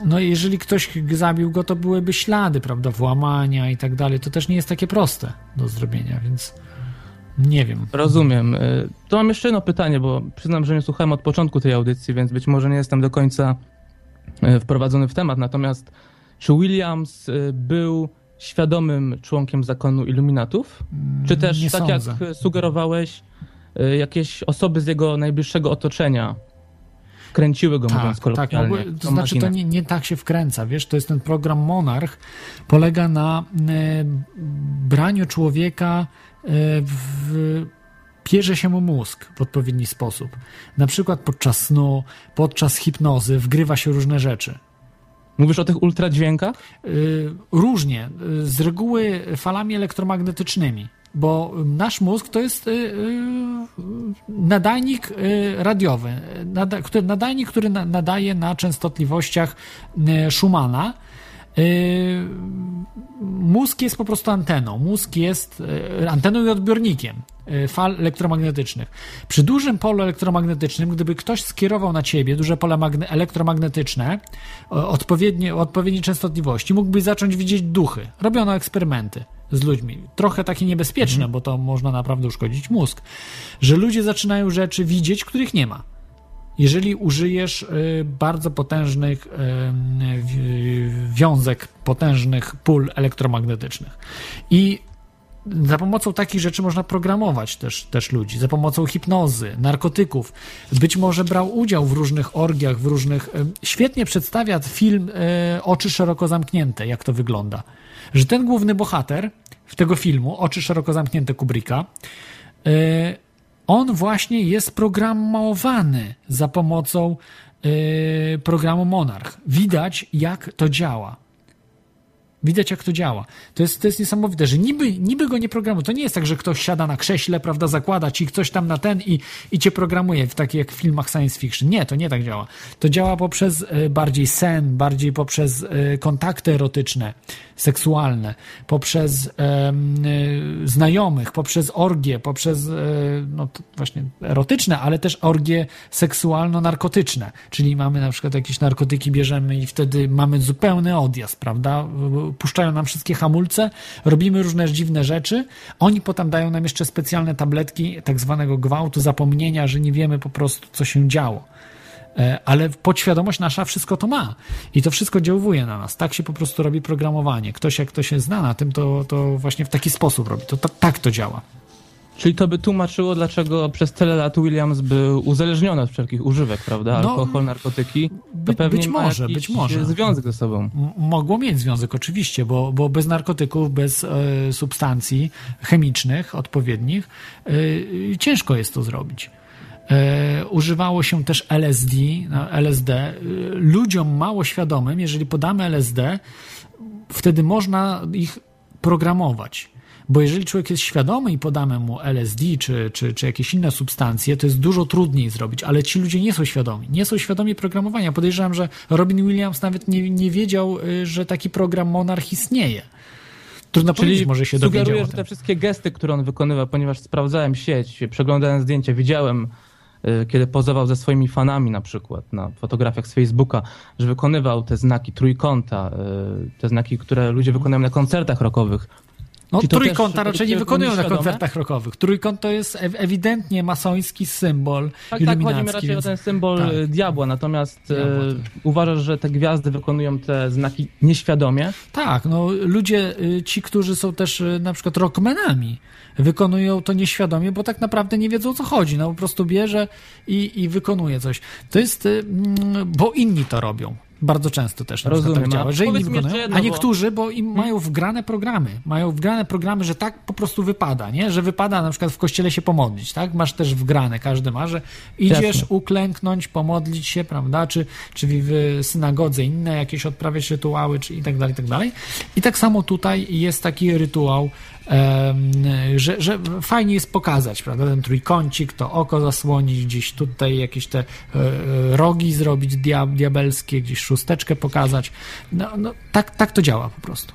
Speaker 2: no jeżeli ktoś zabił go, to byłyby ślady, prawda, włamania i tak dalej. To też nie jest takie proste do zrobienia, więc nie wiem.
Speaker 8: Rozumiem. Y, to mam jeszcze jedno pytanie, bo przyznam, że nie słuchałem od początku tej audycji, więc być może nie jestem do końca y, wprowadzony w temat. Natomiast czy Williams y, był świadomym członkiem zakonu iluminatów? Czy też, nie tak sądzę. jak sugerowałeś, jakieś osoby z jego najbliższego otoczenia kręciły go, tak, mówiąc tak, kolokwialnie.
Speaker 2: Tak, to znaczy to nie, nie tak się wkręca, wiesz, to jest ten program Monarch, polega na e, braniu człowieka e, w pierze się mu mózg w odpowiedni sposób. Na przykład podczas snu, podczas hipnozy wgrywa się różne rzeczy.
Speaker 8: Mówisz o tych ultradźwiękach?
Speaker 2: Yy, różnie. Z reguły falami elektromagnetycznymi bo nasz mózg to jest y, y, nadajnik y, radiowy, nadajnik, który nadaje na częstotliwościach Schumana. Mózg jest po prostu anteną. Mózg jest anteną i odbiornikiem fal elektromagnetycznych. Przy dużym polu elektromagnetycznym, gdyby ktoś skierował na ciebie duże pole elektromagnetyczne odpowiednie, o odpowiedniej częstotliwości, mógłby zacząć widzieć duchy. Robiono eksperymenty z ludźmi. Trochę takie niebezpieczne, mhm. bo to można naprawdę uszkodzić mózg, że ludzie zaczynają rzeczy widzieć, których nie ma. Jeżeli użyjesz y, bardzo potężnych y, wiązek, potężnych pól elektromagnetycznych. I za pomocą takich rzeczy można programować też, też ludzi, za pomocą hipnozy, narkotyków. Być może brał udział w różnych orgiach, w różnych. Świetnie przedstawia film y, Oczy szeroko zamknięte, jak to wygląda że ten główny bohater w tego filmu, Oczy szeroko zamknięte Kubricka, e, on właśnie jest programowany za pomocą e, programu Monarch. Widać, jak to działa. Widać, jak to działa. To jest, to jest niesamowite, że niby, niby go nie programuje. To nie jest tak, że ktoś siada na krześle, prawda, zakłada ci coś tam na ten i, i cię programuje, w takich jak w filmach science fiction. Nie, to nie tak działa. To działa poprzez e, bardziej sen, bardziej poprzez kontakty erotyczne, seksualne, poprzez e, znajomych, poprzez orgie, poprzez e, no właśnie erotyczne, ale też orgie seksualno-narkotyczne. Czyli mamy na przykład jakieś narkotyki bierzemy i wtedy mamy zupełny odjazd, prawda? Puszczają nam wszystkie hamulce, robimy różne dziwne rzeczy. Oni potem dają nam jeszcze specjalne tabletki tak zwanego gwałtu, zapomnienia, że nie wiemy po prostu, co się działo. E, ale podświadomość nasza wszystko to ma i to wszystko działuje na nas. Tak się po prostu robi programowanie. Ktoś, jak ktoś się zna na tym, to, to właśnie w taki sposób robi. To, to tak to działa.
Speaker 8: Czyli to by tłumaczyło, dlaczego przez tyle lat Williams był uzależniony od wszelkich używek, prawda? No, Alkohol, narkotyki.
Speaker 2: By, być może, być może.
Speaker 8: związek ze sobą.
Speaker 2: Mogło mieć związek, oczywiście, bo, bo bez narkotyków, bez e, substancji chemicznych odpowiednich e, ciężko jest to zrobić. E, używało się też LSD, no, LSD. Ludziom mało świadomym, jeżeli podamy LSD, wtedy można ich programować. Bo jeżeli człowiek jest świadomy i podamy mu LSD czy, czy, czy jakieś inne substancje, to jest dużo trudniej zrobić, ale ci ludzie nie są świadomi. Nie są świadomi programowania. Podejrzewam, że Robin Williams nawet nie, nie wiedział, y, że taki program Monarch istnieje. Trudno Czyli powiedzieć, może się dowiedział.
Speaker 8: że te wszystkie gesty, które on wykonywał, ponieważ sprawdzałem sieć, przeglądałem zdjęcia, widziałem Y, kiedy pozował ze swoimi fanami na przykład na fotografiach z Facebooka, że wykonywał te znaki trójkąta, y, te znaki, które ludzie wykonują na koncertach rockowych.
Speaker 2: No, trójkąta raczej nie wykonują na koncertach rockowych. Trójkąt to jest ewidentnie masoński symbol
Speaker 8: Tak, tak, chodzi mi raczej więc... o ten symbol tak. E, diabła, natomiast diabła, e, tak. uważasz, że te gwiazdy wykonują te znaki nieświadomie?
Speaker 2: Tak, no ludzie, y, ci, którzy są też y, na przykład rockmenami, wykonują to nieświadomie, bo tak naprawdę nie wiedzą o co chodzi. No po prostu bierze i, i wykonuje coś. To jest, y, mm, bo inni to robią. Bardzo często też
Speaker 8: Rozumiem, tak
Speaker 2: działa, że inni wykonują, jedno, a niektórzy, bo im hmm? mają wgrane programy, mają wgrane programy, że tak po prostu wypada, nie? Że wypada na przykład w kościele się pomodlić, tak? Masz też wgrane, każdy ma, że idziesz Jasne. uklęknąć, pomodlić się, prawda? Czy, czy w synagodze inne jakieś odprawiać rytuały, czy i tak dalej, i tak dalej. I tak samo tutaj jest taki rytuał że, że fajnie jest pokazać, prawda, ten trójkącik, to oko zasłonić, gdzieś tutaj jakieś te e, e, rogi zrobić diabelskie, gdzieś szósteczkę pokazać. No, no tak, tak to działa po prostu.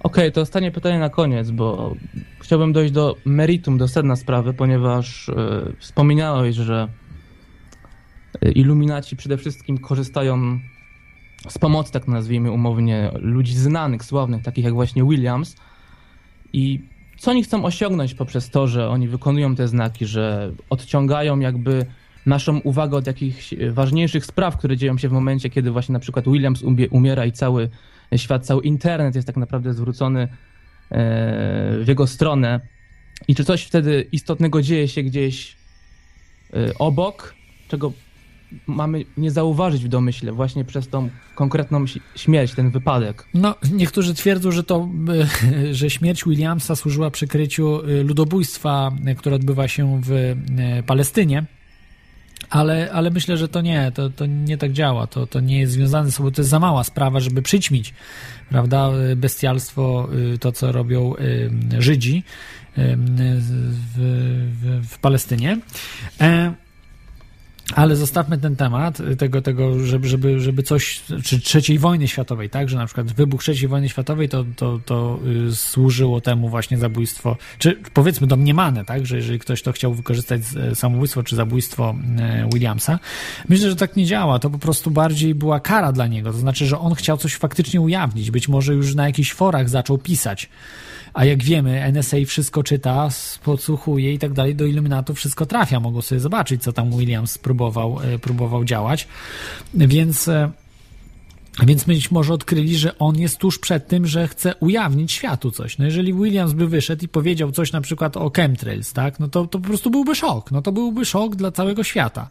Speaker 8: Okej, okay, to ostatnie pytanie na koniec, bo chciałbym dojść do meritum, do sedna sprawy, ponieważ yy, wspominałeś, że iluminaci przede wszystkim korzystają z pomocy, tak nazwijmy umownie, ludzi znanych, sławnych, takich jak właśnie Williams, i co oni chcą osiągnąć poprzez to, że oni wykonują te znaki, że odciągają jakby naszą uwagę od jakichś ważniejszych spraw, które dzieją się w momencie, kiedy właśnie na przykład Williams umiera i cały świat, cały internet jest tak naprawdę zwrócony e, w jego stronę. I czy coś wtedy istotnego dzieje się gdzieś e, obok, czego mamy nie zauważyć w domyśle właśnie przez tą konkretną śmierć, ten wypadek.
Speaker 2: No, niektórzy twierdzą, że to, *laughs* że śmierć Williamsa służyła przykryciu y, ludobójstwa, y, które odbywa się w y, Palestynie. Ale, ale myślę, że to nie, to, to nie tak działa, to, to nie jest związane z sobą, to jest za mała sprawa, żeby przyćmić, prawda, bestialstwo, to co robią Żydzi w, w, w Palestynie. E, ale zostawmy ten temat tego, tego żeby, żeby, żeby coś, czy trzeciej wojny światowej, tak, że na przykład wybuch trzeciej wojny światowej to, to, to y, służyło temu właśnie zabójstwo, czy powiedzmy domniemane, tak, że jeżeli ktoś to chciał wykorzystać e, samobójstwo czy zabójstwo e, Williamsa. Myślę, że tak nie działa, to po prostu bardziej była kara dla niego, to znaczy, że on chciał coś faktycznie ujawnić, być może już na jakichś forach zaczął pisać, a jak wiemy, NSA wszystko czyta, podsłuchuje i tak dalej, do iluminatów wszystko trafia. Mogą sobie zobaczyć, co tam Williams próbował, e, próbował działać. Więc. E, więc być może odkryli, że on jest tuż przed tym, że chce ujawnić światu coś. No jeżeli Williams by wyszedł i powiedział coś na przykład o chemtrails, tak, no to, to po prostu byłby szok. No to byłby szok dla całego świata.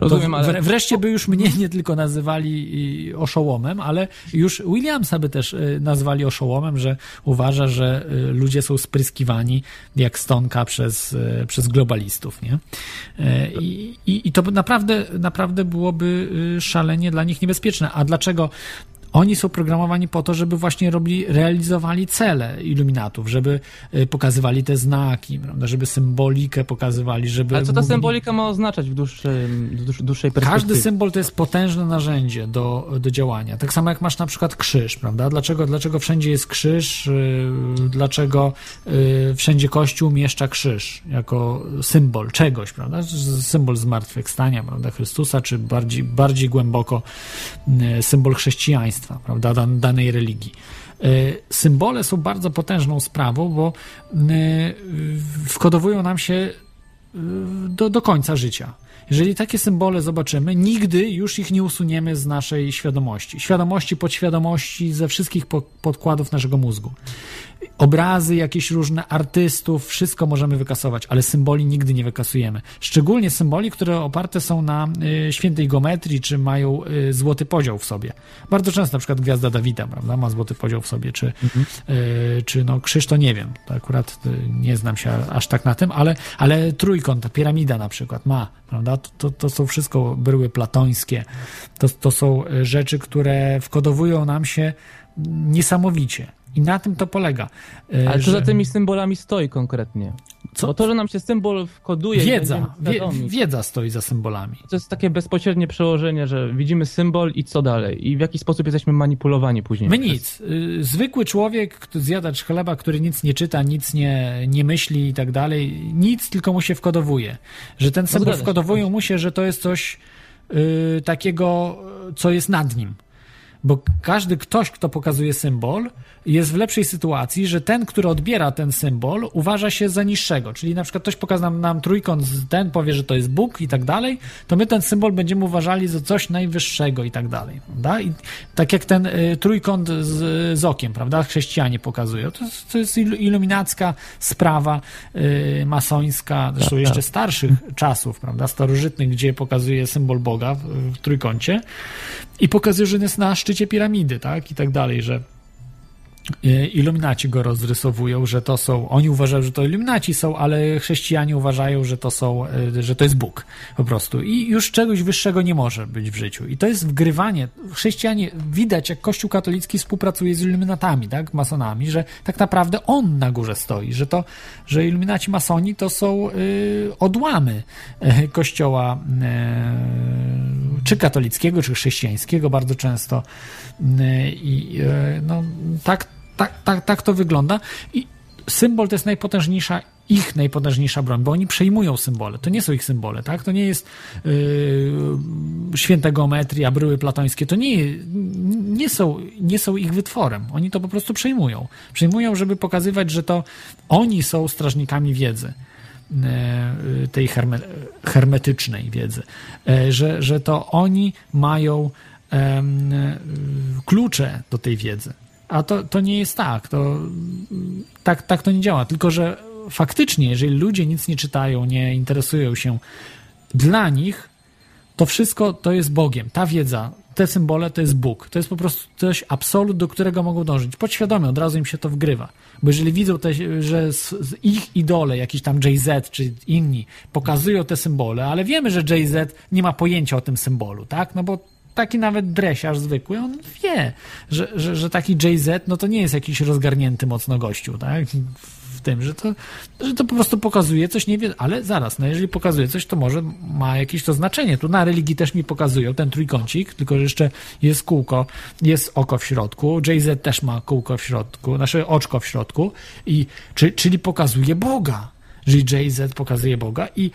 Speaker 2: Rozumiem, ale... Wreszcie by już mnie nie tylko nazywali oszołomem, ale już Williamsa by też y, nazwali oszołomem, że uważa, że y, ludzie są spryskiwani jak stonka przez, y, przez globalistów, nie? I, i, I to naprawdę, naprawdę byłoby szalenie dla nich niebezpieczne. A dlaczego oni są programowani po to, żeby właśnie robili, realizowali cele iluminatów, żeby y, pokazywali te znaki, prawda, żeby symbolikę pokazywali, żeby...
Speaker 8: Ale co ta mówili... symbolika ma oznaczać w dłuższej, dłuższej perspektywie?
Speaker 2: Każdy symbol to jest potężne narzędzie do, do działania. Tak samo jak masz na przykład krzyż, prawda? Dlaczego, dlaczego wszędzie jest krzyż? Y, dlaczego y, wszędzie Kościół mieszcza krzyż jako symbol czegoś, prawda? Symbol zmartwychwstania, prawda? Chrystusa, czy bardziej, bardziej głęboko symbol chrześcijaństwa państwa, prawda, danej religii. E, symbole są bardzo potężną sprawą, bo e, wkodowują nam się e, do, do końca życia. Jeżeli takie symbole zobaczymy, nigdy już ich nie usuniemy z naszej świadomości. Świadomości, podświadomości, ze wszystkich podkładów naszego mózgu obrazy, jakieś różne artystów, wszystko możemy wykasować, ale symboli nigdy nie wykasujemy. Szczególnie symboli, które oparte są na y, świętej geometrii, czy mają y, złoty podział w sobie. Bardzo często na przykład Gwiazda Dawida, prawda, ma złoty podział w sobie, czy, mhm. y, czy no krzyż to nie wiem, to akurat y, nie znam się aż tak na tym, ale, ale trójkąt, piramida na przykład ma, prawda, to, to, to są wszystko bryły platońskie, to, to są rzeczy, które wkodowują nam się niesamowicie. I na tym to polega.
Speaker 8: E, Ale co za tymi symbolami stoi konkretnie? Co? Bo to, że nam się symbol wkoduje...
Speaker 2: Wiedza, wie, wiedza stoi za symbolami.
Speaker 8: To jest takie bezpośrednie przełożenie, że widzimy symbol i co dalej? I w jaki sposób jesteśmy manipulowani później?
Speaker 2: My nic. Y, zwykły człowiek, zjadacz chleba, który nic nie czyta, nic nie, nie myśli i tak dalej, nic, tylko mu się wkodowuje. Że ten symbol no wkodowują mu się, że to jest coś yy, takiego, co jest nad nim bo każdy ktoś, kto pokazuje symbol, jest w lepszej sytuacji, że ten, który odbiera ten symbol, uważa się za niższego. Czyli na przykład ktoś pokaże nam, trójkąt, ten powie, że to jest Bóg i tak dalej, to my ten symbol będziemy uważali za coś najwyższego i tak dalej. Prawda? I tak jak ten y, trójkąt z, z okiem, prawda? Chrześcijanie pokazują. To, to jest iluminacka sprawa y, masońska, zresztą tak, jeszcze tak. starszych czasów, prawda? Starożytnych, gdzie pokazuje symbol Boga w, w trójkącie i pokazuje, że jest na szczycie piramidy, tak? I tak dalej, że iluminaci go rozrysowują, że to są, oni uważają, że to iluminaci są, ale chrześcijanie uważają, że to są, e, że to jest Bóg po prostu. I już czegoś wyższego nie może być w życiu. I to jest wgrywanie. Chrześcijanie, widać jak Kościół katolicki współpracuje z iluminatami, tak, masonami, że tak naprawdę on na górze stoi, że to, że iluminaci masoni to są y, odłamy y, Kościoła y, czy katolickiego, czy chrześcijańskiego bardzo często. I no tak tak, tak, tak to wygląda. I symbol to jest najpotężniejsza ich najpotężniejsza broń, bo oni przejmują symbole. To nie są ich symbole, tak? To nie jest yy, święte geometria, bryły platońskie. To nie, nie, są, nie są ich wytworem. Oni to po prostu przejmują. Przejmują, żeby pokazywać, że to oni są strażnikami wiedzy yy, tej herme, hermetycznej wiedzy. Yy, że, że to oni mają klucze do tej wiedzy. A to, to nie jest tak. To, tak. Tak to nie działa. Tylko, że faktycznie, jeżeli ludzie nic nie czytają, nie interesują się, dla nich to wszystko to jest Bogiem. Ta wiedza, te symbole to jest Bóg. To jest po prostu coś absolut, do którego mogą dążyć. Podświadomie od razu im się to wgrywa. Bo jeżeli widzą, te, że ich idole, jakiś tam JZ czy inni, pokazują te symbole, ale wiemy, że JZ nie ma pojęcia o tym symbolu, tak? No bo taki nawet dresiarz zwykły, on wie, że, że, że taki JZ, no to nie jest jakiś rozgarnięty mocno gościu, tak? W tym, że to, że to po prostu pokazuje coś, nie wie, ale zaraz, no jeżeli pokazuje coś, to może ma jakieś to znaczenie. Tu na religii też mi pokazują ten trójkącik, tylko że jeszcze jest kółko, jest oko w środku, JZ też ma kółko w środku, nasze oczko w środku, i, czy, czyli pokazuje Boga. Czyli JZ pokazuje Boga i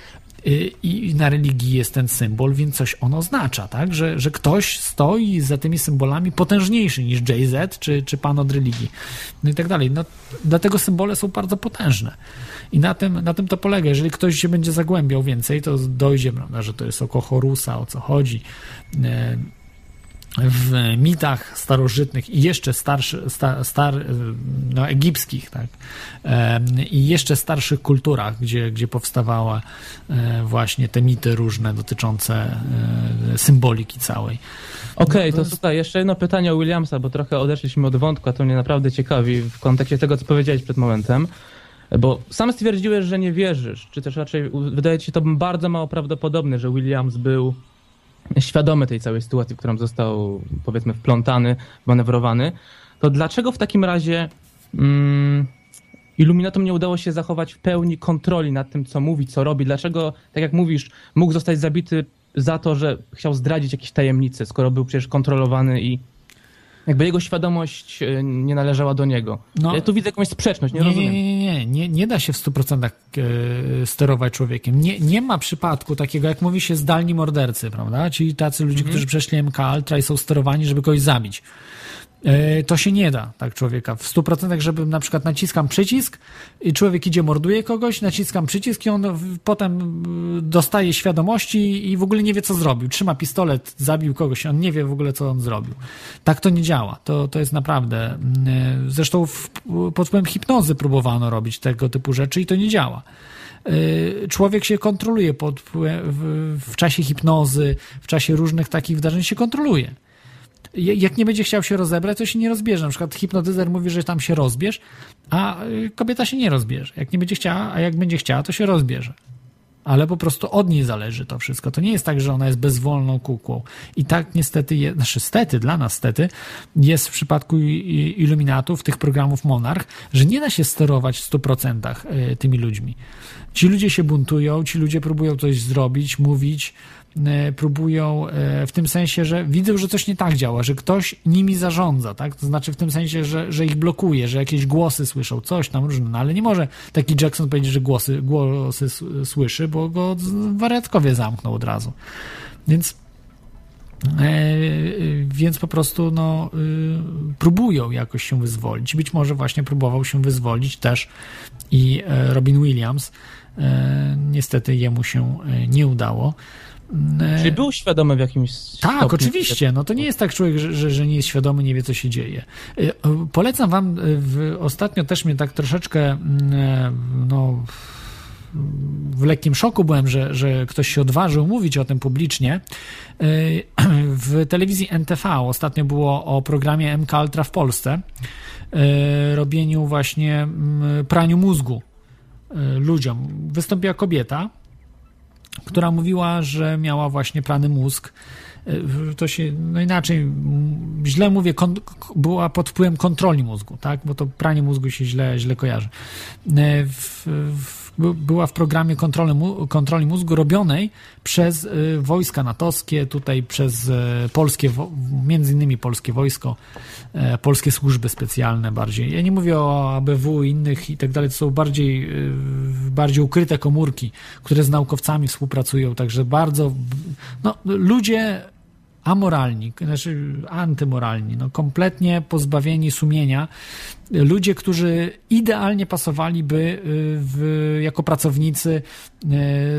Speaker 2: i na religii jest ten symbol, więc coś on oznacza, tak? Że, że ktoś stoi za tymi symbolami potężniejszy niż JZ czy, czy pan od religii. No i tak dalej. No, dlatego symbole są bardzo potężne. I na tym, na tym to polega. Jeżeli ktoś się będzie zagłębiał więcej, to dojdzie, prawda, że to jest oko Horusa, o co chodzi y, w mitach starożytnych i jeszcze starszy, star, star, no, egipskich, tak, i jeszcze starszych kulturach, gdzie, gdzie powstawały e, właśnie te mity różne dotyczące e, symboliki całej.
Speaker 8: Okej, okay, to tutaj jeszcze jedno pytanie o Williamsa, bo trochę odeszliśmy od wątku, a to mnie naprawdę ciekawi w kontekście tego, co powiedziałeś przed momentem. Bo sam stwierdziłeś, że nie wierzysz, czy też raczej wydaje ci się to bardzo mało prawdopodobne, że Williams był świadomy tej całej sytuacji, w którą został, powiedzmy, wplątany, manewrowany, to dlaczego w takim razie mm, Illuminatom nie udało się zachować w pełni kontroli nad tym, co mówi, co robi? Dlaczego, tak jak mówisz, mógł zostać zabity za to, że chciał zdradzić jakieś tajemnice, skoro był przecież kontrolowany i jakby jego świadomość e, nie należała do niego. No, ja tu widzę jakąś sprzeczność, nie, nie rozumiem.
Speaker 2: Nie, nie, nie, nie, nie da się w 100% e, sterować człowiekiem. Nie, nie ma przypadku takiego, jak mówi się, zdalni mordercy, prawda? Czyli tacy ludzie, mhm. którzy przeszli MK Ultra i są sterowani, żeby kogoś zabić. E, to się nie da tak człowieka. W 100% żeby na przykład naciskam przycisk i człowiek idzie, morduje kogoś, naciskam przycisk i on potem dostaje świadomości i w ogóle nie wie, co zrobił. Trzyma pistolet, zabił kogoś, on nie wie w ogóle, co on zrobił. Tak to nie działa. To, to jest naprawdę... E, zresztą w, pod wpływem hipnozy próbowano robić tego typu rzeczy i to nie działa e, człowiek się kontroluje pod, w, w, czasie hipnozy, w czasie różnych takich wydarzeń się kontroluje jak nie będzie chciał się rozebrać, to się nie rozbierze. Na przykład hipnotyzer mówi, że tam się rozbierz, a y, kobieta się nie rozbierze. Jak nie będzie chciała, a jak będzie chciała, to się rozbierze. Ale po prostu od niej zależy to wszystko. To nie jest tak, że ona jest bezwolną kukłą. I tak niestety, jest, znaczy stety, dla nas stety, jest w przypadku iluminatów, tych programów Monarch, że nie da się sterować w 100% y, tymi ludźmi. Ci ludzie się buntują, ci ludzie próbują coś zrobić, mówić, próbują e, w tym sensie, że widzą, że coś nie tak działa, że ktoś nimi zarządza, tak? To znaczy w tym sensie, że, że ich blokuje, że jakieś głosy słyszą, coś tam różne, no ale nie może taki Jackson powiedzieć, że głosy, głosy słyszy, bo go wariatkowie zamknął od razu. Więc więc po prostu no, próbują jakoś się wyzwolić. Być może właśnie próbował się wyzwolić też i Robin Williams. Niestety jemu się nie udało.
Speaker 8: Czyli był świadomy w jakimś
Speaker 2: Tak,
Speaker 8: stopniu.
Speaker 2: oczywiście. No to nie jest tak człowiek, że, że nie jest świadomy, nie wie, co się dzieje. Polecam wam, w, ostatnio też mnie tak troszeczkę no, w lekkim szoku byłem, że, że ktoś się odważył mówić o tym publicznie. W telewizji NTV ostatnio było o programie MK Ultra w Polsce, robieniu właśnie praniu mózgu ludziom. Wystąpiła kobieta, która mówiła, że miała właśnie prany mózg. To się, no inaczej, źle mówię, była pod wpływem kontroli mózgu, tak? Bo to pranie mózgu się źle, źle kojarzy. W, w była w programie kontroli, kontroli mózgu robionej przez y, wojska natowskie, tutaj przez y, polskie, między innymi polskie wojsko, e, polskie służby specjalne bardziej. Ja nie mówię o ABW i innych i tak dalej, to są bardziej, y, bardziej ukryte komórki, które z naukowcami współpracują, także bardzo, no, ludzie amoralni, znaczy antymoralni, no kompletnie pozbawieni sumienia, ludzie, którzy idealnie pasowaliby y, w, jako pracownicy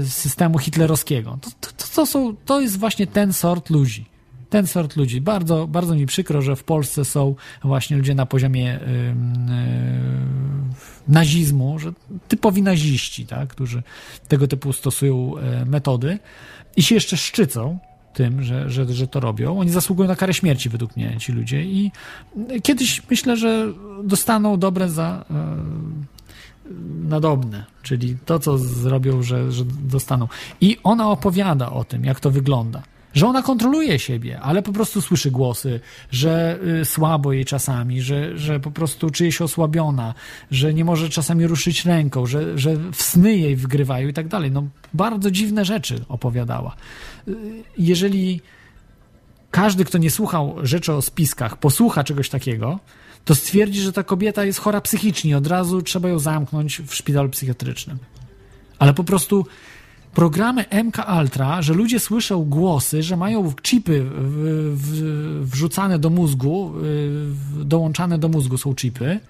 Speaker 2: y, systemu hitlerowskiego. To, to, to, są, to jest właśnie ten sort ludzi. Ten sort ludzi. Bardzo, bardzo mi przykro, że w Polsce są właśnie ludzie na poziomie yy, yy, nazizmu, że typowi naziści, tak, którzy tego typu stosują y, metody i się jeszcze szczycą, tym, że, że, że to robią. Oni zasługują na karę śmierci według mnie, ci ludzie. I kiedyś myślę, że dostaną dobre za e, nadobne, czyli to, co zrobią, że, że dostaną. I ona opowiada o tym, jak to wygląda że ona kontroluje siebie, ale po prostu słyszy głosy, że y, słabo jej czasami, że, że po prostu czuje się osłabiona, że nie może czasami ruszyć ręką, że, że w sny jej wgrywają i tak dalej. No, bardzo dziwne rzeczy opowiadała. Y, jeżeli każdy, kto nie słuchał rzeczy o spiskach, posłucha czegoś takiego, to stwierdzi, że ta kobieta jest chora psychicznie, od razu trzeba ją zamknąć w szpitalu psychiatrycznym. Ale po prostu programy MK Ultra, że ludzie słyszą głosy, że mają chipy wrzucane do mózgu, w, dołączane do mózgu są chipy.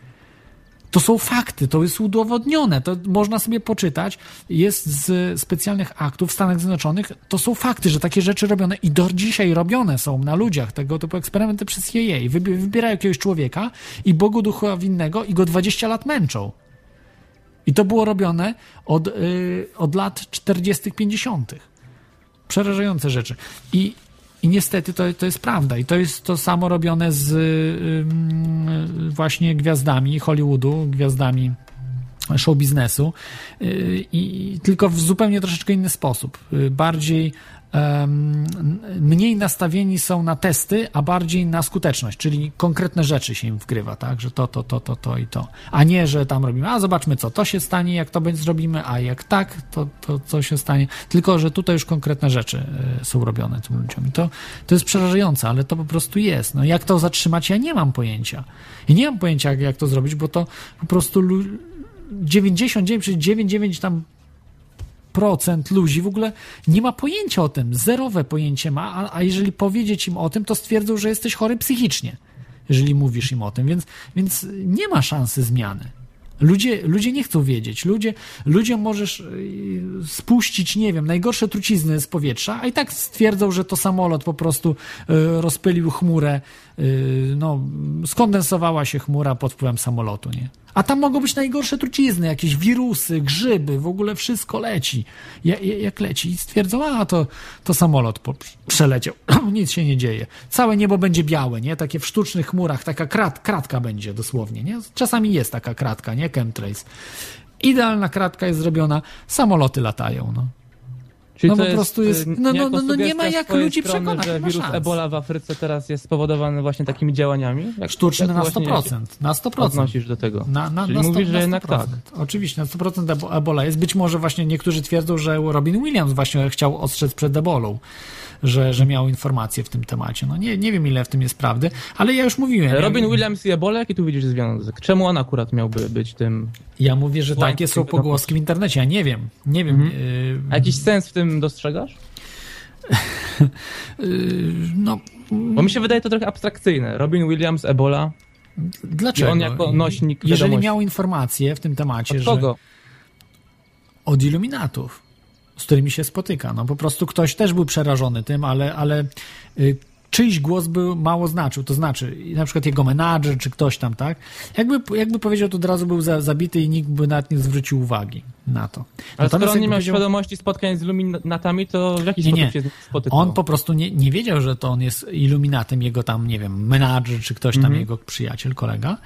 Speaker 2: To są fakty, to jest udowodnione, to można sobie poczytać. Jest z specjalnych aktów w Stanach Zjednoczonych, to są fakty, że takie rzeczy robione i do dzisiaj robione są na ludziach, tego typu eksperymenty przez CIA. Wybierają jakiegoś człowieka i Bogu ducha winnego i go 20 lat męczą. I to było robione od, yy, od lat 40., 50. Przerażające rzeczy. I, i niestety to, to jest prawda. I to jest to samo robione z yy, właśnie gwiazdami Hollywoodu, gwiazdami show biznesu, yy, i tylko w zupełnie troszeczkę inny sposób. Y, bardziej mniej nastawieni są na testy, a bardziej na skuteczność, czyli konkretne rzeczy się im wgrywa, tak, że to, to, to, to, to i to, a nie, że tam robimy, a zobaczmy, co to się stanie, jak to będzie zrobimy, a jak tak, to, to co się stanie, tylko, że tutaj już konkretne rzeczy e, są robione tym ludziom. I to, to jest przerażające, ale to po prostu jest, no jak to zatrzymać, ja nie mam pojęcia. I nie mam pojęcia, jak, jak to zrobić, bo to po prostu 99,99 tam procent ludzi w ogóle nie ma pojęcia o tym, zerowe pojęcie ma, a, a jeżeli powiedzieć im o tym, to stwierdzą, że jesteś chory psychicznie, jeżeli mówisz im o tym, więc, więc nie ma szansy zmiany. Ludzie, ludzie nie chcą wiedzieć. Ludzie, ludziom możesz y, spuścić, nie wiem, najgorsze trucizny z powietrza, a i tak stwierdzą, że to samolot po prostu y, rozpylił chmurę, y, no, skondensowała się chmura pod wpływem samolotu, nie? A tam mogą być najgorsze trucizny, jakieś wirusy, grzyby, w ogóle wszystko leci. Jak leci. I stwierdzą, a to, to samolot przeleciał. *clears throat* Nic się nie dzieje. Całe niebo będzie białe, nie? Takie w sztucznych chmurach, taka krat, kratka będzie dosłownie, nie? Czasami jest taka kratka, nie? Chemtrails. Idealna kratka jest zrobiona, samoloty latają, no. Czyli no po prostu jest. No, no, no, no nie ma jak ludzi strony, przekonać.
Speaker 8: że wirus szans. Ebola w Afryce teraz jest spowodowany właśnie takimi działaniami?
Speaker 2: Jak, Sztuczny jak na 100%. Na 100%.
Speaker 8: Odnosisz do tego.
Speaker 2: Na, na,
Speaker 8: Czyli
Speaker 2: na
Speaker 8: 100, mówisz, że jednak tak.
Speaker 2: Oczywiście, na 100% Ebola jest. Być może właśnie niektórzy twierdzą, że Robin Williams właśnie chciał ostrzec przed Ebolą że, że miał informacje w tym temacie. No nie, nie wiem, ile w tym jest prawdy, ale ja już mówiłem.
Speaker 8: Robin Williams i Ebola, jaki tu widzisz związek? Czemu on akurat miałby być tym...
Speaker 2: Ja mówię, że takie są pogłoski w internecie, ja nie wiem. Nie wiem. Mhm.
Speaker 8: Y... A jakiś sens w tym dostrzegasz? *laughs* no... Bo mi się wydaje to trochę abstrakcyjne. Robin Williams, Ebola.
Speaker 2: Dlaczego?
Speaker 8: I on jako nośnik
Speaker 2: Jeżeli
Speaker 8: wiadomości.
Speaker 2: miał informacje w tym temacie,
Speaker 8: Od kogo?
Speaker 2: że... Od iluminatów, z którymi się spotyka. No po prostu ktoś też był przerażony tym, ale, ale y, czyjś głos by mało znaczył, to znaczy na przykład jego menadżer, czy ktoś tam, tak? Jakby, jakby powiedział, to od razu był za, zabity i nikt by nawet nie zwrócił uwagi na to.
Speaker 8: Ale skoro on nie miał
Speaker 2: powiedział...
Speaker 8: świadomości spotkań z iluminatami, to w jaki
Speaker 2: Nie,
Speaker 8: sposób
Speaker 2: nie.
Speaker 8: się spotykał?
Speaker 2: On po prostu nie, nie wiedział, że to on jest iluminatem, jego tam, nie wiem, menadżer, czy ktoś tam,
Speaker 8: Mhm.
Speaker 2: jego przyjaciel, kolega,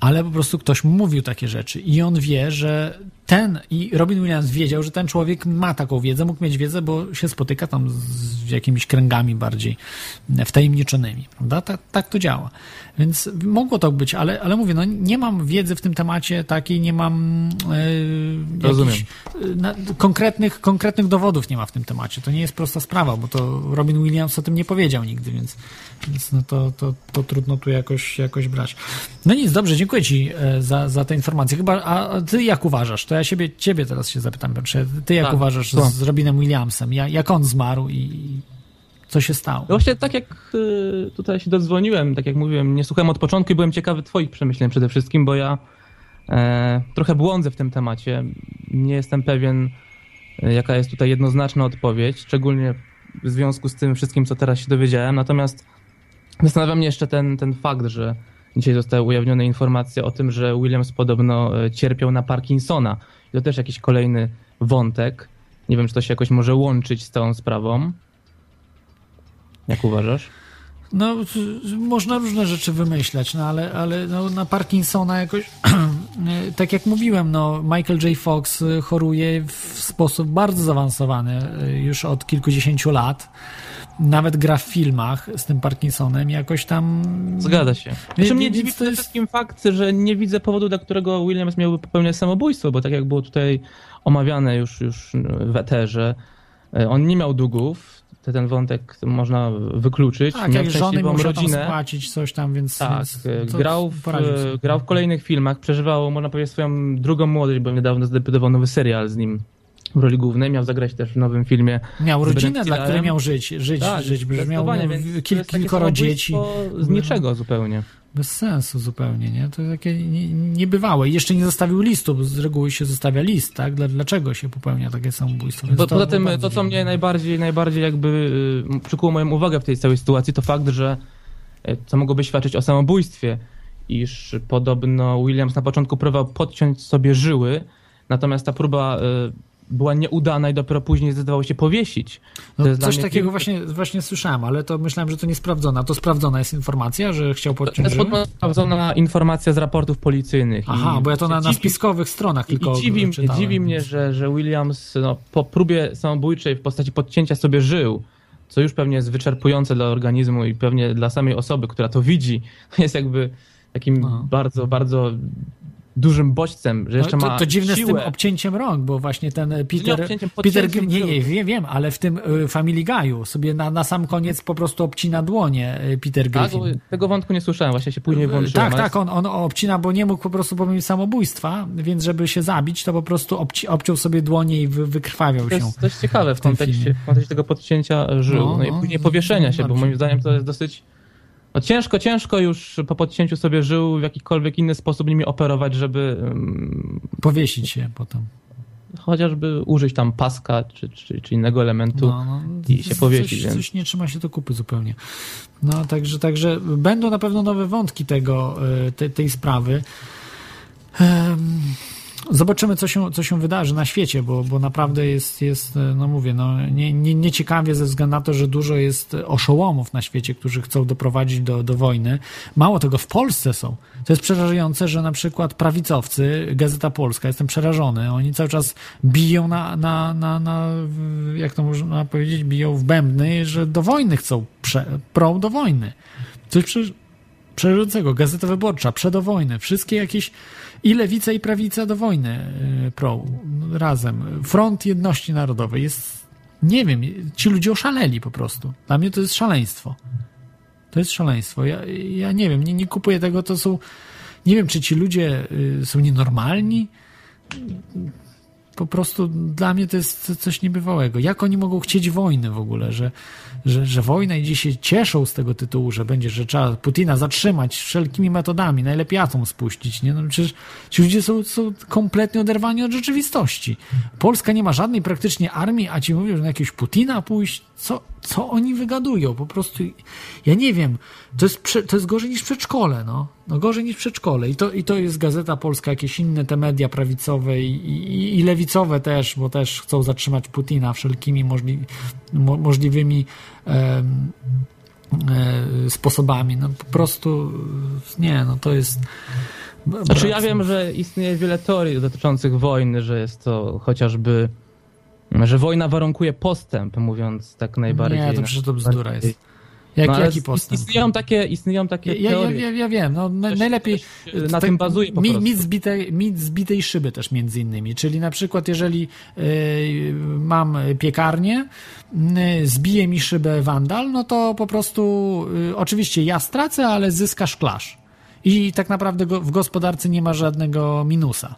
Speaker 2: ale po prostu ktoś mu mówił takie rzeczy i on wie, że ten, i Robin Williams wiedział, że ten człowiek ma taką wiedzę, mógł mieć wiedzę, bo się spotyka tam z jakimiś kręgami bardziej wtajemniczonymi, prawda? Tak, tak to działa. Więc mogło to być, ale, ale mówię, no nie mam wiedzy w tym temacie takiej, nie mam
Speaker 8: Rozumiem.
Speaker 2: jakichś e, na, konkretnych, konkretnych dowodów nie ma w tym temacie. To nie jest prosta sprawa, bo to Robin Williams o tym nie powiedział nigdy, więc, więc no to, to, to trudno tu jakoś, jakoś brać. No nic, dobrze, dziękuję Ci e, za, za te informacje. Chyba, a Ty jak uważasz? To ja siebie, Ciebie teraz się zapytam, Piotrze. Ty jak
Speaker 8: Tak,
Speaker 2: uważasz z Robinem Williamsem? Ja, jak on zmarł i co się stało?
Speaker 8: No Właśnie tak jak y, tutaj się dodzwoniłem, tak jak mówiłem, nie słuchałem od początku i byłem ciekawy twoich przemyśleń przede wszystkim, bo ja e, trochę błądzę w tym temacie. Nie jestem pewien, e, jaka jest tutaj jednoznaczna odpowiedź, szczególnie w związku z tym wszystkim, co teraz się dowiedziałem. Natomiast zastanawia mnie jeszcze ten, ten fakt, że dzisiaj zostały ujawnione informacje o tym, że Williams podobno e, cierpiał na Parkinsona. I to też jakiś kolejny wątek. Nie wiem, czy to się jakoś może łączyć z tą sprawą. Jak uważasz?
Speaker 2: No, y, można różne rzeczy wymyślać, no ale, ale no, na Parkinsona jakoś, *clears throat* y, tak jak mówiłem, no, Michael J. Fox y, choruje w sposób bardzo zaawansowany y, już od kilkudziesięciu lat. Nawet gra w filmach z tym Parkinsonem, jakoś tam.
Speaker 8: Zgadza się.
Speaker 2: Wie-
Speaker 8: Znaczy mnie dziwi przede
Speaker 2: jest-
Speaker 8: wszystkim fakt, że nie widzę powodu, dla którego Williams miałby popełniać samobójstwo, bo tak jak było tutaj omawiane już, już w eterze, e, on nie miał długów, ten wątek można wykluczyć.
Speaker 2: Tak,
Speaker 8: miał
Speaker 2: jak żony tam
Speaker 8: rodzinę.
Speaker 2: spłacić coś tam, więc.
Speaker 8: Tak,
Speaker 2: więc
Speaker 8: e, grał w, e, grał w kolejnych filmach, przeżywał, można powiedzieć, swoją drugą młodość, bo niedawno zdebiutował nowy serial z nim w roli głównej. Miał zagrać też w nowym filmie.
Speaker 2: Miał rodzinę, dla której miał żyć, żyć,
Speaker 8: Tak,
Speaker 2: żyć, miał, miał kilkoro dzieci.
Speaker 8: Z niczego zupełnie.
Speaker 2: Bez sensu zupełnie, nie? To takie nie- niebywałe. I jeszcze nie zostawił listu, bo z reguły się zostawia list, tak? Dla- Dlaczego się popełnia takie samobójstwo? Więc
Speaker 8: Bo,
Speaker 2: to
Speaker 8: poza tym to, co mnie najbardziej, najbardziej jakby y, przykuło moją uwagę w tej całej sytuacji, to fakt, że y, co mogłoby świadczyć o samobójstwie, iż podobno Williams na początku próbował podciąć sobie żyły, natomiast ta próba y, była nieudana i dopiero później zdecydował się powiesić.
Speaker 2: No,
Speaker 8: To jest
Speaker 2: coś takiego właśnie, właśnie słyszałem, ale to myślałem, że to nie sprawdzona. To sprawdzona jest informacja, że chciał
Speaker 8: To
Speaker 2: podciąć
Speaker 8: jest
Speaker 2: żyły?
Speaker 8: podobno sprawdzona informacja z raportów policyjnych.
Speaker 2: Aha,
Speaker 8: I
Speaker 2: bo ja to na, na spiskowych stronach tylko
Speaker 8: i dziwi,
Speaker 2: czytałem.
Speaker 8: dziwi mnie, że, że Williams no, po próbie samobójczej w postaci podcięcia sobie żył, co już pewnie jest wyczerpujące dla organizmu i pewnie dla samej osoby, która to widzi, *laughs* jest jakby takim
Speaker 2: No.
Speaker 8: bardzo, bardzo dużym bodźcem, że jeszcze
Speaker 2: No,
Speaker 8: ma
Speaker 2: to, to dziwne
Speaker 8: siłę.
Speaker 2: z tym obcięciem rąk, bo właśnie ten e,
Speaker 8: Nie
Speaker 2: Peter, Peter nie, nie, wiem, wiem, ale w tym y, Family Guy'u sobie na, na sam koniec po prostu obcina dłonie y, Peter
Speaker 8: Tak,
Speaker 2: Griffin.
Speaker 8: bo tego wątku nie słyszałem, właśnie się później włączyłem.
Speaker 2: Tak, tak, on, on obcina, bo nie mógł po prostu popełnić samobójstwa, więc żeby się zabić, to po prostu obci, obciął sobie dłonie i wy, wykrwawiał
Speaker 8: To
Speaker 2: się.
Speaker 8: jest dość ciekawe w
Speaker 2: tym
Speaker 8: kontekście, w kontekście tego podcięcia żył.
Speaker 2: No,
Speaker 8: No, i
Speaker 2: no,
Speaker 8: później powieszenia się, bo moim zdaniem to jest dosyć. No ciężko, ciężko już po podcięciu sobie żył w jakikolwiek inny sposób nimi operować, żeby um,
Speaker 2: Powiesić się potem.
Speaker 8: chociażby użyć tam paska czy, czy, czy innego elementu.
Speaker 2: No, no,
Speaker 8: i się powiesić,
Speaker 2: Coś,
Speaker 8: więc-
Speaker 2: coś nie trzyma się do kupy zupełnie. No, także, także będą na pewno nowe wątki tego, e, te, tej sprawy. Em, Zobaczymy, co się, co się wydarzy na świecie, bo, bo naprawdę jest, jest, no mówię, no, nie, nie, nieciekawie ze względu na to, że dużo jest oszołomów na świecie, którzy chcą doprowadzić do, do wojny. Mało tego, w Polsce są. To jest przerażające, że na przykład prawicowcy, Gazeta Polska, jestem przerażony, oni cały czas biją na, na, na, na jak to można powiedzieć, biją w bębny, że do wojny chcą, prze, prą do wojny. Coś prze, przerażającego. Gazeta Wyborcza, prze do wojny. Wszystkie jakieś i lewica i prawica do wojny y, pro razem. Front Jedności Narodowej jest, nie wiem, ci ludzie oszaleli po prostu. Dla mnie to jest szaleństwo. To jest szaleństwo. Ja, ja nie wiem, nie, nie kupuję tego, to są, nie wiem, czy ci ludzie y, są nienormalni. po prostu dla mnie to jest coś niebywałego. Jak oni mogą chcieć wojny w ogóle, że, że, że wojna i dziś się cieszą z tego tytułu, że będzie, że trzeba Putina zatrzymać wszelkimi metodami, najlepiej atom spuścić, nie? No przecież ci ludzie są, są kompletnie oderwani od rzeczywistości. Polska nie ma żadnej praktycznie armii, a ci mówią, że na jakiegoś Putina pójść, co, co oni wygadują? Po prostu, ja nie wiem, to jest, prze, to jest gorzej niż przedszkole, no. No gorzej niż przedszkole. I to, I to jest Gazeta Polska, jakieś inne te media prawicowe i, i, i lewicowe też, bo też chcą zatrzymać Putina wszelkimi możli, mo, możliwymi e, sposobami. No po prostu nie, no to jest...
Speaker 8: Znaczy ja wiem, że istnieje wiele teorii dotyczących wojny, że jest to chociażby że wojna warunkuje postęp, mówiąc tak najbardziej.
Speaker 2: Nie, to przecież to bzdura jest. Jak, no, jaki postęp?
Speaker 8: Istnieją takie, istnieją takie
Speaker 2: ja,
Speaker 8: teorie.
Speaker 2: Ja, ja, ja wiem, no, najlepiej...
Speaker 8: na tak, tym bazuje po
Speaker 2: mit, mit, zbitej, mit zbitej szyby też między innymi, czyli na przykład jeżeli y, mam piekarnię, y, zbije mi szybę wandal, no to po prostu y, oczywiście ja stracę, ale zyska szklarz. I tak naprawdę go, w gospodarce nie ma żadnego minusa.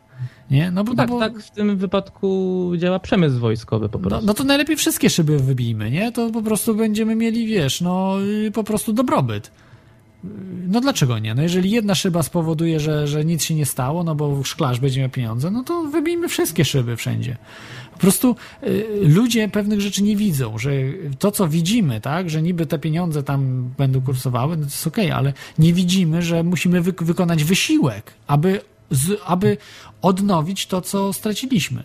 Speaker 2: Nie?
Speaker 8: No, bo, tak, no bo... tak w tym wypadku działa przemysł wojskowy po prostu.
Speaker 2: No, no, to najlepiej wszystkie szyby wybijmy, nie? To po prostu będziemy mieli, wiesz, no po prostu dobrobyt. No dlaczego nie? No jeżeli jedna szyba spowoduje, że, że nic się nie stało, no bo szklarz będzie miał pieniądze, no to wybijmy wszystkie szyby wszędzie. Po prostu y, ludzie pewnych rzeczy nie widzą, że to, co widzimy, tak, że niby te pieniądze tam będą kursowały, no to jest okej, okay, ale nie widzimy, że musimy wy wykonać wysiłek, aby z, aby odnowić to, co straciliśmy.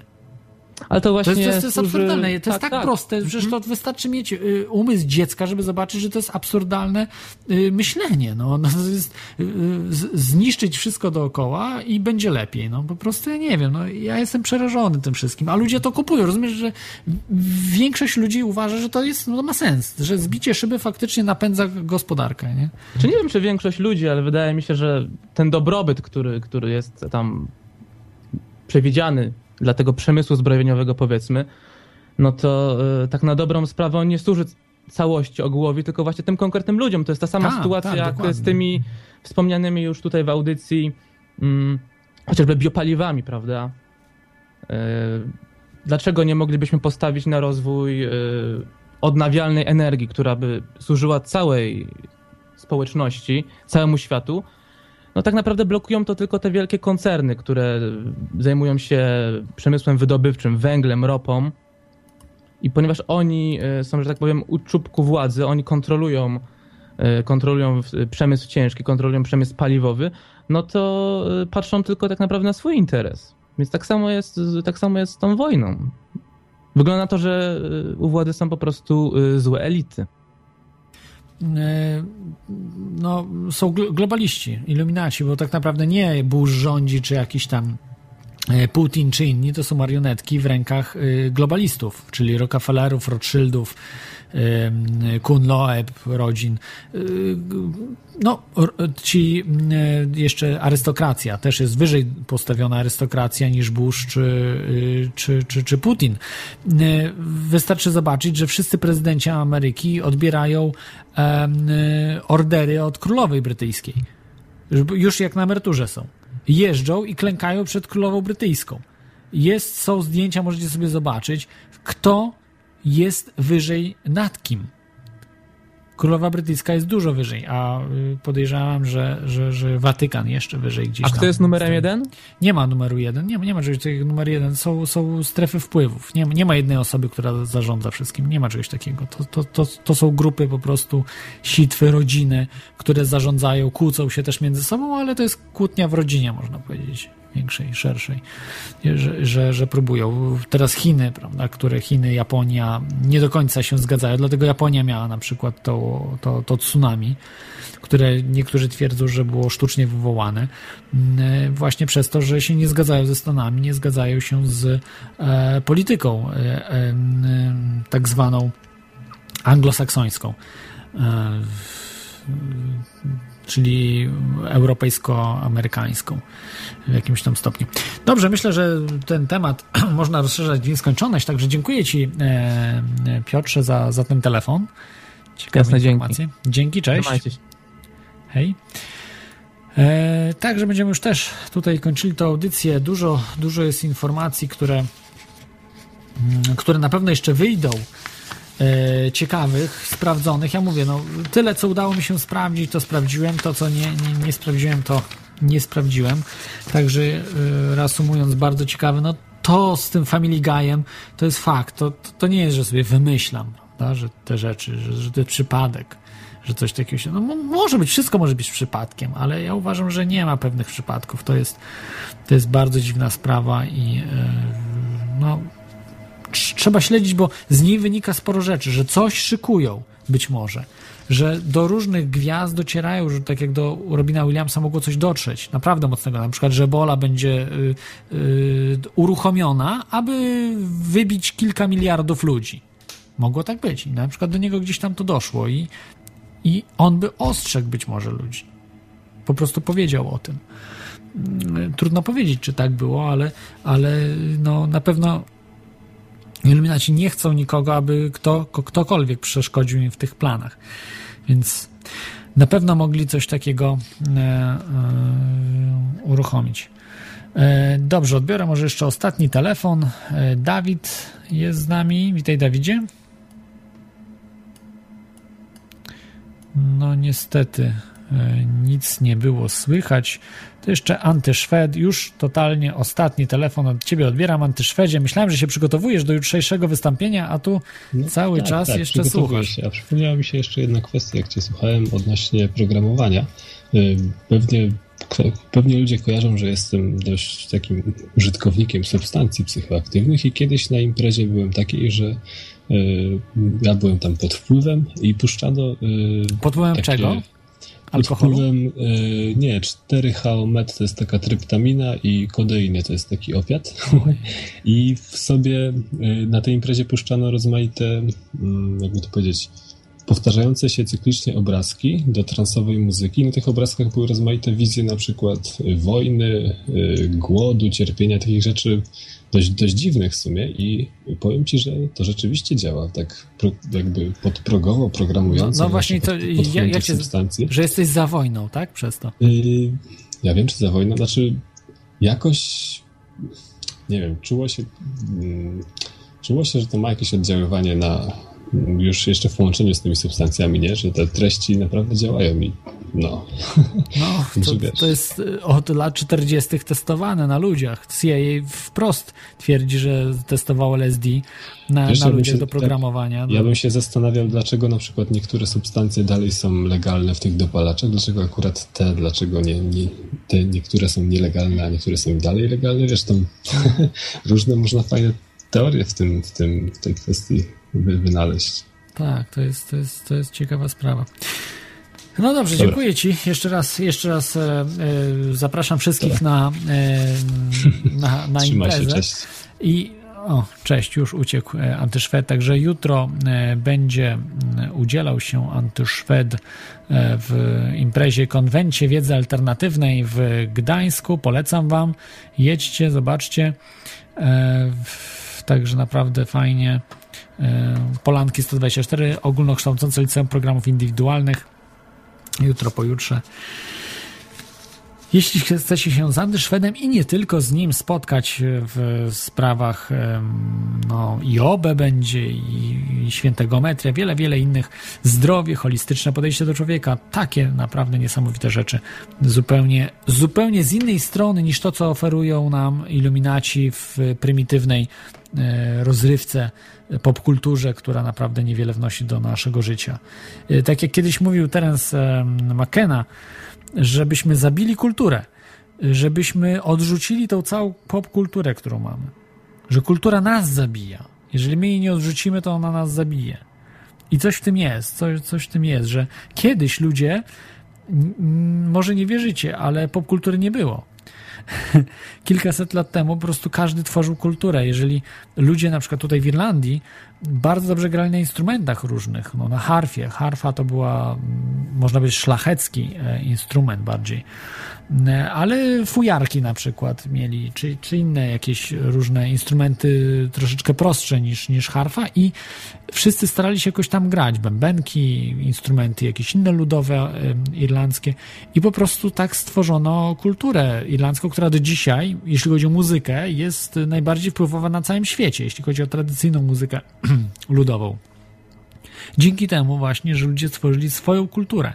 Speaker 8: Ale to właśnie.
Speaker 2: To jest, to jest, to jest absurdalne. To tak, jest tak, tak proste, że mhm. to wystarczy mieć y, umysł dziecka, żeby zobaczyć, że to jest absurdalne y, myślenie. No, no jest, y, zniszczyć wszystko dookoła i będzie lepiej. No po prostu ja nie wiem. No, ja jestem przerażony tym wszystkim, a ludzie to kupują. Rozumiesz, że większość ludzi uważa, że to jest, no, to ma sens, że zbicie szyby faktycznie napędza gospodarkę. Nie?
Speaker 8: Czy nie wiem, czy większość ludzi, ale wydaje mi się, że ten dobrobyt, który, który jest tam przewidziany dla tego przemysłu zbrojeniowego powiedzmy, no to y, tak na dobrą sprawę on nie służy całości ogółowi, tylko właśnie tym konkretnym ludziom. To jest ta sama ta, sytuacja ta, jak dokładnie. z tymi wspomnianymi już tutaj w audycji mm, chociażby biopaliwami, prawda? Y, dlaczego nie moglibyśmy postawić na rozwój y, odnawialnej energii, która by służyła całej społeczności, całemu światu, no tak naprawdę blokują to tylko te wielkie koncerny, które zajmują się przemysłem wydobywczym, węglem, ropą. I ponieważ oni e, są, że tak powiem, u czubku władzy, oni kontrolują, e, kontrolują przemysł ciężki, kontrolują przemysł paliwowy, no to e, patrzą tylko tak naprawdę na swój interes. Więc tak samo jest, tak samo jest z tą wojną. Wygląda na to, że u władzy są po prostu złe elity.
Speaker 2: E, no, są globaliści, iluminaci, bo tak naprawdę nie Bush rządzi, czy jakiś tam e, Putin, czy inni, to są marionetki w rękach e, globalistów, czyli Rockefellerów, Rothschildów, Kun Loeb, rodzin. No, ci jeszcze arystokracja, też jest wyżej postawiona arystokracja niż Bush czy, czy, czy, czy Putin. Wystarczy zobaczyć, że wszyscy prezydenci Ameryki odbierają ordery od królowej brytyjskiej. Już jak na emeryturze są. Jeżdżą i klękają przed królową brytyjską. Jest, są zdjęcia, możecie sobie zobaczyć, kto jest wyżej nad kim. Królowa Brytyjska jest dużo wyżej, a y, podejrzewam, że, że, że Watykan jeszcze wyżej gdzieś.
Speaker 8: A kto jest numerem jeden?
Speaker 2: Nie ma numeru jeden, nie ma, nie ma czegoś takiego numer jeden. Są, są strefy wpływów. Nie, nie ma jednej osoby, która zarządza wszystkim. Nie ma czegoś takiego. To, to, to, to są grupy po prostu sitwy, rodziny, które zarządzają, kłócą się też między sobą, ale to jest kłótnia w rodzinie, można powiedzieć większej, szerszej, że, że, że próbują. Teraz Chiny, prawda, które Chiny, Japonia nie do końca się zgadzają, dlatego Japonia miała na przykład to, to, to tsunami, które niektórzy twierdzą, że było sztucznie wywołane, mm, właśnie przez to, że się nie zgadzają ze Stanami, nie zgadzają się z e, polityką e, e, tak zwaną anglosaksońską. E, czyli europejsko-amerykańską w jakimś tam stopniu. Dobrze, myślę, że ten temat *clears throat* można rozszerzać w nieskończoność, także dziękuję Ci e, Piotrze za, za ten telefon.
Speaker 8: Ciekawe Jasne, informacje.
Speaker 2: Dzięki. dzięki, cześć. Hej. E, także będziemy już też tutaj kończyli tę audycję. Dużo, dużo jest informacji, które mm, które na pewno jeszcze wyjdą, e, ciekawych, sprawdzonych. Ja mówię, no tyle, co udało mi się sprawdzić, to sprawdziłem, to, co nie, nie, nie sprawdziłem, to nie sprawdziłem. Także e, reasumując, bardzo ciekawe, no to z tym Family Guyem to jest fakt. To, to, to nie jest, że sobie wymyślam, prawda, że te rzeczy, że, że to jest przypadek, że coś takiego się. No, może być, wszystko może być przypadkiem, ale ja uważam, że nie ma pewnych przypadków. To jest, to jest bardzo dziwna sprawa i yy, no, trzeba śledzić, bo z niej wynika sporo rzeczy, że coś szykują, być może że do różnych gwiazd docierają, że tak jak do Robina Williamsa mogło coś dotrzeć, naprawdę mocnego, na przykład, że Ebola będzie y, y, uruchomiona, aby wybić kilka miliardów ludzi. Mogło tak być i na przykład do niego gdzieś tam to doszło i, i on by ostrzegł być może ludzi. Po prostu powiedział o tym. Mm, trudno powiedzieć, czy tak było, ale, ale no, na pewno Iluminaci nie chcą nikogo, aby kto, ktokolwiek przeszkodził im w tych planach. Więc na pewno mogli coś takiego e, e, uruchomić. E, dobrze, odbiorę może jeszcze ostatni telefon. E, Dawid jest z nami. Witaj, Dawidzie. No niestety nic nie było słychać. To jeszcze Antyszwed, już totalnie ostatni telefon od ciebie odbieram, Antyszwedzie. Myślałem, że się przygotowujesz do jutrzejszego wystąpienia, a tu no, cały tak, czas tak, jeszcze słuchasz.
Speaker 4: Się. A przypomniała mi się jeszcze jedna kwestia, jak cię słuchałem odnośnie programowania. Y, pewnie, pewnie ludzie kojarzą, że jestem dość takim użytkownikiem substancji psychoaktywnych i kiedyś na imprezie byłem taki, że y, ja byłem tam pod wpływem i puszczano.
Speaker 2: Pod wpływem czego?
Speaker 4: Alkoholu? Wpływem, y, nie, 4-HOMET to jest taka tryptamina i kodeiny to jest taki opiat. *laughs* I w sobie y, na tej imprezie puszczano rozmaite, y, jakby to powiedzieć, powtarzające się cyklicznie obrazki do transowej muzyki. Na tych obrazkach były rozmaite wizje na przykład wojny, głodu, cierpienia, takich rzeczy dość, dość dziwnych w sumie i powiem ci, że to rzeczywiście działa tak jakby podprogowo programująco.
Speaker 2: No, no właśnie, to pod, ja, jak się, substancji. że jesteś za wojną, tak? Przez to.
Speaker 4: Yy, ja wiem, czy za wojną, znaczy jakoś nie wiem, czuło się yy, czuło się, że to ma jakieś oddziaływanie na już jeszcze w połączeniu z tymi substancjami, nie? Że te treści naprawdę działają i no.
Speaker 2: No, to, *laughs* to jest y, od lat 40. testowane na ludziach. CIA wprost twierdzi, że testował LSD na, Wiesz, na ludziach się, do programowania.
Speaker 4: Tak, ja bym się zastanawiał, dlaczego na przykład niektóre substancje dalej są legalne w tych dopalaczach, dlaczego akurat te, dlaczego nie, nie te niektóre są nielegalne, a niektóre są dalej legalne. Wiesz, tam *laughs* różne można fajne teorie w, tym, w, tym, w tej kwestii wynaleźć.
Speaker 2: Tak, to jest, to jest, to jest ciekawa sprawa. No dobrze, Dobra. dziękuję Ci. Jeszcze raz, jeszcze raz e, e, zapraszam wszystkich na, e, na, *laughs* na imprezę. Się, cześć. I o, cześć, już uciekł e, Antyszwed. Także jutro e, będzie udzielał się Antyszwed e, w imprezie konwencie wiedzy alternatywnej w Gdańsku. Polecam Wam. Jedźcie, zobaczcie. Także naprawdę fajnie. Polanki 124, ogólnokształcące liceum programów indywidualnych. Jutro, pojutrze. Jeśli chcecie się z Andy Szwedem i nie tylko z nim spotkać w sprawach no, i OBE będzie, i, i świętego metria, wiele, wiele innych, zdrowie, holistyczne podejście do człowieka, takie naprawdę niesamowite rzeczy, zupełnie, zupełnie z innej strony niż to, co oferują nam iluminaci w prymitywnej e, rozrywce, popkulturze, która naprawdę niewiele wnosi do naszego życia. E, tak jak kiedyś mówił Terence McKenna, żebyśmy zabili kulturę, żebyśmy odrzucili tą całą popkulturę, którą mamy. Że kultura nas zabija. Jeżeli my jej nie odrzucimy, to ona nas zabije. I coś w tym jest, coś, coś w tym jest, że kiedyś ludzie, może nie wierzycie, ale popkultury nie było. *laughs* Kilkaset lat temu po prostu każdy tworzył kulturę. Jeżeli ludzie na przykład tutaj w Irlandii bardzo dobrze grali na instrumentach różnych, no, na harfie. Harfa to była, mm, można powiedzieć, szlachecki e, instrument bardziej. E, ale fujarki na przykład mieli, czy, czy inne jakieś różne instrumenty troszeczkę prostsze niż, niż harfa i wszyscy starali się jakoś tam grać. Bębenki, instrumenty jakieś inne ludowe, irlandzkie i po prostu tak stworzono kulturę irlandzką, która do dzisiaj, jeśli chodzi o muzykę, jest najbardziej wpływowa na całym świecie, jeśli chodzi o tradycyjną muzykę *clears throat* ludową. Dzięki temu właśnie, że ludzie stworzyli swoją kulturę.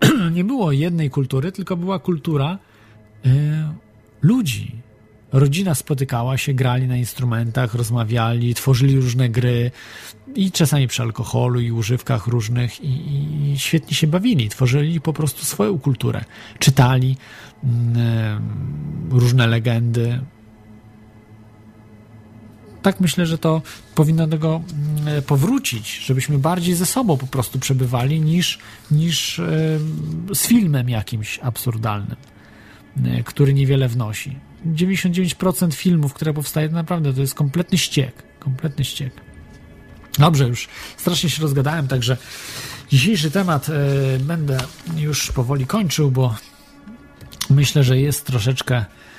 Speaker 2: *clears throat* Nie było jednej kultury, tylko była kultura y, ludzi. Rodzina spotykała się, grali na instrumentach, rozmawiali, tworzyli różne gry i czasami przy alkoholu i używkach różnych i, i świetnie się bawili. Tworzyli po prostu swoją kulturę. Czytali y, różne legendy, tak myślę, że to powinno do tego mm, powrócić, żebyśmy bardziej ze sobą po prostu przebywali niż, niż e, z filmem jakimś absurdalnym, e, który niewiele wnosi. 99% filmów, które powstaje, naprawdę to jest kompletny ściek. Kompletny ściek. Dobrze, już strasznie się rozgadałem, także dzisiejszy temat e, będę już powoli kończył, bo myślę, że jest troszeczkę E,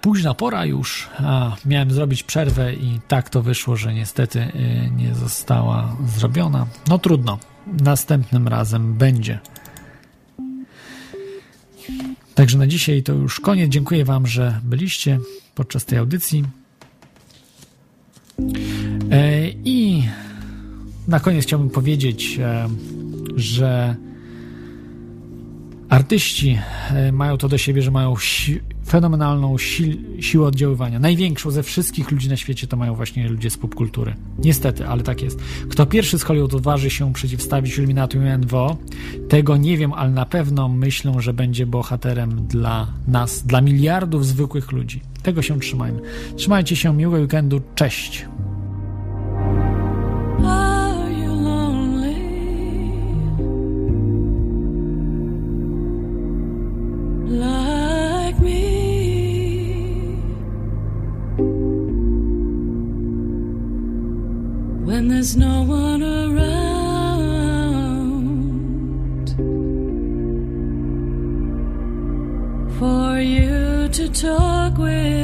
Speaker 2: późna pora już, a miałem zrobić przerwę i tak to wyszło, że niestety e, nie została zrobiona. No trudno, następnym razem będzie. Także na dzisiaj to już koniec. Dziękuję Wam, że byliście podczas tej audycji. E, I na koniec chciałbym powiedzieć, że artyści mają to do siebie, że mają fenomenalną si siłę oddziaływania. Największą ze wszystkich ludzi na świecie to mają właśnie ludzie z popkultury. Niestety, ale tak jest. Kto pierwszy z Hollywood odważy się przeciwstawić Illuminatium NWO, tego nie wiem, ale na pewno myślę, że będzie bohaterem dla nas, dla miliardów zwykłych ludzi. Tego się trzymajmy. Trzymajcie się, miłego weekendu, cześć! When there's no one around for you to talk with.